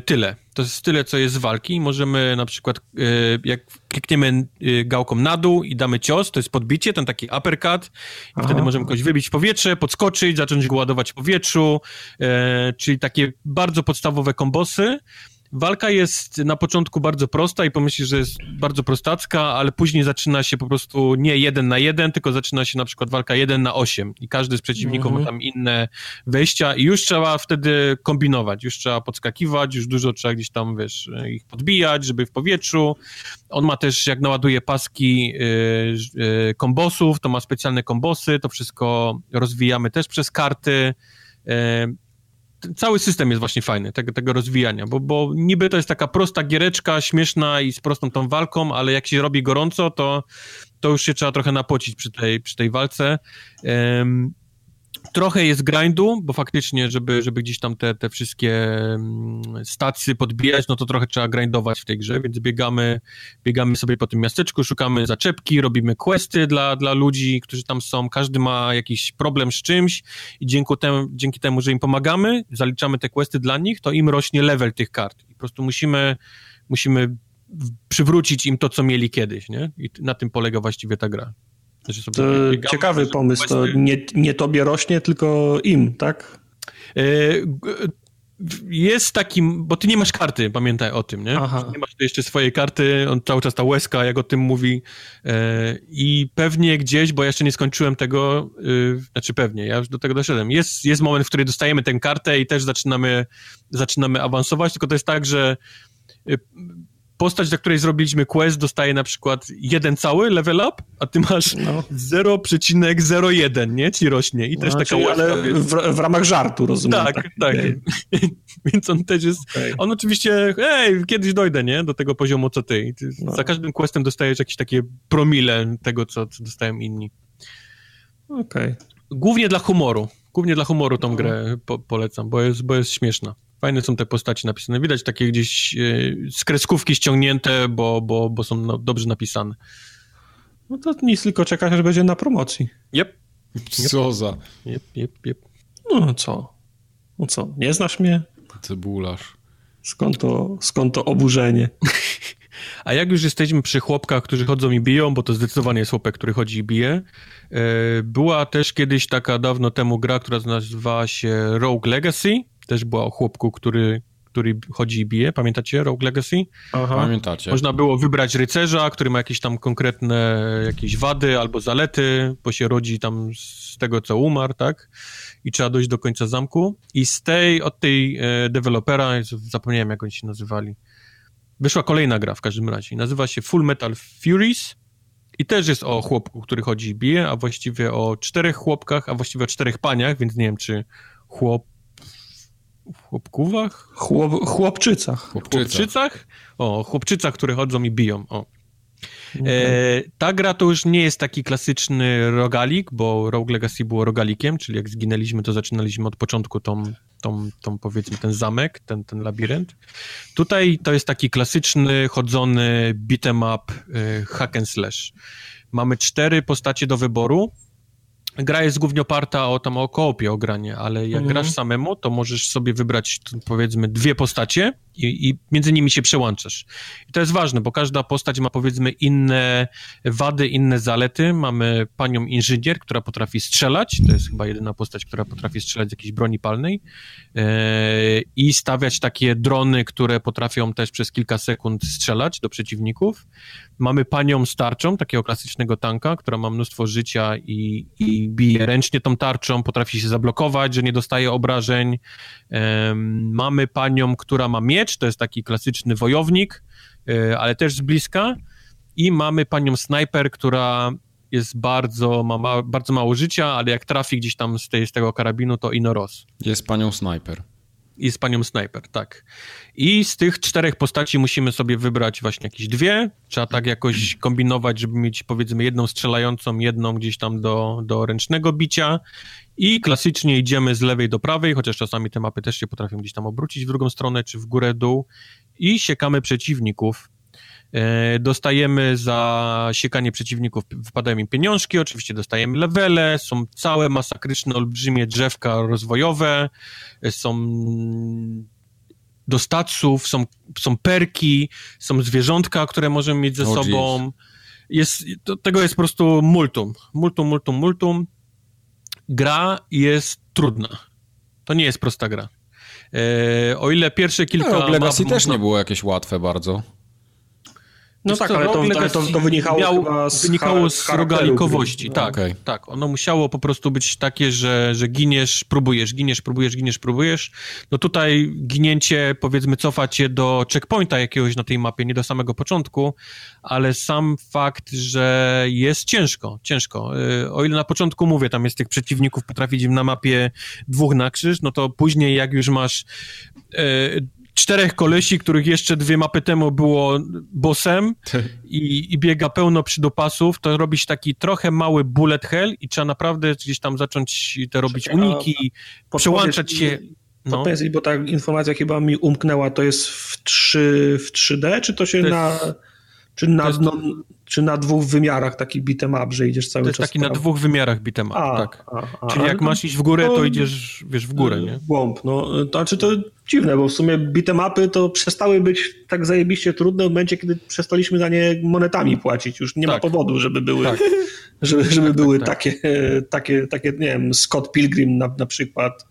tyle. To jest tyle, co jest z walki. Możemy na przykład, y, jak klikniemy y, gałką na dół i damy cios, to jest podbicie, ten taki uppercut, i wtedy możemy kogoś wybić w powietrze, podskoczyć, zacząć go ładować w powietrzu, czyli takie bardzo podstawowe kombosy. Walka jest na początku bardzo prosta i pomyślisz, że jest bardzo prostacka, ale później zaczyna się po prostu nie jeden na jeden, tylko zaczyna się na przykład walka jeden na osiem i każdy z przeciwników mhm. ma tam inne wejścia i już trzeba wtedy kombinować, już trzeba podskakiwać, już dużo trzeba gdzieś tam, wiesz, ich podbijać, żeby w powietrzu. On ma też, jak naładuje paski yy, yy, kombosów, to ma specjalne kombosy, to wszystko rozwijamy też przez karty. Cały system jest właśnie fajny, tego, tego rozwijania, bo, bo niby to jest taka prosta giereczka, śmieszna i z prostą tą walką, ale jak się robi gorąco, to, to już się trzeba trochę napocić przy tej, przy tej walce. Um, Trochę jest grindu, bo faktycznie, żeby, żeby gdzieś tam te, te wszystkie mm, stacje podbijać, no to trochę trzeba grindować w tej grze, więc biegamy, biegamy sobie po tym miasteczku, szukamy zaczepki, robimy questy dla, dla ludzi, którzy tam są, każdy ma jakiś problem z czymś i dzięki temu, dzięki temu, że im pomagamy, zaliczamy te questy dla nich, to im rośnie level tych kart. I po prostu musimy, musimy przywrócić im to, co mieli kiedyś, nie? I na tym polega właściwie ta gra. To ciekawy pomysł, to nie, nie tobie rośnie, tylko im, tak? E, jest takim, bo ty nie masz karty, pamiętaj o tym, nie? Aha. Nie masz jeszcze swojej karty, on cały czas ta łezka, jak o tym mówi e, i pewnie gdzieś, bo jeszcze nie skończyłem tego, e, znaczy pewnie, ja już do tego doszedłem, jest, jest moment, w którym dostajemy tę kartę i też zaczynamy, zaczynamy awansować, tylko to jest tak, że postać, dla której zrobiliśmy quest, dostaje na przykład jeden cały level up, a ty masz no. 0,01, nie? Ci rośnie. I no, też taka ale w, w, ramach żartu, rozumiem. Tak, tak. tak. Więc on też jest... Okay. On oczywiście, hej, kiedyś dojdę, nie? Do tego poziomu, co ty. ty no. Za każdym questem dostajesz jakieś takie promile tego, co, co dostają inni. Okej. Okay. Głównie dla humoru. Głównie dla humoru tą grę po, polecam, bo jest, bo jest śmieszna. Fajne są te postaci napisane. Widać takie gdzieś e, z kreskówki ściągnięte, bo, bo, bo są no, dobrze napisane. No to nic, tylko czekać, że będzie na promocji. Yep. Co za... Yep, yep, yep. No co? No co, nie znasz mnie? Cebularz. Skąd to, skąd to oburzenie? A jak już jesteśmy przy chłopkach, którzy chodzą i biją, bo to zdecydowanie jest chłopek, który chodzi i bije, e, była też kiedyś taka dawno temu gra, która nazywała się Rogue Legacy. Też była o chłopku, który, który chodzi i bije. Pamiętacie Rogue Legacy? Aha. Pamiętacie. Można było wybrać rycerza, który ma jakieś tam konkretne jakieś wady albo zalety, bo się rodzi tam z tego, co umarł, tak? I trzeba dojść do końca zamku. I z tej, od tej e, dewelopera, zapomniałem jak oni się nazywali, Wyszła kolejna gra w każdym razie. Nazywa się Full Metal Furies i też jest o chłopku, który chodzi i bije, a właściwie o czterech chłopkach, a właściwie o czterech paniach, więc nie wiem, czy chłop... Chłopkuwach? Chłop, chłopczycach. Chłopczycach? O, chłopczycach, które chodzą i biją. O. E, ta gra to już nie jest taki klasyczny rogalik, bo Rogue Legacy było rogalikiem, czyli jak zginęliśmy, to zaczynaliśmy od początku tą, tą, tą powiedzmy ten zamek, ten, ten labirynt. Tutaj to jest taki klasyczny, chodzony beat'em up y, hack and slash. Mamy cztery postacie do wyboru, gra jest głównie oparta o tam o koopie o granie, ale jak mm. grasz samemu, to możesz sobie wybrać powiedzmy dwie postacie i, i, między nimi się przełączasz. I to jest ważne, bo każda postać ma powiedzmy inne wady, inne zalety. Mamy panią inżynier, która potrafi strzelać, to jest chyba jedyna postać, która potrafi strzelać z jakiejś broni palnej yy, i stawiać takie drony, które potrafią też przez kilka sekund strzelać do przeciwników. Mamy panią starczą, takiego klasycznego tanka, która ma mnóstwo życia i, i bije ręcznie tą tarczą, potrafi się zablokować, że nie dostaje obrażeń. Mamy panią, która ma miecz, miecz, to jest taki klasyczny wojownik, e, ale też z bliska. I mamy panią snajper, która jest bardzo, ma, ma, bardzo mało życia, ale jak trafi gdzieś tam z, tej, z tego karabinu, to inoros. Jest panią snajper. Jest panią snajper, tak. I z tych czterech postaci musimy sobie wybrać właśnie jakieś dwie. Trzeba tak jakoś kombinować, żeby mieć powiedzmy jedną strzelającą, jedną gdzieś tam do, do ręcznego bicia i klasycznie idziemy z lewej do prawej, chociaż czasami te mapy też się potrafią gdzieś tam obrócić w drugą stronę, czy w górę, dół i siekamy przeciwników. E, dostajemy za siekanie przeciwników, wypadają im pieniążki, oczywiście dostajemy levele, są całe masakryczne, olbrzymie drzewka rozwojowe, e, są do staców, są, są perki, są zwierzątka, które możemy mieć ze oh, sobą. Jest, to, tego jest po prostu multum. Multum, multum, multum gra jest trudna. To nie jest prosta gra. E, o ile pierwsze kilka... No, Legacy też nie było jakieś łatwe bardzo. No tak, ale to, to, to, wynikało miał, z, wynikało z rogalikowości. Tak, okay. tak. Ono musiało po prostu być takie, że, że giniesz, próbujesz, giniesz, próbujesz, giniesz, próbujesz. No tutaj ginięcie, powiedzmy, cofa cię do checkpointa jakiegoś na tej mapie, nie do samego początku, ale sam fakt, że jest ciężko, ciężko. Y, o ile na początku mówię, tam jest tych przeciwników, potrafić im na mapie dwóch na krzyż, no to później jak już masz y, czterech kolesi, których jeszcze dwie mapy temu było bossem i, i biega pełno przydopasów, to robić taki trochę mały bullet hell i trzeba naprawdę gdzieś tam zacząć te robić uniki, przełączać się... No. bo ta informacja chyba mi umknęła, to jest w, 3, w 3D, czy to się to na... Jest czy na, jest... no, czy na dwóch wymiarach taki beat'em up, że idziesz cały czas... To jest taki na dwóch wymiarach beat'em up, a, tak. A, a, Czyli jak masz iść w górę, to, to idziesz, wiesz, w górę, nie? W głąb, no. To znaczy to dziwne, bo w sumie beat'em upy to przestały być tak zajebiście trudne w momencie, kiedy przestaliśmy za nie monetami płacić. Już nie tak. ma powodu, żeby były, tak. żeby, żeby tak, były tak, tak. takie, takie, takie, nie wiem, Scott Pilgrim na, na przykład,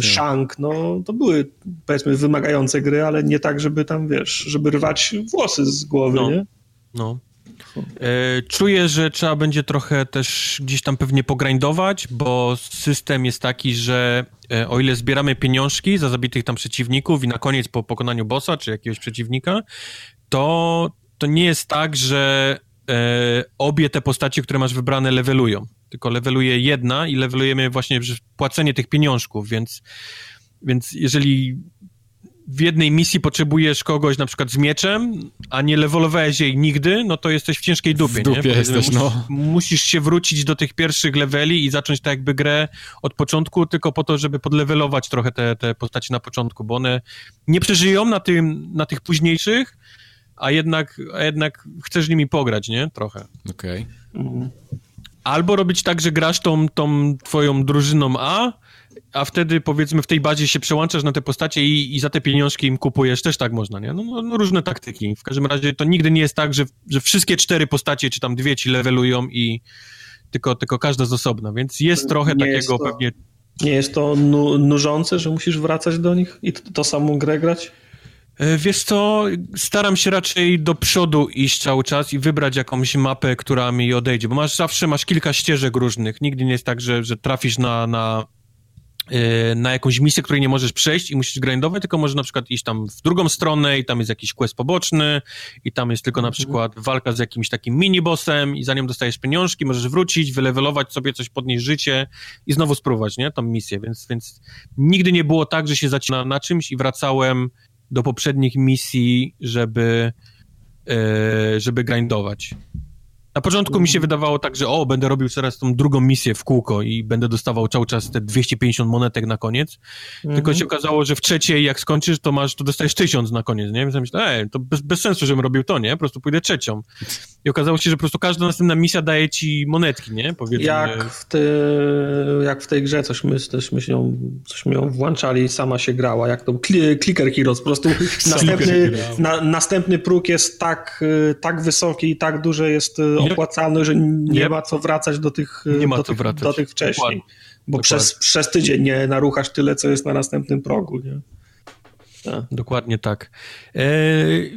Shank, no to były powiedzmy wymagające gry, ale nie tak, żeby tam, wiesz, żeby rwać włosy z głowy, no. nie? No. E, czuję, że trzeba będzie trochę też gdzieś tam pewnie pogrindować, bo system jest taki, że e, o ile zbieramy pieniążki za zabitych tam przeciwników i na koniec po pokonaniu bossa czy jakiegoś przeciwnika, to, to nie jest tak, że e, obie te postacie, które masz wybrane, levelują. Tylko leveluje jedna i levelujemy właśnie płacenie tych pieniążków, więc, więc jeżeli w jednej misji potrzebujesz kogoś na przykład z mieczem, a nie levelowałeś jej nigdy, no to jesteś w ciężkiej dupie, w dupie nie? jesteś, musisz, no. Musisz się wrócić do tych pierwszych leveli i zacząć tak jakby grę od początku, tylko po to, żeby podlewelować trochę te, te postacie na początku, bo one nie przeżyją na, tym, na tych późniejszych, a jednak, a jednak chcesz nimi pograć, nie? Trochę. Okej. Okay. Mhm. Albo robić tak, że grasz tą, tą twoją drużyną A, a wtedy powiedzmy w tej bazie się przełączasz na te postacie i, i za te pieniążki im kupujesz, też tak można, nie? No, no, no, różne taktyki. W każdym razie to nigdy nie jest tak, że, że wszystkie cztery postacie, czy tam dwie ci levelują i tylko, tylko każda z osobna, więc jest trochę nie takiego jest to, pewnie... Nie jest to nu nużące, że musisz wracać do nich i to, to samą grę grać? E, wiesz co, staram się raczej do przodu iść cały czas i wybrać jakąś mapę, która mi odejdzie, bo masz zawsze masz kilka ścieżek różnych. Nigdy nie jest tak, że, że trafisz na, na E, na jakąś misję, której nie możesz przejść i musisz grindować, tylko możesz na przykład iść tam w drugą stronę i tam jest jakiś quest poboczny i tam jest tylko na mhm. przykład walka z jakimś takim minibossem i zanim dostajesz pieniążki, możesz wrócić, wylewelować sobie coś, podnieść życie i znowu spróbować, nie, tą misję, więc, więc nigdy nie było tak, że się zaczyna na czymś i wracałem do poprzednich misji, żeby, e, żeby grindować. Na początku mi się wydawało tak, że o, będę robił teraz tą drugą misję w kółko i będę dostawał cały czas te 250 monetek na koniec. Mhm. Tylko się okazało, że w trzeciej, jak skończysz, to masz, to dostajesz 1000 na koniec, nie? Więc ja myślę, ej, to bez, bez sensu, żebym robił to, nie? Po prostu pójdę trzecią. I okazało się, że po prostu każda następna misja daje ci monetki, nie? Powiedzmy. Jak w, ty, jak w tej grze, coś my, coś my, ją, coś my ją włączali, sama się grała, jak to Clicker Heroes, po prostu następny, na, następny próg jest tak, tak wysoki i tak duże jest opłacalny, że nie, nie, ma co wracać do tych, do tych, do tych wcześniej. Dokładnie. Bo Przez, przez tydzień nie naruchasz tyle, co jest na następnym progu. Nie? Tak. Dokładnie tak. E,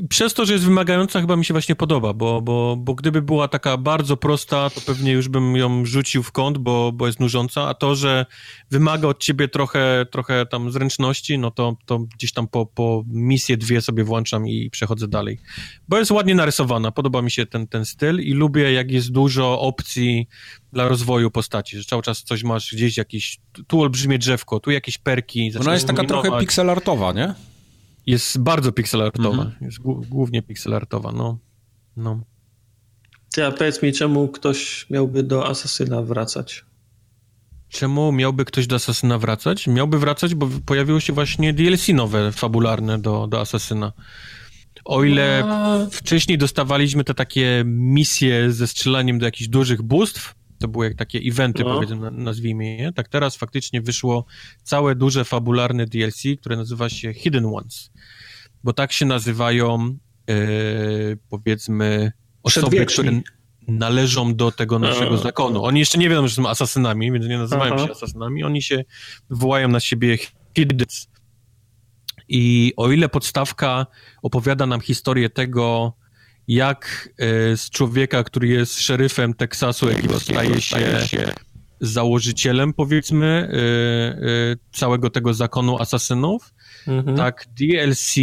przez to, że jest wymagająca, chyba mi się właśnie podoba, bo, bo, bo gdyby była taka bardzo prosta, to pewnie już bym ją rzucił w kąt, bo, bo jest nużąca, a to, że wymaga od ciebie trochę, trochę tam zręczności, no to, to gdzieś tam po, po misję dwie sobie włączam i przechodzę dalej. Bo jest ładnie narysowana, podoba mi się ten, ten styl i lubię, jak jest dużo opcji dla rozwoju postaci, że cały czas coś masz gdzieś jakiś, tu olbrzymie drzewko, tu jakieś perki. Ona jest taka trochę pixelartowa, nie? Jest bardzo pixelartowa. Mhm. Jest głównie pixelartowa, no. no. Ty, a powiedz mi, czemu ktoś miałby do Asasyna wracać? Czemu miałby ktoś do Asasyna wracać? Miałby wracać, bo pojawiło się właśnie DLC nowe, fabularne do, do Asasyna. O ile a... wcześniej dostawaliśmy te takie misje ze strzelaniem do jakichś dużych bóstw, to były jak takie eventy, no. powiedzmy, nazwijmy je, tak teraz faktycznie wyszło całe duże fabularne DLC, które nazywa się Hidden Ones bo tak się nazywają, e, powiedzmy, osoby, które należą do tego naszego zakonu. Oni jeszcze nie wiedzą, że są asasynami, więc nie nazywają Aha. się asasynami. Oni się wołają na siebie Hiddens. I o ile podstawka opowiada nam historię tego, jak e, z człowieka, który jest szeryfem Teksasu, jaki staje się założycielem, powiedzmy, e, e, całego tego zakonu asasynów, mhm. tak DLC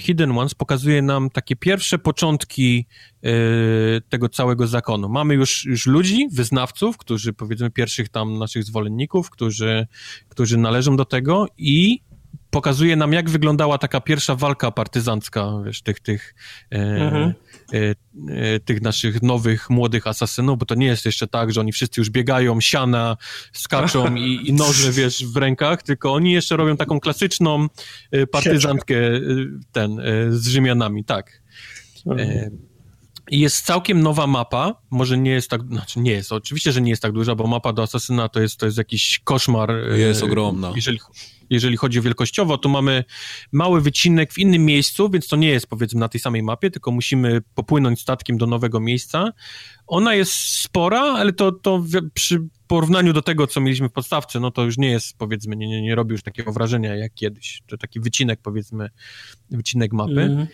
Hidden Ones pokazuje nam takie pierwsze początki e, tego całego zakonu. Mamy już, już ludzi, wyznawców, którzy powiedzmy pierwszych tam naszych zwolenników, którzy, którzy należą do tego i pokazuje nam, jak wyglądała taka pierwsza walka partyzancka, wiesz, tych, tych, e, mhm. e, e, tych naszych nowych, młodych asasynów, bo to nie jest jeszcze tak, że oni wszyscy już biegają, siana, skaczą i, i noże, wiesz, w rękach, tylko oni jeszcze robią taką klasyczną e, partyzantkę ten, z Rzymianami, tak. Jest całkiem nowa mapa, może nie jest tak, znaczy nie jest, oczywiście, że nie jest tak duża, bo mapa do Asasyna to jest, to jest jakiś koszmar. Jest ogromna. Jeżeli, jeżeli chodzi o wielkościowo, to mamy mały wycinek w innym miejscu, więc to nie jest powiedzmy na tej samej mapie, tylko musimy popłynąć statkiem do nowego miejsca. Ona jest spora, ale to, to przy porównaniu do tego, co mieliśmy w podstawce, no to już nie jest, powiedzmy, nie, nie, nie robi już takiego wrażenia jak kiedyś. To taki wycinek, powiedzmy, wycinek mapy. -hmm.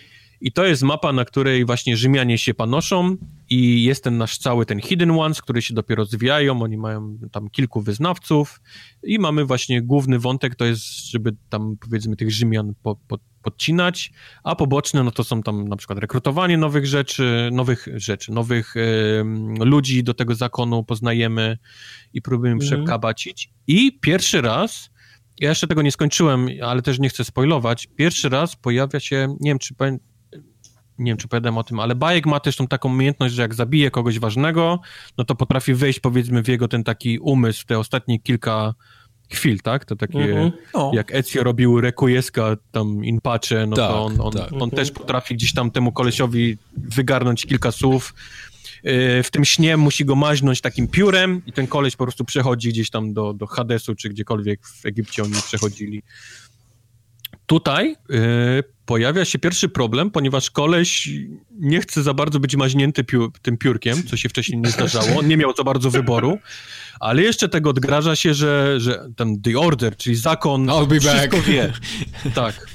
I to jest mapa, na której właśnie Rzymianie się panoszą i jest ten nasz cały ten Hidden Ones, który się dopiero rozwijają, oni mają tam kilku wyznawców i mamy właśnie główny wątek, to jest, żeby tam powiedzmy tych Rzymian po, po, podcinać, a poboczne no to są tam na przykład rekrutowanie nowych rzeczy, nowych rzeczy, nowych ludzi do tego zakonu poznajemy i próbujemy mhm. przekabacić. I pierwszy raz, ja jeszcze tego nie skończyłem, ale też nie chcę spoilować, pierwszy raz pojawia się, nie wiem czy nie wiem, czy powiedziałem o tym, ale Bajek ma też tą taką umiejętność, że jak zabije kogoś ważnego, no to potrafi wejść, powiedzmy, w jego ten taki umysł, te ostatnie kilka chwil, tak? To takie, mm -hmm. jak Ezio robił Requieska tam in pace, no tak, to on, on, tak. on też potrafi gdzieś tam temu kolesiowi wygarnąć kilka słów. Y, w tym śnie musi go maźnąć takim piórem i ten koleś po prostu przechodzi gdzieś tam do, do Hadesu, czy gdziekolwiek w Egipcie oni przechodzili. Tutaj y, pojawia się pierwszy problem, ponieważ koleś nie chce za bardzo być maźnięty piu tym piórkiem, co się wcześniej nie zdarzało. On nie miał za bardzo wyboru, ale jeszcze tego odgraża się, że, że ten The Order, czyli zakon, wszystko back. wie. Tak.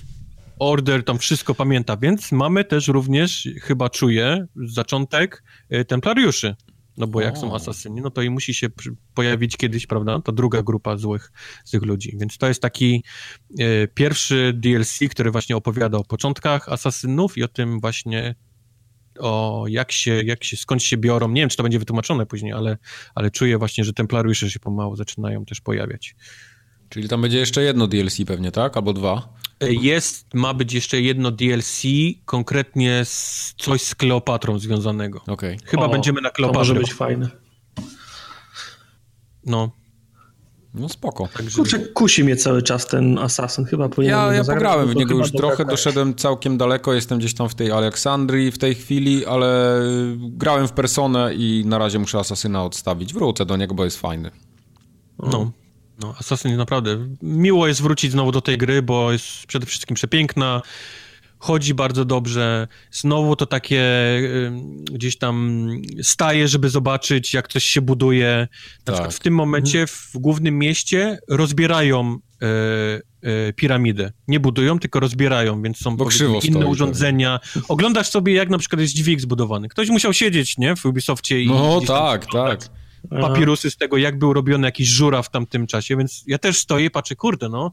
Order tam wszystko pamięta, więc mamy też również, chyba czuję, zaczątek y, templariuszy. No bo jak o. są asasyni, no to i musi się pojawić kiedyś, prawda, ta druga grupa złych, złych ludzi. Więc to jest taki e, pierwszy DLC, który właśnie opowiada o początkach asasynów i o tym właśnie o jak się, jak się, skąd się biorą. Nie wiem, czy to będzie wytłumaczone później, ale, ale czuję właśnie, że templariusze się pomału zaczynają też pojawiać. Czyli tam będzie jeszcze jedno DLC pewnie, tak? Albo dwa? Jest, ma być jeszcze jedno DLC, konkretnie z, coś z Kleopatrą związanego. Okay. Chyba o, będziemy na Kleopatrze. To może być fajne. No. No spoko. Także... Kurczę, kusi mnie cały czas ten Assassin, chyba powinien Ja, ja pograłem w niego już trochę, doszedłem całkiem daleko, jestem gdzieś tam w tej Aleksandrii w tej chwili, ale grałem w Personę i na razie muszę Asasyna odstawić. Wrócę do niego, bo jest fajny. No. No, Assassin naprawdę miło jest wrócić znowu do tej gry, bo jest przede wszystkim przepiękna, chodzi bardzo dobrze. Znowu to takie gdzieś tam staje, żeby zobaczyć, jak coś się buduje. Na tak. przykład w tym momencie w głównym mieście rozbierają y, y, piramidę. Nie budują, tylko rozbierają, więc są inne stoi, urządzenia. Tak. Oglądasz sobie, jak na przykład jest dźwig zbudowany. Ktoś musiał siedzieć, nie, w Ubisoftie i... No tak, tak papirusy z tego, jak był robiony jakiś żura w tamtym czasie, więc ja też stoję patrzę, kurde, no,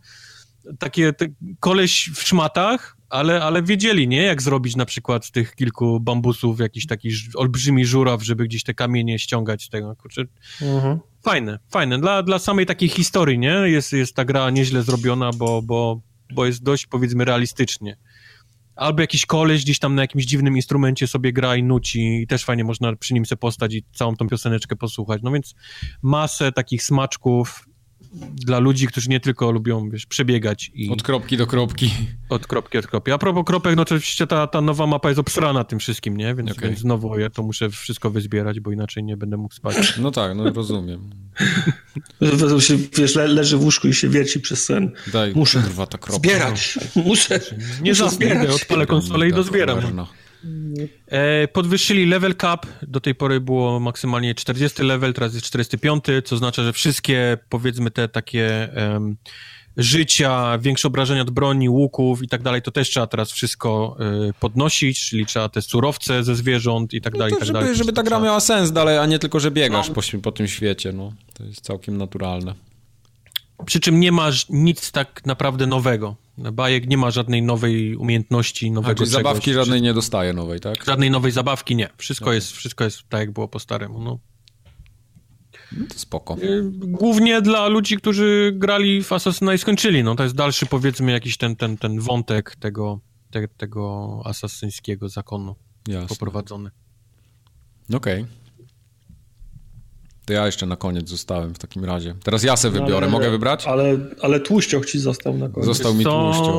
takie te, koleś w szmatach, ale, ale wiedzieli, nie, jak zrobić na przykład z tych kilku bambusów jakiś taki olbrzymi żuraw, żeby gdzieś te kamienie ściągać z tego, kurczę. Mhm. Fajne, fajne. Dla, dla samej takiej historii, nie, jest, jest ta gra nieźle zrobiona, bo, bo, bo jest dość, powiedzmy, realistycznie albo jakiś koleś gdzieś tam na jakimś dziwnym instrumencie sobie gra i nuci i też fajnie można przy nim sobie postać i całą tą pioseneczkę posłuchać. No więc masę takich smaczków dla ludzi, którzy nie tylko lubią, wiesz, przebiegać i... Od kropki do kropki. Od kropki, od kropki. A propos kropek, no oczywiście ta, ta nowa mapa jest obsrana tym wszystkim, nie? Więc, okay. więc znowu ja to muszę wszystko wyzbierać, bo inaczej nie będę mógł spać. No tak, no rozumiem. wiesz, le, leży w łóżku i się wierci przez sen. Daj, muszę kurwa, ta kropka. Zbierać. Muszę. Nie zasnę, odpalę konsolę i dozbieram. Podwyższyli level cap, do tej pory było maksymalnie 40 level, teraz jest 45, co oznacza, że wszystkie, powiedzmy, te takie um, życia, większe obrażenia od broni, łuków i tak dalej, to też trzeba teraz wszystko y, podnosić, czyli trzeba te surowce ze zwierząt i tak no dalej, no tak żeby, dalej. Żeby ta gra miała sens dalej, a nie tylko, że biegasz no. po, po tym świecie, no. To jest całkiem naturalne. Przy czym nie masz nic tak naprawdę nowego. Bajek nie ma żadnej nowej umiejętności, nowego czyli zabawki żadnej nie dostaje nowej, tak? Żadnej nowej zabawki nie. Wszystko, jest, wszystko jest tak, jak było po staremu. No. No to spoko. Y, głównie dla ludzi, którzy grali w Assassina i skończyli. No to jest dalszy, powiedzmy, jakiś ten, ten, ten wątek tego, te, tego asasyńskiego zakonu Jasne. poprowadzony. Okej. Okay. To ja jeszcze na koniec zostałem w takim razie. Teraz ja se wybiorę. Mogę wybrać? Ale, ale tłuścioch ci został na koniec. Został mi tłuścioch.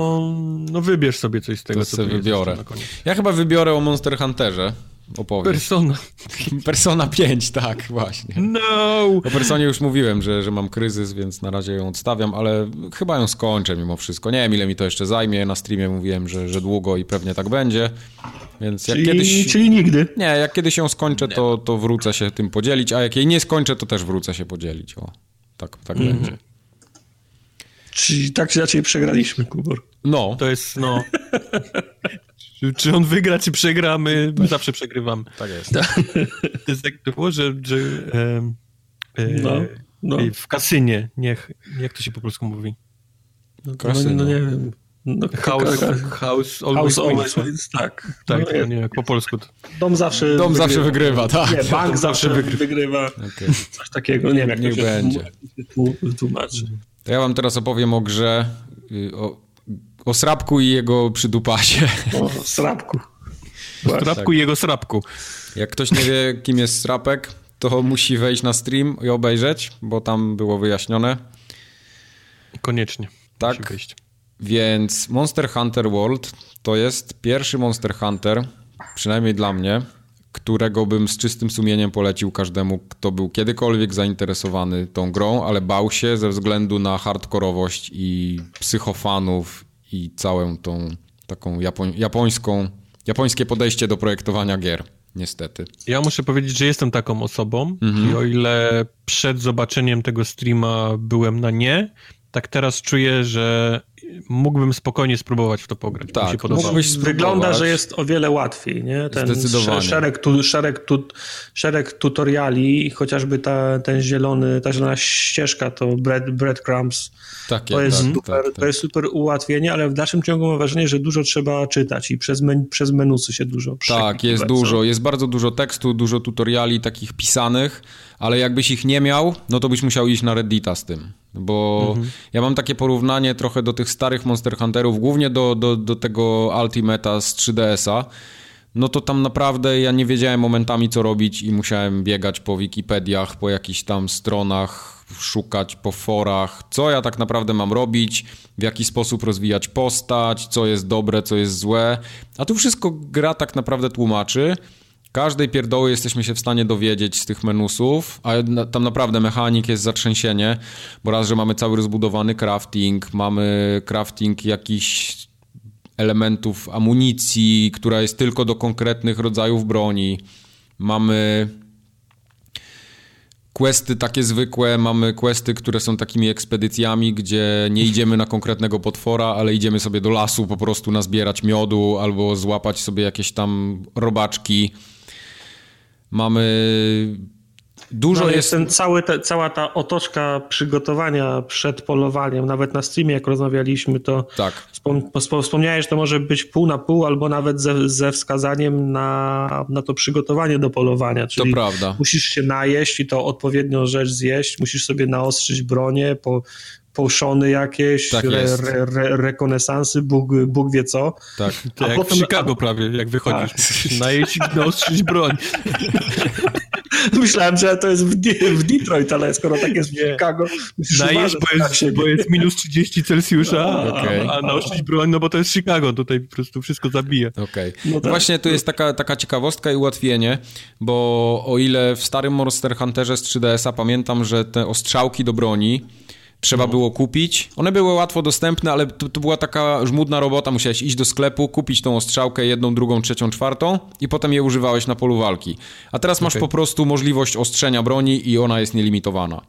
No wybierz sobie coś z tego, to co sobie wybiorę. Ja chyba wybiorę o Monster Hunterze opowieść. Persona. Persona 5, tak, właśnie. No! O Personie już mówiłem, że, że mam kryzys, więc na razie ją odstawiam, ale chyba ją skończę mimo wszystko. Nie wiem, ile mi to jeszcze zajmie. Na streamie mówiłem, że, że długo i pewnie tak będzie. Więc jak czyli, kiedyś... Czyli nigdy. Nie, jak kiedyś ją skończę, to, to wrócę się tym podzielić, a jak jej nie skończę, to też wrócę się podzielić. O, tak, tak mm. będzie. Czyli tak czy inaczej przegraliśmy, Kubor. No. To jest, no... czy on wygra, czy przegra, my, my zawsze przegrywamy. Tak jest. To jest tak było, że, że e, e, no, no. w kasynie, niech, jak to się po polsku mówi? No, no, no nie wiem. No, house, house, always, house always wins. Tak, tak no, nie, jak po polsku. To... Dom zawsze Dom wygrywa. zawsze wygrywa, tak. Nie, bank zawsze wygrywa. wygrywa. Okay. Coś takiego, nie wiem jak Niech to się będzie. tłumaczy. To ja wam teraz opowiem o grze, y, o, o Srabku i jego przydupasie. O Srabku. O Srabku tak. i jego Srabku. Jak ktoś nie wie, kim jest Srapek, to musi wejść na stream i obejrzeć, bo tam było wyjaśnione. Koniecznie. Tak. Więc Monster Hunter World to jest pierwszy Monster Hunter, przynajmniej dla mnie, którego bym z czystym sumieniem polecił każdemu, kto był kiedykolwiek zainteresowany tą grą, ale bał się ze względu na hardkorowość i psychofanów i całą tą taką japoń, japońską, japońskie podejście do projektowania gier. Niestety. Ja muszę powiedzieć, że jestem taką osobą mhm. i o ile przed zobaczeniem tego streama byłem na nie, tak teraz czuję, że mógłbym spokojnie spróbować w to pograć. Tak, mógłbyś Wygląda, że jest o wiele łatwiej, nie? Ten Zdecydowanie. Szereg, tu, szereg, tu, szereg tutoriali, chociażby ta, ten zielony, ta zielona ścieżka, to bread, breadcrumbs, tak, to, jest tak, super, tak, to jest super ułatwienie, ale w dalszym ciągu mam wrażenie, że dużo trzeba czytać i przez, men, przez menusy się dużo Tak, jest dużo, jest bardzo dużo tekstu, dużo tutoriali takich pisanych, ale jakbyś ich nie miał, no to byś musiał iść na Reddita z tym. Bo mhm. ja mam takie porównanie trochę do tych starych Monster Hunterów, głównie do, do, do tego Ultimata z 3DS-a. No to tam naprawdę ja nie wiedziałem momentami co robić i musiałem biegać po Wikipediach, po jakichś tam stronach, szukać po forach, co ja tak naprawdę mam robić, w jaki sposób rozwijać postać, co jest dobre, co jest złe. A tu wszystko gra tak naprawdę tłumaczy. Każdej pierdoły jesteśmy się w stanie dowiedzieć z tych menusów, a tam naprawdę mechanik jest zatrzęsienie, bo raz, że mamy cały rozbudowany crafting, mamy crafting jakichś elementów amunicji, która jest tylko do konkretnych rodzajów broni. Mamy questy takie zwykłe, mamy questy, które są takimi ekspedycjami, gdzie nie idziemy na konkretnego potwora, ale idziemy sobie do lasu po prostu nazbierać miodu albo złapać sobie jakieś tam robaczki. Mamy Dużo no, jest... Ten cały te, cała ta otoczka przygotowania przed polowaniem, nawet na streamie jak rozmawialiśmy, to tak. wspom wspomniałeś, że to może być pół na pół, albo nawet ze, ze wskazaniem na, na to przygotowanie do polowania. Czyli to prawda. musisz się najeść i to odpowiednią rzecz zjeść, musisz sobie naostrzyć bronię, po, poszony jakieś, tak re, re, re, rekonesansy, Bóg, Bóg wie co. Tak, a jak potem, w Chicago a... prawie, jak wychodzisz. Tak. Najeść i naostrzyć broń. Myślałem, że to jest w, w Detroit, ale skoro tak jest w Chicago, Najeść, bo jest, bo jest minus 30 Celsjusza, a, okay. a naostrzyć broń, no bo to jest Chicago, tutaj po prostu wszystko zabija. Okej. Okay. No tak. Właśnie tu jest taka, taka ciekawostka i ułatwienie, bo o ile w starym Monster Hunterze z 3DS-a pamiętam, że te ostrzałki do broni trzeba no. było kupić. One były łatwo dostępne, ale to, to, była taka żmudna robota. Musiałeś iść do sklepu, kupić tą ostrzałkę jedną, drugą, trzecią, czwartą i potem je używałeś na polu walki. A teraz masz okay. po prostu możliwość ostrzenia broni i ona jest nielimitowana.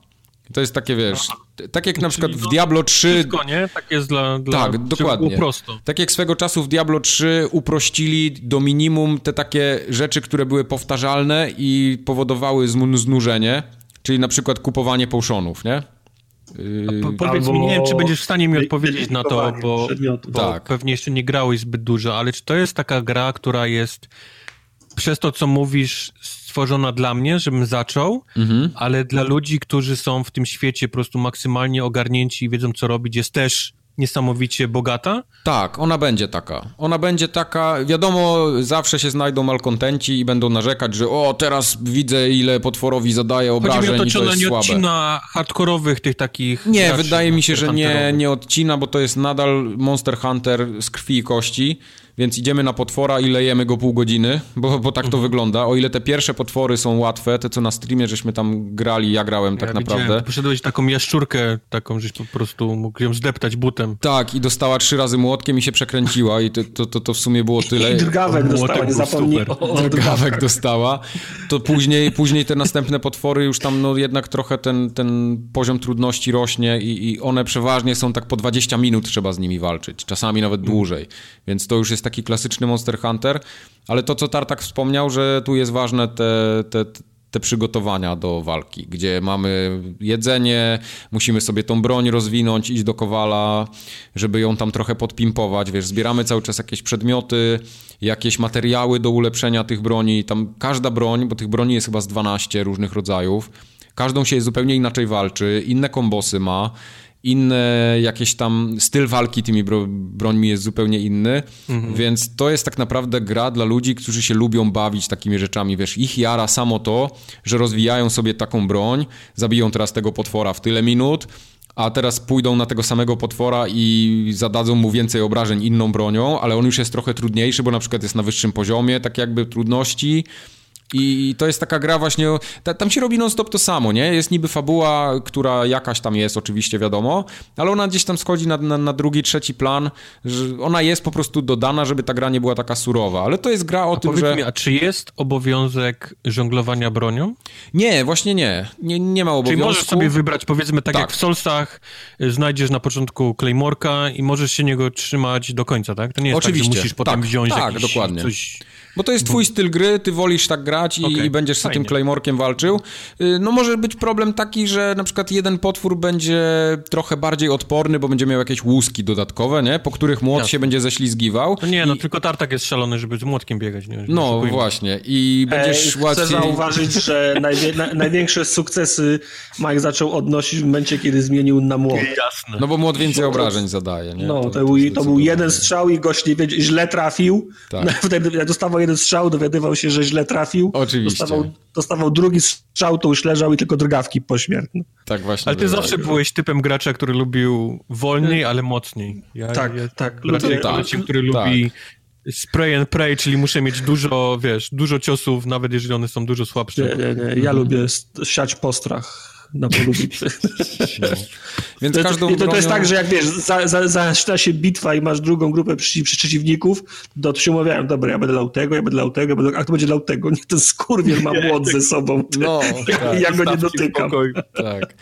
To jest takie, wiesz, tak jak na przykład w Diablo 3... Wszystko, nie? Tak jest dla... dla tak, dokładnie. prosto. Tak jak swego czasu w Diablo 3 uprościli do minimum te takie rzeczy, które były powtarzalne i powodowały znużenie, czyli na przykład kupowanie potionów, nie? Yy, powiedz mi, nie wiem, czy będziesz w stanie mi odpowiedzieć na to, bo, bo tak. pewnie jeszcze nie grałeś zbyt dużo, ale czy to jest taka gra, która jest przez to, co mówisz, stworzona dla mnie, żebym zaczął, mhm. ale dla ludzi, którzy są w tym świecie po prostu maksymalnie ogarnięci i wiedzą, co robić, jest też niesamowicie bogata? Tak, ona będzie taka. Ona będzie taka, wiadomo, zawsze się znajdą malkontenci i będą narzekać, że o, teraz widzę, ile potworowi zadaje obrażeń Chodzi mi o to, czy ona nie słabe. odcina hardkorowych tych takich... Nie, wydaje mi się, że nie, nie odcina, bo to jest nadal Monster Hunter z krwi i kości, więc idziemy na potwora i lejemy go pół godziny, bo, bo tak to mhm. wygląda. O ile te pierwsze potwory są łatwe, te co na streamie żeśmy tam grali, ja grałem tak ja naprawdę. Poszedłeś taką jaszczurkę, taką, żeś po prostu mógł ją zdeptać butem. Tak, i dostała trzy razy młotkiem i się przekręciła i to, to, to, to w sumie było tyle. I drgawek dostała, nie zapomnij Drgawek dostała. To później, później te następne potwory już tam no jednak trochę ten, ten poziom trudności rośnie i, i one przeważnie są tak po 20 minut trzeba z nimi walczyć, czasami nawet mm. dłużej. Więc to już jest taki klasyczny Monster Hunter, ale to co Tartak wspomniał, że tu jest ważne te, te, te przygotowania do walki, gdzie mamy jedzenie, musimy sobie tą broń rozwinąć, iść do kowala, żeby ją tam trochę podpimpować, wiesz, zbieramy cały czas jakieś przedmioty, jakieś materiały do ulepszenia tych broni, tam każda broń, bo tych broni jest chyba z 12 różnych rodzajów, każdą się zupełnie inaczej walczy, inne kombosy ma, inne jakieś tam styl walki tymi bro, brońmi jest zupełnie inny, mhm. więc to jest tak naprawdę gra dla ludzi, którzy się lubią bawić takimi rzeczami, wiesz, ich jara samo to, że rozwijają sobie taką broń, zabiją teraz tego potwora w tyle minut, a teraz pójdą na tego samego potwora i zadadzą mu więcej obrażeń inną bronią, ale on już jest trochę trudniejszy, bo na przykład jest na wyższym poziomie, tak jakby trudności, i to jest taka gra właśnie, tam się robi non-stop to samo, nie? Jest niby fabuła, która jakaś tam jest, oczywiście wiadomo, ale ona gdzieś tam schodzi na, na, na drugi, trzeci plan, ona jest po prostu dodana, żeby ta gra nie była taka surowa, ale to jest gra o a tym, że... Mi, a czy jest obowiązek żonglowania bronią? Nie, właśnie nie. Nie, nie ma obowiązku. Czyli możesz sobie wybrać, powiedzmy tak, tak. jak w Solsach, y, znajdziesz na początku Claymorka i możesz się niego trzymać do końca, tak? To nie jest Oczywiście. tak, że musisz potem tak, wziąć tak, jakiś, dokładnie. coś... Bo to jest twój styl gry, ty wolisz tak grać i, okay, i będziesz fajnie. z tym Claymorkiem walczył. Y, no może być problem taki, że na przykład jeden potwór będzie trochę bardziej odporny, bo będzie miał jakieś łuski dodatkowe, nie? Po których młot Jasne. się będzie ześlizgiwał. No nie, no I... tylko Tartak jest szalony, żeby z młotkiem biegać, nie? No właśnie i będziesz Ej, łatwiej... Chcę zauważyć, że najwie... na, największe sukcesy Mike zaczął odnosić w momencie, kiedy zmienił na młot. Jasne. No bo młot więcej obrażeń zadaje, nie? No, to, to, był, to był jeden strzał i gość nie źle trafił. Tak. Wtedy dostawał jeden strzał, dowiadywał się, że źle trafił. Oczywiście. Dostawał, dostawał drugi strzał, to już leżał i tylko drgawki pośmiertne. Tak właśnie. Ale ty zawsze byłeś typem gracza, który lubił wolniej, ale mocniej. Ja, tak, ja, tak. Lubię, tak, który tak. lubi spray and pray, czyli muszę mieć dużo, wiesz, dużo ciosów, nawet jeżeli one są dużo słabsze. Nie, nie, nie. Ja lubię siać postrach na polu bitwy. No. Więc to, każdą to, bronią... to jest tak, że jak wiesz, za, za, zaczyna się bitwa i masz drugą grupę przy, przy przeciwników, to się umawiają, dobra, ja będę lał tego, ja będę lał tego, będę, a kto będzie lał tego? Niech ten skurwiel ma młot ze sobą. No, ja, tak, ja go nie dotykam. Tak.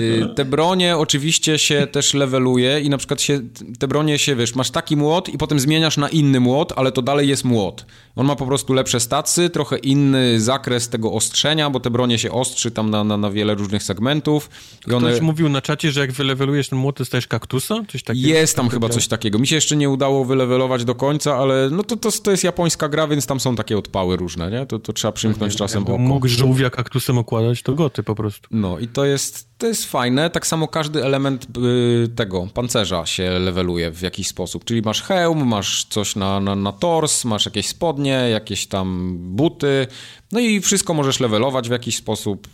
Y, te bronie oczywiście się też leveluje i na przykład się, te bronie się, wiesz, masz taki młot i potem zmieniasz na inny młot, ale to dalej jest młot. On ma po prostu lepsze stacy, trochę inny zakres tego ostrzenia, bo te bronie się ostrzy tam na, na, na wiele różnych segmentów. I one... Ktoś mówił na czacie, że jak wylewelujesz ten młot, dostajesz kaktusa? Coś takiego? Jest tam chyba coś takiego. Mi się jeszcze nie udało wylewelować do końca, ale no to, to, to jest japońska gra, więc tam są takie odpały różne, nie? To, to trzeba przymknąć czasem oko. Mógł żółwia kaktusem okładać, to goty po prostu. No i to jest, to jest fajne. Tak samo każdy element y, tego pancerza się leveluje w jakiś sposób. Czyli masz hełm, masz coś na, na, na tors, masz jakieś spodnie, jakieś tam buty, no i wszystko możesz levelować w jakiś sposób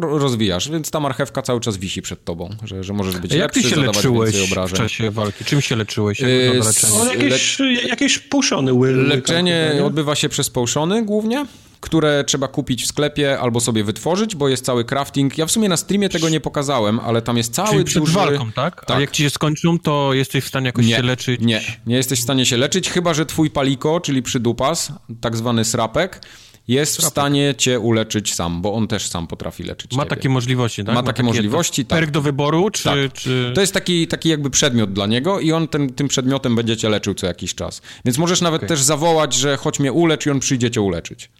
rozwijasz, więc ta marchewka cały czas wisi przed tobą, że, że możesz być Jak lepszy, ty się leczyłeś w czasie walki? Czym się leczyłeś? Jak yy, no, jakieś, Le... jakieś poszony Leczenie tak, odbywa się przez poszony głównie, które trzeba kupić w sklepie albo sobie wytworzyć, bo jest cały crafting. Ja w sumie na streamie tego nie pokazałem, ale tam jest cały Czyli przed duży... walką, tak? tak? A jak ci się skończą, to jesteś w stanie jakoś nie, się leczyć? Nie, nie jesteś w stanie się leczyć, chyba że twój paliko, czyli przydupas, tak zwany srapek, jest w stanie cię uleczyć sam, bo on też sam potrafi leczyć Ma ciebie. takie możliwości, tak? Ma, Ma takie możliwości, tak. Perk do wyboru, czy, tak. czy... To jest taki, taki jakby przedmiot dla niego i on ten, tym przedmiotem będzie cię leczył co jakiś czas. Więc możesz nawet okay. też zawołać, że chodź mnie ulecz i on przyjdzie cię uleczyć.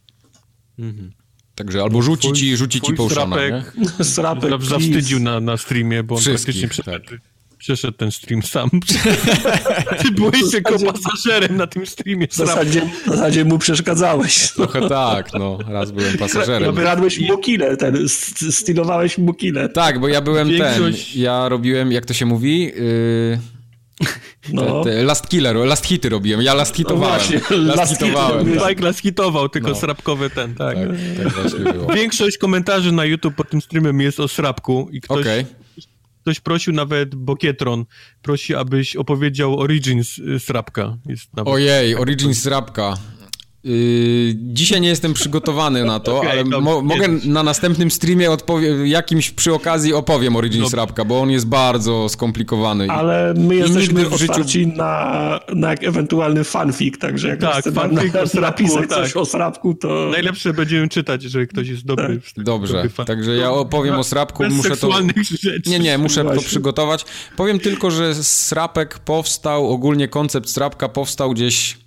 Mhm. Także albo rzuci ci, rzuci ci połszana, srapek, nie? Srapek, zawstydził na, na streamie, bo on praktycznie przeszedł, tak. Przeszedł ten stream sam. Ty byłeś tylko pasażerem na tym streamie. W zasadzie, w zasadzie mu przeszkadzałeś. Trochę tak, no. Raz byłem pasażerem. Wyradłeś mukinę, ten, stylowałeś mukinę. Tak, bo ja byłem Większość... ten, ja robiłem, jak to się mówi... Yy... No. Te, te last killer, last hity robiłem. Ja last hitowałem. No last, last hitowałem. Mike tak. last hitował, tylko no. srapkowy ten, tak. tak, tak Większość komentarzy na YouTube pod tym streamem jest o srapku i ktoś... Okay. Ktoś prosił nawet Bokietron, prosi, abyś opowiedział Origins Srapka. Nawet... Ojej, Origins Srapka. Yy, dzisiaj nie jestem przygotowany na to, okay, ale mo mogę na następnym streamie jakimś przy okazji opowiem Origins Rapka, bo on jest bardzo skomplikowany. Ale my jesteśmy w życiu... na, na ewentualny fanfic, także jak tak, fanfic na, o napisać tak. coś o Srapku, to... Najlepsze będziemy czytać, jeżeli ktoś jest dobry. Tak. Dobrze, dobry także ja opowiem o Srapku. Muszę to... rzeczy. Nie, nie, muszę to przygotować. Powiem tylko, że Srapek powstał, ogólnie koncept Srapka powstał gdzieś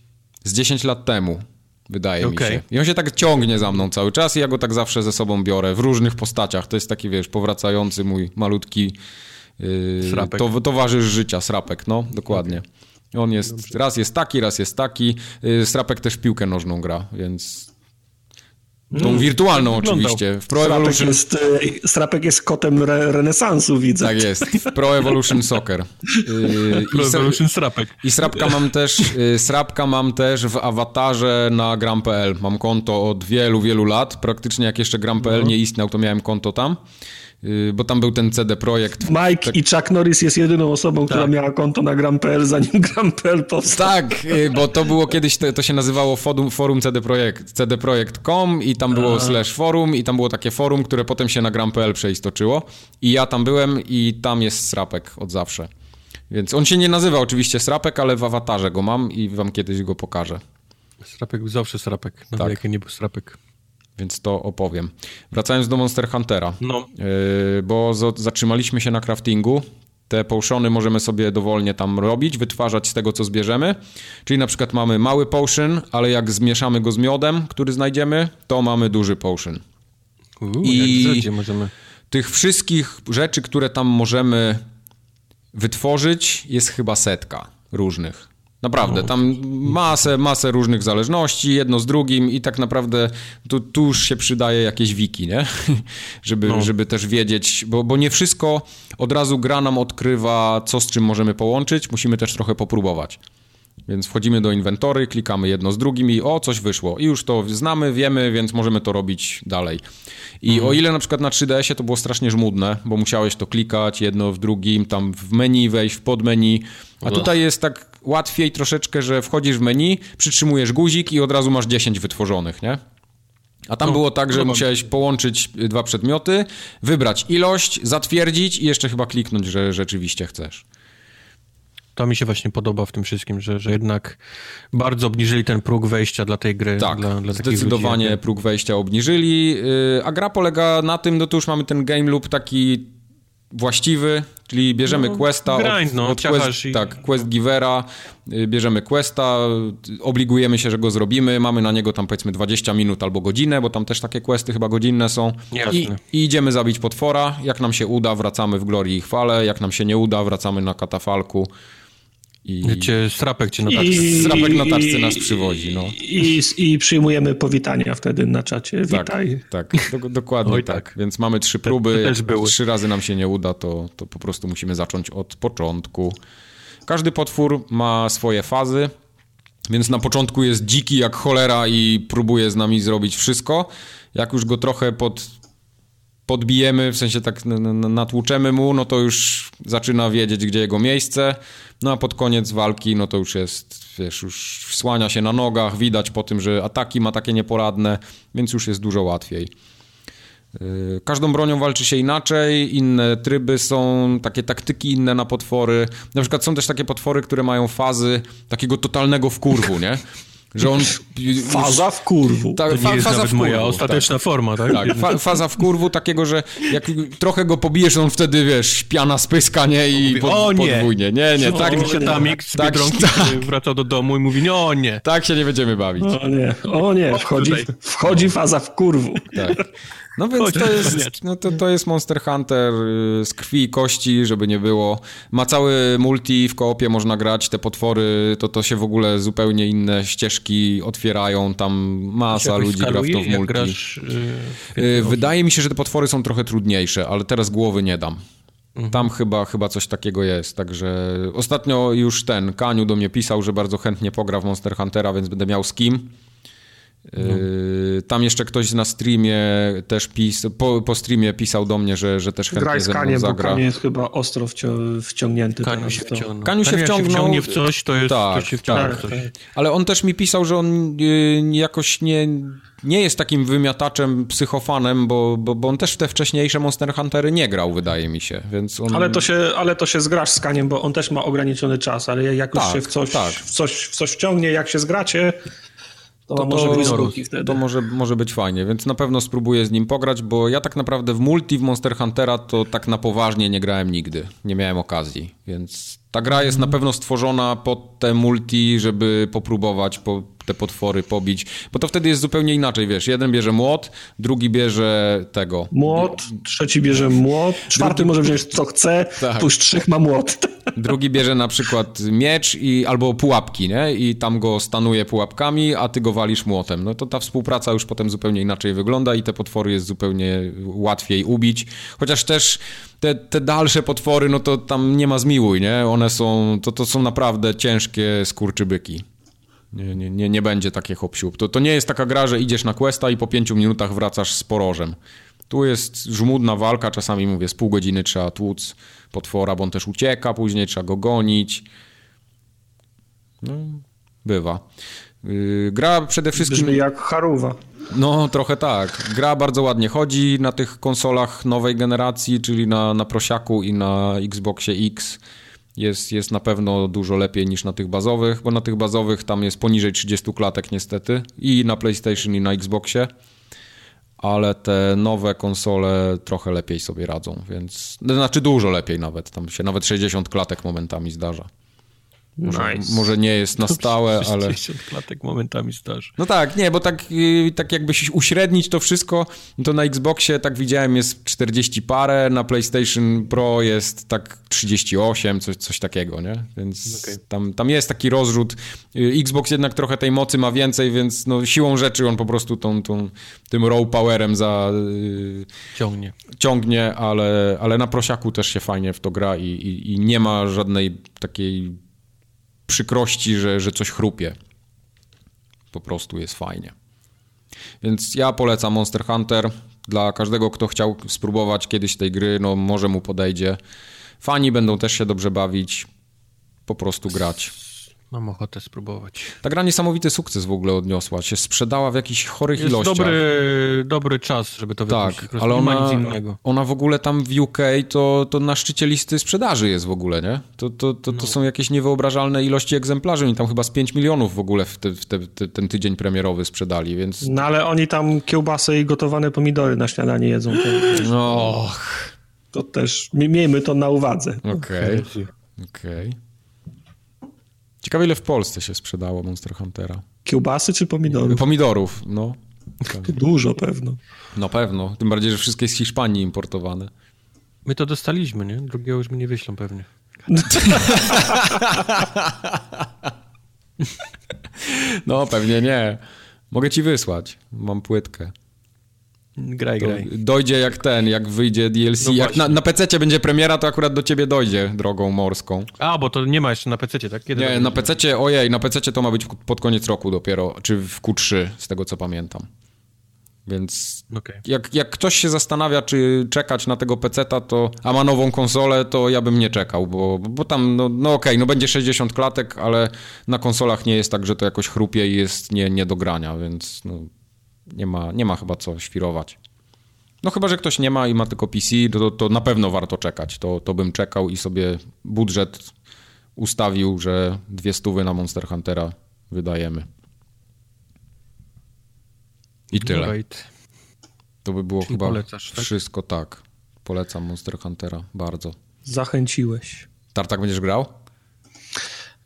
z 10 lat temu wydaje okay. mi się. I on się tak ciągnie za mną cały czas i ja go tak zawsze ze sobą biorę w różnych postaciach. To jest taki, wiesz, powracający mój malutki yy, to, towarzysz życia, srapek, no, dokładnie. On jest, Dobrze. raz jest taki, raz jest taki. Yy, srapek też piłkę nożną gra, więc Tą hmm. wirtualną oczywiście. W Pro Strapek Evolution... Jest, e, Strapek jest kotem re renesansu, widzę. Tak jest. W Pro Evolution Soccer. Yy, Pro Evolution Strapek. I Srapka mam też yy, Srapka mam też w awatarze na gram.pl. Mam konto od wielu, wielu lat. Praktycznie jak jeszcze gram.pl no. nie istniał, to miałem konto tam. Y, bo tam był ten CD Projekt. Mike tak... i Chuck Norris jest jedyną osobą, tak. która miała konto na Gram.pl, zanim Gram.pl powstał. Tak, y, bo to było kiedyś, to, to się nazywało forum, forum CD Projekt, cdprojekt.com i tam było A. slash forum i tam było takie forum, które potem się na Gram.pl przeistoczyło i ja tam byłem i tam jest Srapek od zawsze. Więc on się nie nazywa oczywiście Srapek, ale w awatarze go mam i wam kiedyś go pokażę. Srapek był zawsze Srapek, na tak. nie był Srapek więc to opowiem. Wracając do Monster Huntera, no. Yy, bo zatrzymaliśmy się na craftingu. Te potiony możemy sobie dowolnie tam robić, wytwarzać z tego, co zbierzemy. Czyli na przykład mamy mały potion, ale jak zmieszamy go z miodem, który znajdziemy, to mamy duży potion. Uu, I możemy... tych wszystkich rzeczy, które tam możemy wytworzyć, jest chyba setka różnych. Naprawdę, no. tam masę, masę różnych zależności, jedno z drugim i tak naprawdę tu, tu już się przydaje jakieś wiki, nie? żeby, no. żeby też wiedzieć, bo, bo nie wszystko od razu gra nam odkrywa, co z czym możemy połączyć, musimy też trochę popróbować. Więc wchodzimy do inwentory, klikamy jedno z drugim i o, coś wyszło. I już to znamy, wiemy, więc możemy to robić dalej. I mhm. o ile na przykład na 3DS-ie to było strasznie żmudne, bo musiałeś to klikać jedno w drugim, tam w menu wejść, w podmenu, a tutaj jest tak łatwiej troszeczkę, że wchodzisz w menu, przytrzymujesz guzik i od razu masz 10 wytworzonych, nie? A tam no, było tak, że musiałeś połączyć dwa przedmioty, wybrać ilość, zatwierdzić i jeszcze chyba kliknąć, że rzeczywiście chcesz. To mi się właśnie podoba w tym wszystkim, że, że jednak bardzo obniżyli ten próg wejścia dla tej gry. Tak, dla, dla zdecydowanie ludzi. próg wejścia obniżyli, y, a gra polega na tym, no to już mamy ten game loop taki właściwy, czyli bierzemy no, questa grind, no, od, quest, i... tak, quest givera, y, bierzemy questa, obligujemy się, że go zrobimy, mamy na niego tam powiedzmy 20 minut albo godzinę, bo tam też takie questy chyba godzinne są. I, i, idziemy zabić potwora, jak nam się uda wracamy w glorii i chwale, jak nam się nie uda wracamy na katafalku i... Cię, strapek cię na taczce. I, strapek nas przywozi, no. I, I, przyjmujemy powitania wtedy na czacie. Tak, Witaj. Tak, tak do, dokładnie Oj, tak. tak. Więc mamy trzy próby. Te, te Jak trzy razy nam się nie uda, to, to po prostu musimy zacząć od początku. Każdy potwór ma swoje fazy, więc na początku jest dziki jak cholera i próbuje z nami zrobić wszystko. Jak już go trochę pod, podbijemy, w sensie tak natłuczemy mu, no to już zaczyna wiedzieć, gdzie jego miejsce. No a pod koniec walki, no to już jest, wiesz, już słania się na nogach, widać po tym, że ataki ma takie nieporadne, więc już jest dużo łatwiej. Yy, każdą bronią walczy się inaczej, inne tryby są, takie taktyki inne na potwory. Na przykład są też takie potwory, które mają fazy takiego totalnego wkurwu, nie? Że on... Faza w kurwu. Ta, to nie jest faza w kurwu, moja ostateczna tak. forma, tak? Tak, fa, faza w kurwu takiego, że jak trochę go pobijesz, on wtedy, wiesz, piana spyska, nie? I pod, o nie. podwójnie. Nie, nie. Tak mi się tamik z tak, tak. wracał do domu i mówi, no o nie. Tak się nie będziemy bawić. O nie, o nie, wchodzi, wchodzi faza w kurwu. Tak. No więc to jest, no to, to jest Monster Hunter y, z krwi i kości, żeby nie było. Ma cały multi, w koopie można grać, te potwory, to to się w ogóle zupełnie inne ścieżki otwierają, tam masa ludzi gra w to w multi. Grasz, yy, Wydaje mi się, że te potwory są trochę trudniejsze, ale teraz głowy nie dam. Mhm. Tam chyba, chyba coś takiego jest, także ostatnio już ten Kaniu do mnie pisał, że bardzo chętnie pogra w Monster Huntera, więc będę miał z kim. Yy, tam jeszcze ktoś na streamie też pis, po, po streamie pisał do mnie, że, że też chętnie Graj z Kaniem, zagra. Kanie jest chyba ostro wcio- wciągnięty. Kaniu się, wciągnął. Kaniu się wciągnął. wciągnie w coś, to jest tak, to się tak, coś. Ale on też mi pisał, że on yy, jakoś nie, nie jest takim wymiataczem, psychofanem, bo, bo, bo on też w te wcześniejsze Monster Huntery nie grał, wydaje mi się. Więc on... ale, to się ale to się zgrasz z Kaniem, bo on też ma ograniczony czas, ale jak już tak, się w coś, tak. w, coś, w coś wciągnie, jak się zgracie, to, to, może, być wtedy. to może, może być fajnie, więc na pewno spróbuję z nim pograć, bo ja tak naprawdę w multi w Monster Huntera to tak na poważnie nie grałem nigdy. Nie miałem okazji, więc ta gra jest na pewno stworzona pod te multi, żeby popróbować po, te potwory pobić, bo to wtedy jest zupełnie inaczej, wiesz, jeden bierze młot, drugi bierze tego. Młot, trzeci bierze młot, czwarty drugi... może wziąć co chce, tak. już trzech ma młot. Drugi bierze na przykład miecz i, albo pułapki, nie? I tam go stanuje pułapkami, a ty go walisz młotem. No to ta współpraca już potem zupełnie inaczej wygląda i te potwory jest zupełnie łatwiej ubić. Chociaż też te, te dalsze potwory, no to tam nie ma zmiłuj, nie? One są, to, to są naprawdę ciężkie skurczybyki. Nie, nie, nie, nie będzie takie hop to, to nie jest taka gra, że idziesz na questa i po pięciu minutach wracasz z porożem. Tu jest żmudna walka, czasami mówię, z pół godziny trzeba tłuc potwora, bo on też ucieka, później trzeba go gonić. No, bywa. Yy, gra przede wszystkim... Brzmi jak Haruwa. No, trochę tak. Gra bardzo ładnie chodzi na tych konsolach nowej generacji, czyli na, na Prosiaku i na Xboxie X. Jest, jest na pewno dużo lepiej niż na tych bazowych, bo na tych bazowych tam jest poniżej 30 klatek niestety i na PlayStation i na Xboxie ale te nowe konsole trochę lepiej sobie radzą, więc znaczy dużo lepiej nawet, tam się nawet 60 klatek momentami zdarza. Może, nice. może nie jest na stałe, ale... 60 klatek momentami zdarzy. No tak, nie, bo tak, y, tak jakby się uśrednić to wszystko, to na Xboxie, tak widziałem, jest 40 parę, na PlayStation Pro jest tak 38, coś, coś takiego, nie? Więc okay. tam, tam jest taki rozrzut. Y, Xbox jednak trochę tej mocy ma więcej, więc no, siłą rzeczy on po prostu tą, tą, tym raw powerem za... Yy, ciągnie. Ciągnie, ale, ale na prosiaku też się fajnie w to gra i, i, i nie ma żadnej takiej przykrości, że, że coś chrupie. Po prostu jest fajnie. Więc ja polecam Monster Hunter. Dla każdego, kto chciał spróbować kiedyś tej gry, no może mu podejdzie. Fani będą też się dobrze bawić. Po prostu grać. Mam ochotę spróbować. Ta gra niesamowity sukces w ogóle odniosła. Się sprzedała w jakichś chorych Jest ilościach. Dobry, dobry czas, żeby to tak, wypuścić. ale ona, ona w ogóle tam w UK to, to na szczycie listy sprzedaży jest w ogóle, nie? To, to, to, to no. są jakieś niewyobrażalne ilości egzemplarzy. Oni tam chyba z 5 milionów w ogóle w, te, w te, te, ten tydzień premierowy sprzedali, więc... No ale oni tam kiełbasy i gotowane pomidory na śniadanie jedzą. No. To też, miejmy to na uwadze. Okej, okay. okej. Okay. Ciekawe, ile w Polsce się sprzedało Monster Huntera. Kiełbasy czy pomidorów? Pomidorów, no. Dużo pewno. No pewno, tym bardziej, że wszystkie z Hiszpanii importowane. My to dostaliśmy, nie? Drugiego już mi nie wyślą pewnie. no pewnie nie. Mogę ci wysłać. Mam płytkę. Graj, graj. Dojdzie jak ten, jak wyjdzie DLC. No jak na, na PC będzie premiera, to akurat do ciebie dojdzie drogą morską. A, bo to nie ma jeszcze na PC, tak? Kiedy nie, na PC, ojej, na PC to ma być pod koniec roku dopiero, czy w Q3, z tego co pamiętam. Więc okay. jak, jak ktoś się zastanawia, czy czekać na tego PC-ta, to, a ma nową konsolę, to ja bym nie czekał, bo, bo tam, no, no okej, okay, no będzie 60 klatek, ale na konsolach nie jest tak, że to jakoś chrupie i jest nie, nie do grania, więc no, nie ma, nie ma chyba co świrować. No chyba, że ktoś nie ma i ma tylko PC, to, to na pewno warto czekać. To, to bym czekał i sobie budżet ustawił, że dwie stówy na Monster Huntera wydajemy. I tyle. To by było Czyli chyba polecasz, tak? wszystko tak. Polecam Monster Huntera bardzo. Zachęciłeś. Tartak będziesz grał?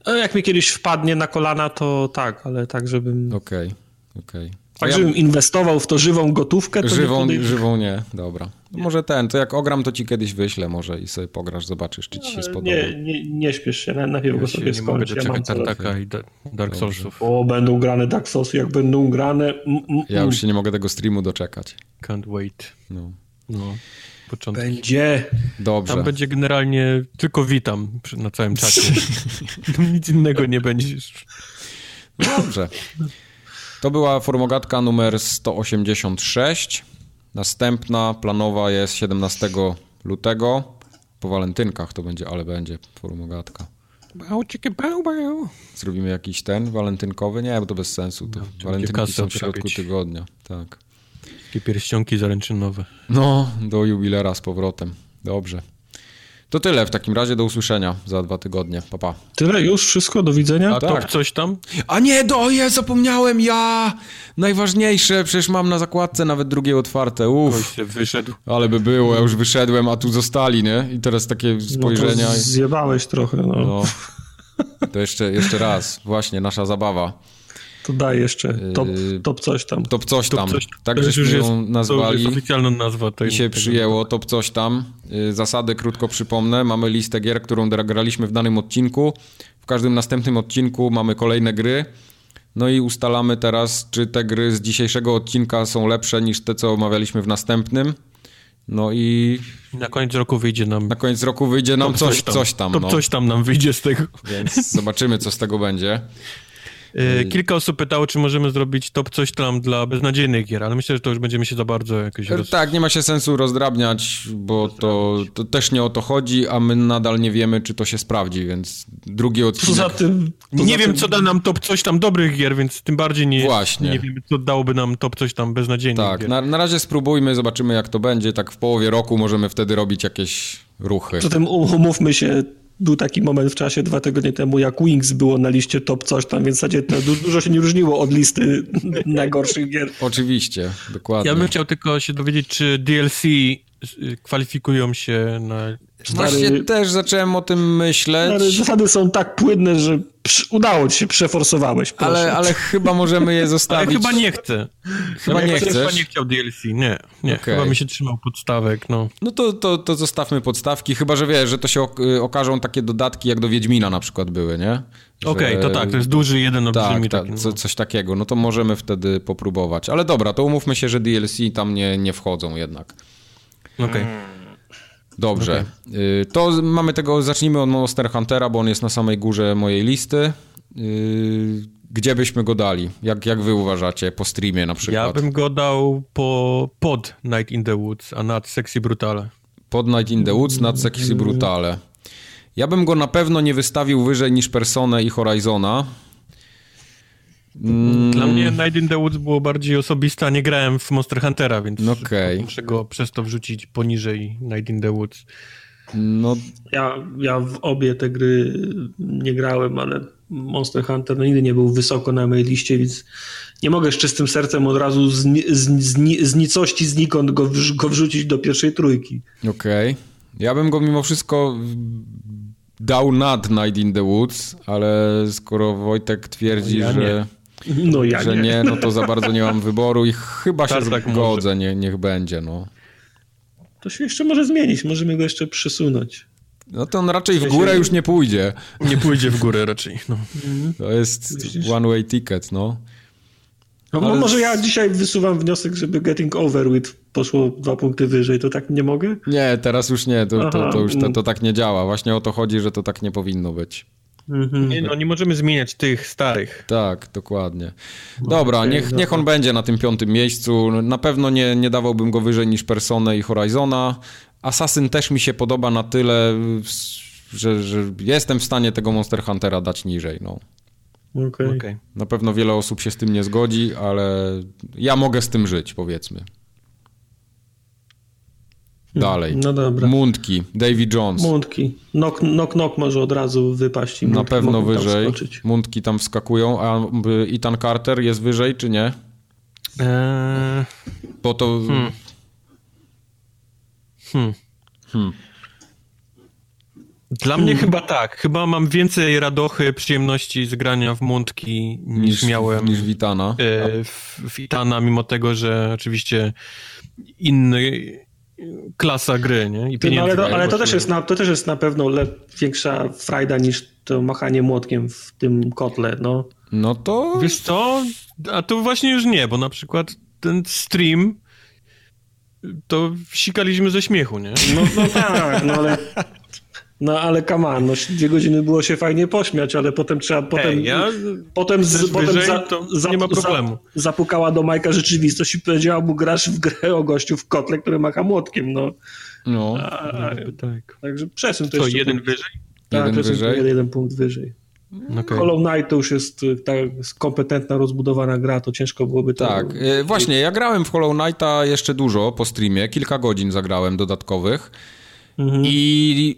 No, jak mi kiedyś wpadnie na kolana, to tak, ale tak, żebym... Okej, okay, okej. Okay. Tak, ja... żebym inwestował w to żywą gotówkę, to żywą, nie żywą nie, dobra. Nie. Może ten, to jak ogram, to ci kiedyś wyślę może i sobie pograsz, zobaczysz, czy ci się spodoba. Nie, nie, nie śpiesz się, najpierw ja go sobie skończ. Nie mogę doczekać ja Tartaka i Dark Soulsów. O, będą grane Dark Soulsy, jak będą grane... Mm, mm, ja już się nie mogę tego streamu doczekać. Can't wait. No. No. Początek. Będzie. Dobrze. Tam będzie generalnie tylko witam na całym czacie. Nic innego nie będzie. Dobrze. To była formogatka numer 186. Następna planowa jest 17 lutego. Po walentynkach to będzie, ale będzie formogatka. Zrobimy jakiś ten walentynkowy? Nie, bo to bez sensu. To No, walentynki są w środku tygodnia. Tak. Takie pierścionki zaręczynowe. No, do jubilera z powrotem. Dobrze. To tyle w takim razie. Do usłyszenia za dwa tygodnie. Pa, pa. Tyle już? Wszystko? Do widzenia? A Tak. to coś tam? A nie, do, je, zapomniałem, ja! Najważniejsze, przecież mam na zakładce nawet drugie otwarte, uff. się wyszedł. Ale by było, ja już wyszedłem, a tu zostali, nie? I teraz takie No spojrzenia. to zjebałeś trochę, no. No. To jeszcze, jeszcze raz, właśnie, nasza zabawa. To daj jeszcze. Top, Yy, top coś tam. Top coś tam. coś- Tak to już żeśmy jest- ją To nazwali. jest oficjalna nazwa. tej- I się przyjęło, top coś tam. Y, Zasady krótko przypomnę. Mamy listę gier, którą gra- graliśmy w danym odcinku. W każdym następnym odcinku mamy kolejne gry. No i ustalamy teraz, czy te gry z dzisiejszego odcinka są lepsze niż te, co omawialiśmy w następnym. No i Na koniec roku wyjdzie nam... na koniec roku wyjdzie nam top coś, coś tam. To no. coś tam nam wyjdzie z tego. Więc zobaczymy, co z tego będzie. E, Kilka osób pytało, czy możemy zrobić top coś tam dla beznadziejnych gier, ale myślę, że to już będziemy się za bardzo jakoś... Roz... Tak, nie ma się sensu rozdrabniać, bo to, to też nie o to chodzi, a my nadal nie wiemy, czy to się sprawdzi, więc drugi odcinek... Poza tym... Poza Nie wiem, tym, co da nam top coś tam dobrych gier, więc tym bardziej nie, Właśnie. nie wiem, co dałoby nam top coś tam beznadziejnych Tak, gier. na, na razie spróbujmy, zobaczymy jak to będzie. Tak w połowie roku możemy wtedy robić jakieś ruchy. Poza tym um- umówmy się, był taki moment w czasie dwa tygodnie temu, jak Wings było na liście top coś tam, więc w zasadzie to du- dużo się nie różniło od listy najgorszych gier. Oczywiście, dokładnie. Ja bym chciał tylko się dowiedzieć, czy DLC kwalifikują się na... Właśnie Stary- też zacząłem o tym myśleć, Ale zasady są tak płynne, że udało ci się, przeforsowałeś. Proszę. ale, ale chyba możemy je Ale zostawić. chyba nie chcę. Chyba nie Chyba chcesz? nie chciał DLC, nie. Nie, Okej. chyba mi się trzymał podstawek, no. No to, to, to zostawmy podstawki, chyba że wiesz, że to się y, okażą takie dodatki, jak do Wiedźmina na przykład były, nie? Okej, to tak, to jest duży jeden olbrzymi Tak, taki. tak no. co, coś takiego. No to możemy wtedy popróbować. Ale dobra, to umówmy się, że DLC tam nie, nie wchodzą jednak. Okej. Dobrze. Y, To mamy tego, zacznijmy od Monster Huntera, bo on jest na samej górze mojej listy. Y, Gdzie byśmy go dali? Jak, jak wy uważacie? Po streamie na Ja przykład. bym go dał po, pod Night in the Woods, a nad Sexy Brutale. Pod Night in the Woods nad Sexy Brutale. Ja bym go na pewno nie wystawił wyżej niż Personę i Horizona. Mm, Dla mnie Night in the Woods było bardziej osobiste, a nie grałem w Monster Huntera, więc No okej. muszę go przez to wrzucić poniżej Night in the Woods. No, Ja, ja w obie te gry nie grałem, ale Monster Hunter no, nigdy nie był wysoko na mojej liście, więc nie mogę z czystym sercem od razu z, z, z, z nicości znikąd go, go wrzucić do pierwszej trójki. okej. Ja bym go mimo wszystko dał nad Night in the Woods, ale skoro Wojtek twierdzi, Ja że... No ja że nie. nie, no to za bardzo nie mam wyboru i chyba się Tartak zgodzę, nie, niech będzie, no. To się jeszcze może zmienić, możemy go jeszcze przesunąć. No to on raczej w górę już nie pójdzie. Nie pójdzie w górę raczej. No. To jest Myślisz? one way ticket, no. No, Ale Może ja dzisiaj wysuwam wniosek, żeby Getting Over With poszło dwa punkty wyżej, to tak nie mogę? Nie, teraz już nie, to, to, to już to, to tak nie działa. Właśnie o to chodzi, że to tak nie powinno być. Mhm. Nie, no, nie możemy zmieniać tych starych. Tak, dokładnie. Dobra, okej, niech, niech on będzie na tym piątym miejscu. Na pewno nie, nie dawałbym go wyżej niż Personę i Horizona. Assassin też mi się podoba na tyle, że, że jestem w stanie tego Monster Huntera dać niżej, no. Okej. Okej. Na pewno wiele osób się z tym nie zgodzi, ale ja mogę z tym żyć, powiedzmy. Dalej. No dobra. Mundki, Davy Jones. Mundki. Knock, knock, knock może od razu wypaść i Na pewno wyżej. skoczyć. Mundki tam wskakują, a y, Ethan Carter jest wyżej, czy nie? Eee, Bo to... Hmm. hmm. Hmm. Dla mnie chyba tak. Chyba mam więcej radochy, przyjemności z grania w mundki niż, miałem Niż Witana. e, w, w Itana, mimo tego, że oczywiście inny klasa gry, nie? I Ty, no, ale pieniędzy. to, ale to, też jest na, to też jest na pewno większa frajda niż to machanie młotkiem w tym kotle, no. No to... Wiesz co? A to właśnie już nie, bo na przykład ten stream to sikaliśmy ze śmiechu, nie? No, no tak, no ale No ale come on, no, dwie godziny było się fajnie pośmiać, ale potem trzeba, potem, Ej, ja potem, z, potem wyżej, za, to za, nie ma problemu. Za, zapukała do Majka rzeczywistość i powiedziała mu, grasz w grę o gościu w kotle, który macha młotkiem, no. No. A, a, tak. także przesuń to Co, jeden punkt. wyżej? Tak, Jeden wyżej? jeden, jeden punkt wyżej. Okay. Hollow Knight to już jest y, tak kompetentna, rozbudowana gra, to ciężko byłoby to... Tak, e, właśnie, ja grałem w Hollow Knighta jeszcze dużo po streamie, kilka godzin zagrałem dodatkowych Mhm. i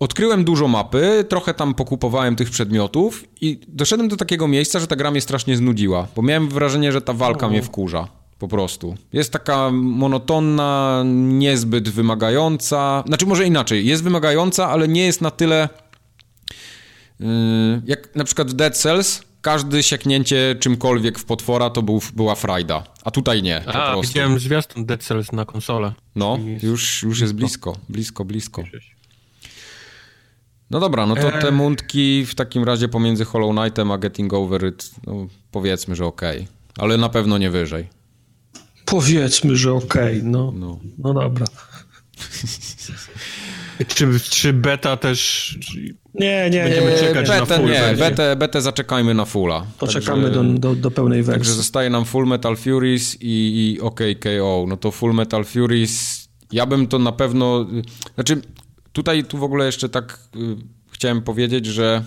odkryłem dużo mapy, trochę tam pokupowałem tych przedmiotów i doszedłem do takiego miejsca, że ta gra mnie strasznie znudziła, bo miałem wrażenie, że ta walka mnie wkurza. Po prostu. Jest taka monotonna, niezbyt wymagająca. Znaczy, może inaczej. Jest wymagająca, ale nie jest na tyle. Yy, jak na przykład w Dead Cells, każde sieknięcie czymkolwiek w potwora to był, była frajda. A tutaj nie. Po A, prostu. widziałem zwiastun Dead Cells na konsolę. No, już, już jest blisko. Blisko, blisko. No dobra, no to te mundki w takim razie pomiędzy Hollow Knightem a Getting Over It, no powiedzmy, że okej. Ale na pewno nie wyżej. Powiedzmy, że okej, no. No. no dobra. Czy, czy beta też... Nie, nie, Będziemy nie, czekać na betę full nie, betę, betę zaczekajmy na fulla. Poczekamy Także- do, do, do pełnej Także wersji. zostaje nam Full Metal Furies i, i OK KO. No to Full Metal Furies, ja bym to na pewno... Znaczy, tutaj tu w ogóle jeszcze tak y, chciałem powiedzieć, że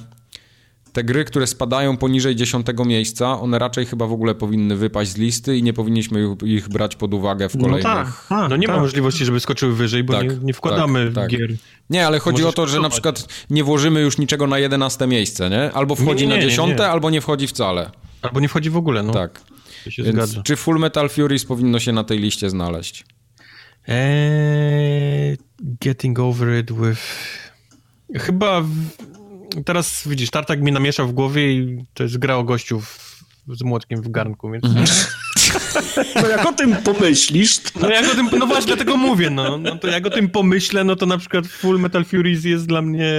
te gry, które spadają poniżej 10 miejsca, one raczej chyba w ogóle powinny wypaść z listy i nie powinniśmy ich, ich brać pod uwagę w No kolejnych... tak, tak, No nie ma tak. możliwości, żeby skoczyły wyżej, bo Tak, nie, nie wkładamy tak, tak. gier. Nie, ale chodzi Możesz o to, że na przykład nie włożymy już niczego na 11 miejsce, nie? Albo wchodzi Nie, nie, na nie, 10, nie. albo nie wchodzi wcale. Albo nie wchodzi w ogóle, no. Tak. Więc zgadza. czy Full Metal Furies powinno się na tej liście znaleźć? Eee, getting over it with... Chyba... W... Teraz widzisz, Tartak mi namieszał w głowie i to jest gra o gościu w... z młotkiem w garnku, więc... No jak o tym pomyślisz, to... No jak o tym, no właśnie dlatego mówię, no, no to jak o tym pomyślę, no to na przykład Full Metal Furies jest dla mnie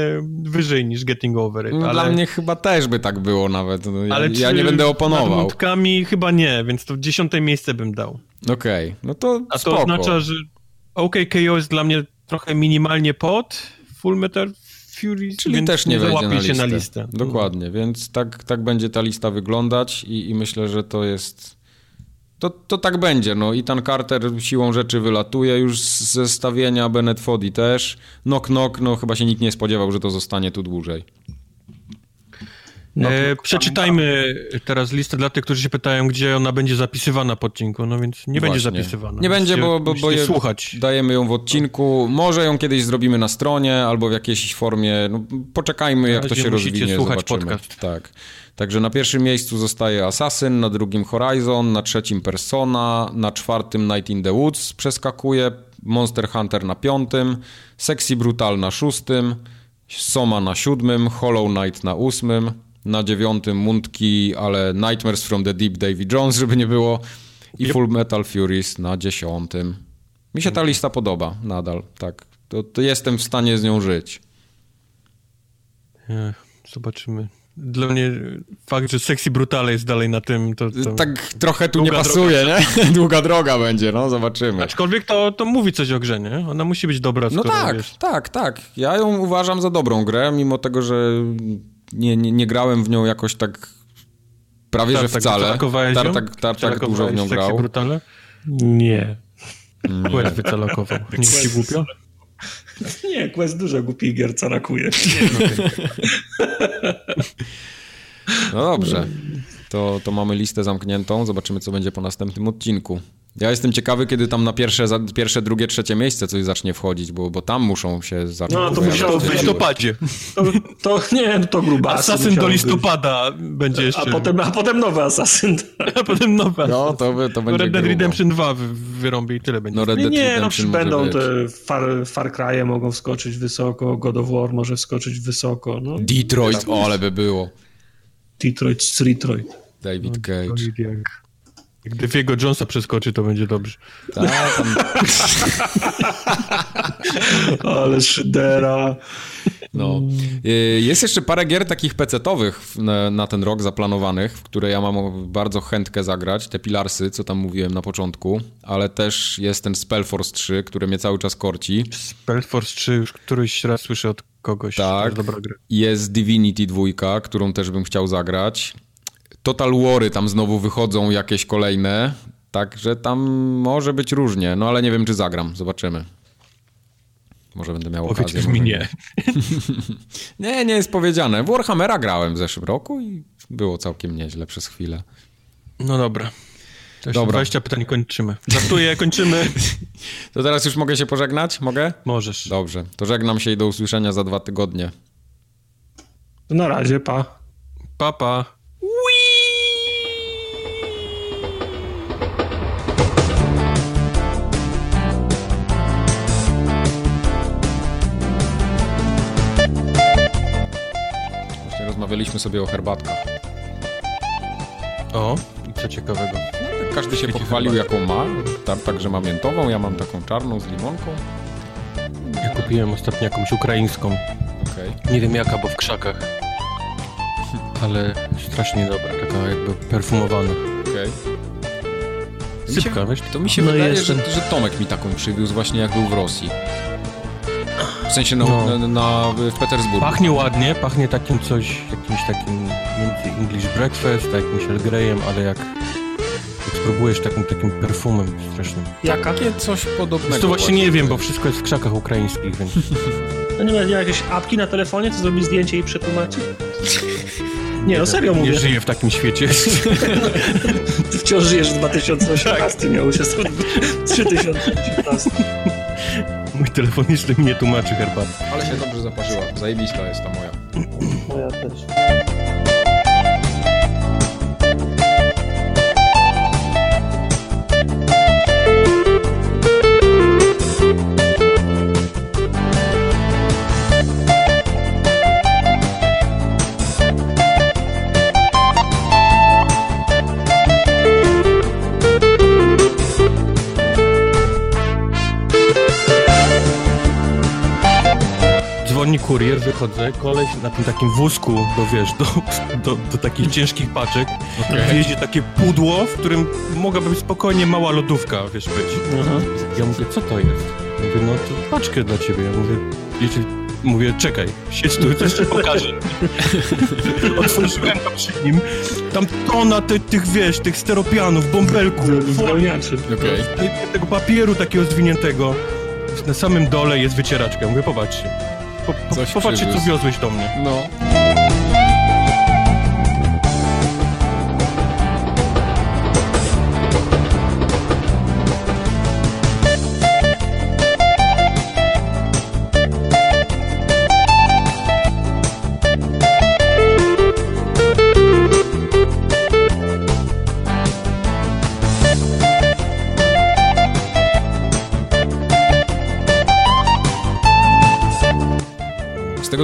wyżej niż Getting Over It, No, ale... Dla mnie chyba też by tak było nawet. No, ja, ale ja nie będę oponował. mundkami chyba nie, więc to dziesiąte miejsce bym dał. Okej, no to A to spoko. oznacza, że OK KO jest dla mnie trochę minimalnie pod Full Metal Furies, Czyli więc też nie wejdzie załapie na się listę. na listę. Dokładnie, więc tak, tak będzie ta lista wyglądać i, i myślę, że to jest... To, to tak będzie, no. Ethan Carter siłą rzeczy wylatuje już z zestawienia, Bennett Foddy też. Knock Knock, no chyba się nikt nie spodziewał, że to zostanie tu dłużej. No e, przeczytajmy teraz listę dla tych, którzy się pytają, gdzie ona będzie zapisywana po odcinku, no więc nie będzie Właśnie. zapisywana. Nie będzie, bo, bo, bo je, słuchać. dajemy ją w odcinku. Może ją kiedyś zrobimy na stronie albo w jakiejś formie. No, poczekajmy, jak to się musicie rozwinie. słuchać zobaczymy. podcast. Tak. Także na pierwszym miejscu zostaje Assassin, na drugim Horizon, na trzecim Persona, na czwartym Night in the Woods przeskakuje, Monster Hunter na piątym, Sexy Brutal na szóstym, Soma na siódmym, Hollow Knight na ósmym, na dziewiątym Mundki, ale Nightmares from the Deep Davy Jones, żeby nie było, i Full Metal Furies na dziesiątym. Mi się ta lista podoba nadal, tak. To, to jestem w stanie z nią żyć. Ech, zobaczymy. Dla mnie fakt, że Sexy Brutale jest dalej na tym, to... to... Tak trochę tu Długa nie pasuje, nie? Długa droga będzie, no zobaczymy. Aczkolwiek to, to mówi coś o grze, nie? Ona musi być dobra, No tak, tak, tak. Ja ją uważam za dobrą grę, mimo tego, że nie, nie, nie grałem w nią jakoś tak prawie, że Tartak, wcale. wycelakowałeś ją? Tartak, tartak dużo w nią grał. Brutale? Nie. Quest wycelakował. Nie jest ci głupio? Nie, Quest dużo głupich gier carakuje. No dobrze. To, to mamy listę zamkniętą. Zobaczymy, co będzie po następnym odcinku. Ja jestem ciekawy, kiedy tam na pierwsze, za- pierwsze drugie, trzecie miejsce coś zacznie wchodzić, bo, bo tam muszą się zacząć No, to musiało W być tytuły. listopadzie. To, to nie, no to grubasy. Asasyn do musiało być. listopada będzie jeszcze. A potem, a potem nowy Asasyn. a potem nowa. No, to, to będzie Red Dead. Redemption 2 wy- wyrąbi i tyle będzie. No, Red Nie, Dead nie, no Redemption może będą być. te Far, Far Cry'e mogą wskoczyć wysoko, God of War może wskoczyć wysoko, no. Detroit, o, ale by było. Detroit Detroit. David Cage. Jak Defiego Jonesa przeskoczy, to będzie dobrze. Tak, tam Ale Szydera. No. Y, jest jeszcze parę gier takich pecetowych na, na ten rok zaplanowanych, w które ja mam bardzo chętkę zagrać. Te Pilarsy, co tam mówiłem na początku, ale też jest ten Spellforce 3, który mnie cały czas korci. Spellforce 3 już któryś raz słyszę od kogoś. Tak. Dobra gra. Jest Divinity 2, którą też bym chciał zagrać. Total Wary tam znowu wychodzą jakieś kolejne, także tam może być różnie, no ale nie wiem czy zagram, zobaczymy. Może będę miał Powiedz okazję. mi nie. nie, nie jest powiedziane. W Warhammera grałem w zeszłym roku i było całkiem nieźle przez chwilę. No dobra. To dobra. 20 pytań kończymy. Żartuję, kończymy. To teraz już mogę się pożegnać? Mogę? Możesz. Dobrze. To żegnam się i do usłyszenia za dwa tygodnie. Na razie, pa. Pa, pa. Rozmawialiśmy sobie o herbatkach. O, i co ciekawego? Każdy się pochwalił, jaką ma. Tartak, że ma miętową, ja mam taką czarną z limonką. Ja kupiłem ostatnio jakąś ukraińską. Okay. Nie wiem jaka, bo w krzakach. Ale strasznie dobra, taka jakby perfumowana. Okej. Okay. Sypka, wiesz? To mi się no wydaje, że, że Tomek mi taką przywiózł właśnie jak był w Rosji. W sensie no, no. Na, na, w Petersburgu. Pachnie ładnie, pachnie takim coś, jakimś takim między English Breakfast, a jakimś Earl Greyem, ale jak, jak spróbujesz takim, takim perfumem strasznym. Jaka? Takie coś podobnego. To właśnie nie wiem, bo wszystko jest w krzakach ukraińskich, więc... No nie ma, nie ma jakieś apki na telefonie, co zrobi zdjęcie i przetłumaczy? Nie, no serio mówię. Nie żyję w takim świecie. Ty wciąż żyjesz w 2018, tak. miało się 3019. Mój telefoniczny mi nie tłumaczy herbaty. Ale się dobrze zaparzyła. Zajebista jest ta moja. Moja też. Kurier, wychodzę, koleś na tym takim wózku do, wiesz, do, do, do takich ciężkich paczek, okay. wjeździ takie pudło, w którym mogłaby spokojnie mała lodówka, wiesz, być. Aha. Ja mówię, co to jest? Mówię, no to paczkę dla ciebie. Ja mówię, jeśli Mówię, czekaj, siedź tu, coś ci pokażę. Otworzyłem to przy nim. Tam tona te, tych, wiesz, tych steropianów, bąbelków, zwolniaczy. Okay. Tego papieru takiego zwiniętego. Na samym dole jest wycieraczka. Mówię, popatrzcie. Po, po, popatrzcie, co wiozłeś do mnie. No.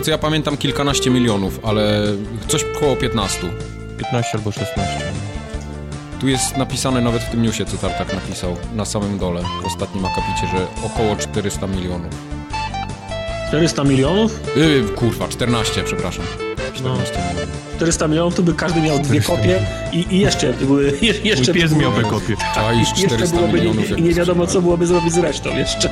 Co ja pamiętam kilkanaście milionów, ale coś koło 15. 15 albo 16. Tu jest napisane nawet w tym newsie, co Tartak napisał, na samym dole, w ostatnim akapicie, że około 400 milionów. 400 milionów? Yy, kurwa, 14, przepraszam. 14 no. milionów. 400 milionów, to by każdy miał dwie kopie i, i jeszcze były... Jeszcze Mój pies miałby kopię. A, i jeszcze byłoby, I nie wiadomo, co byłoby zrobić z resztą jeszcze.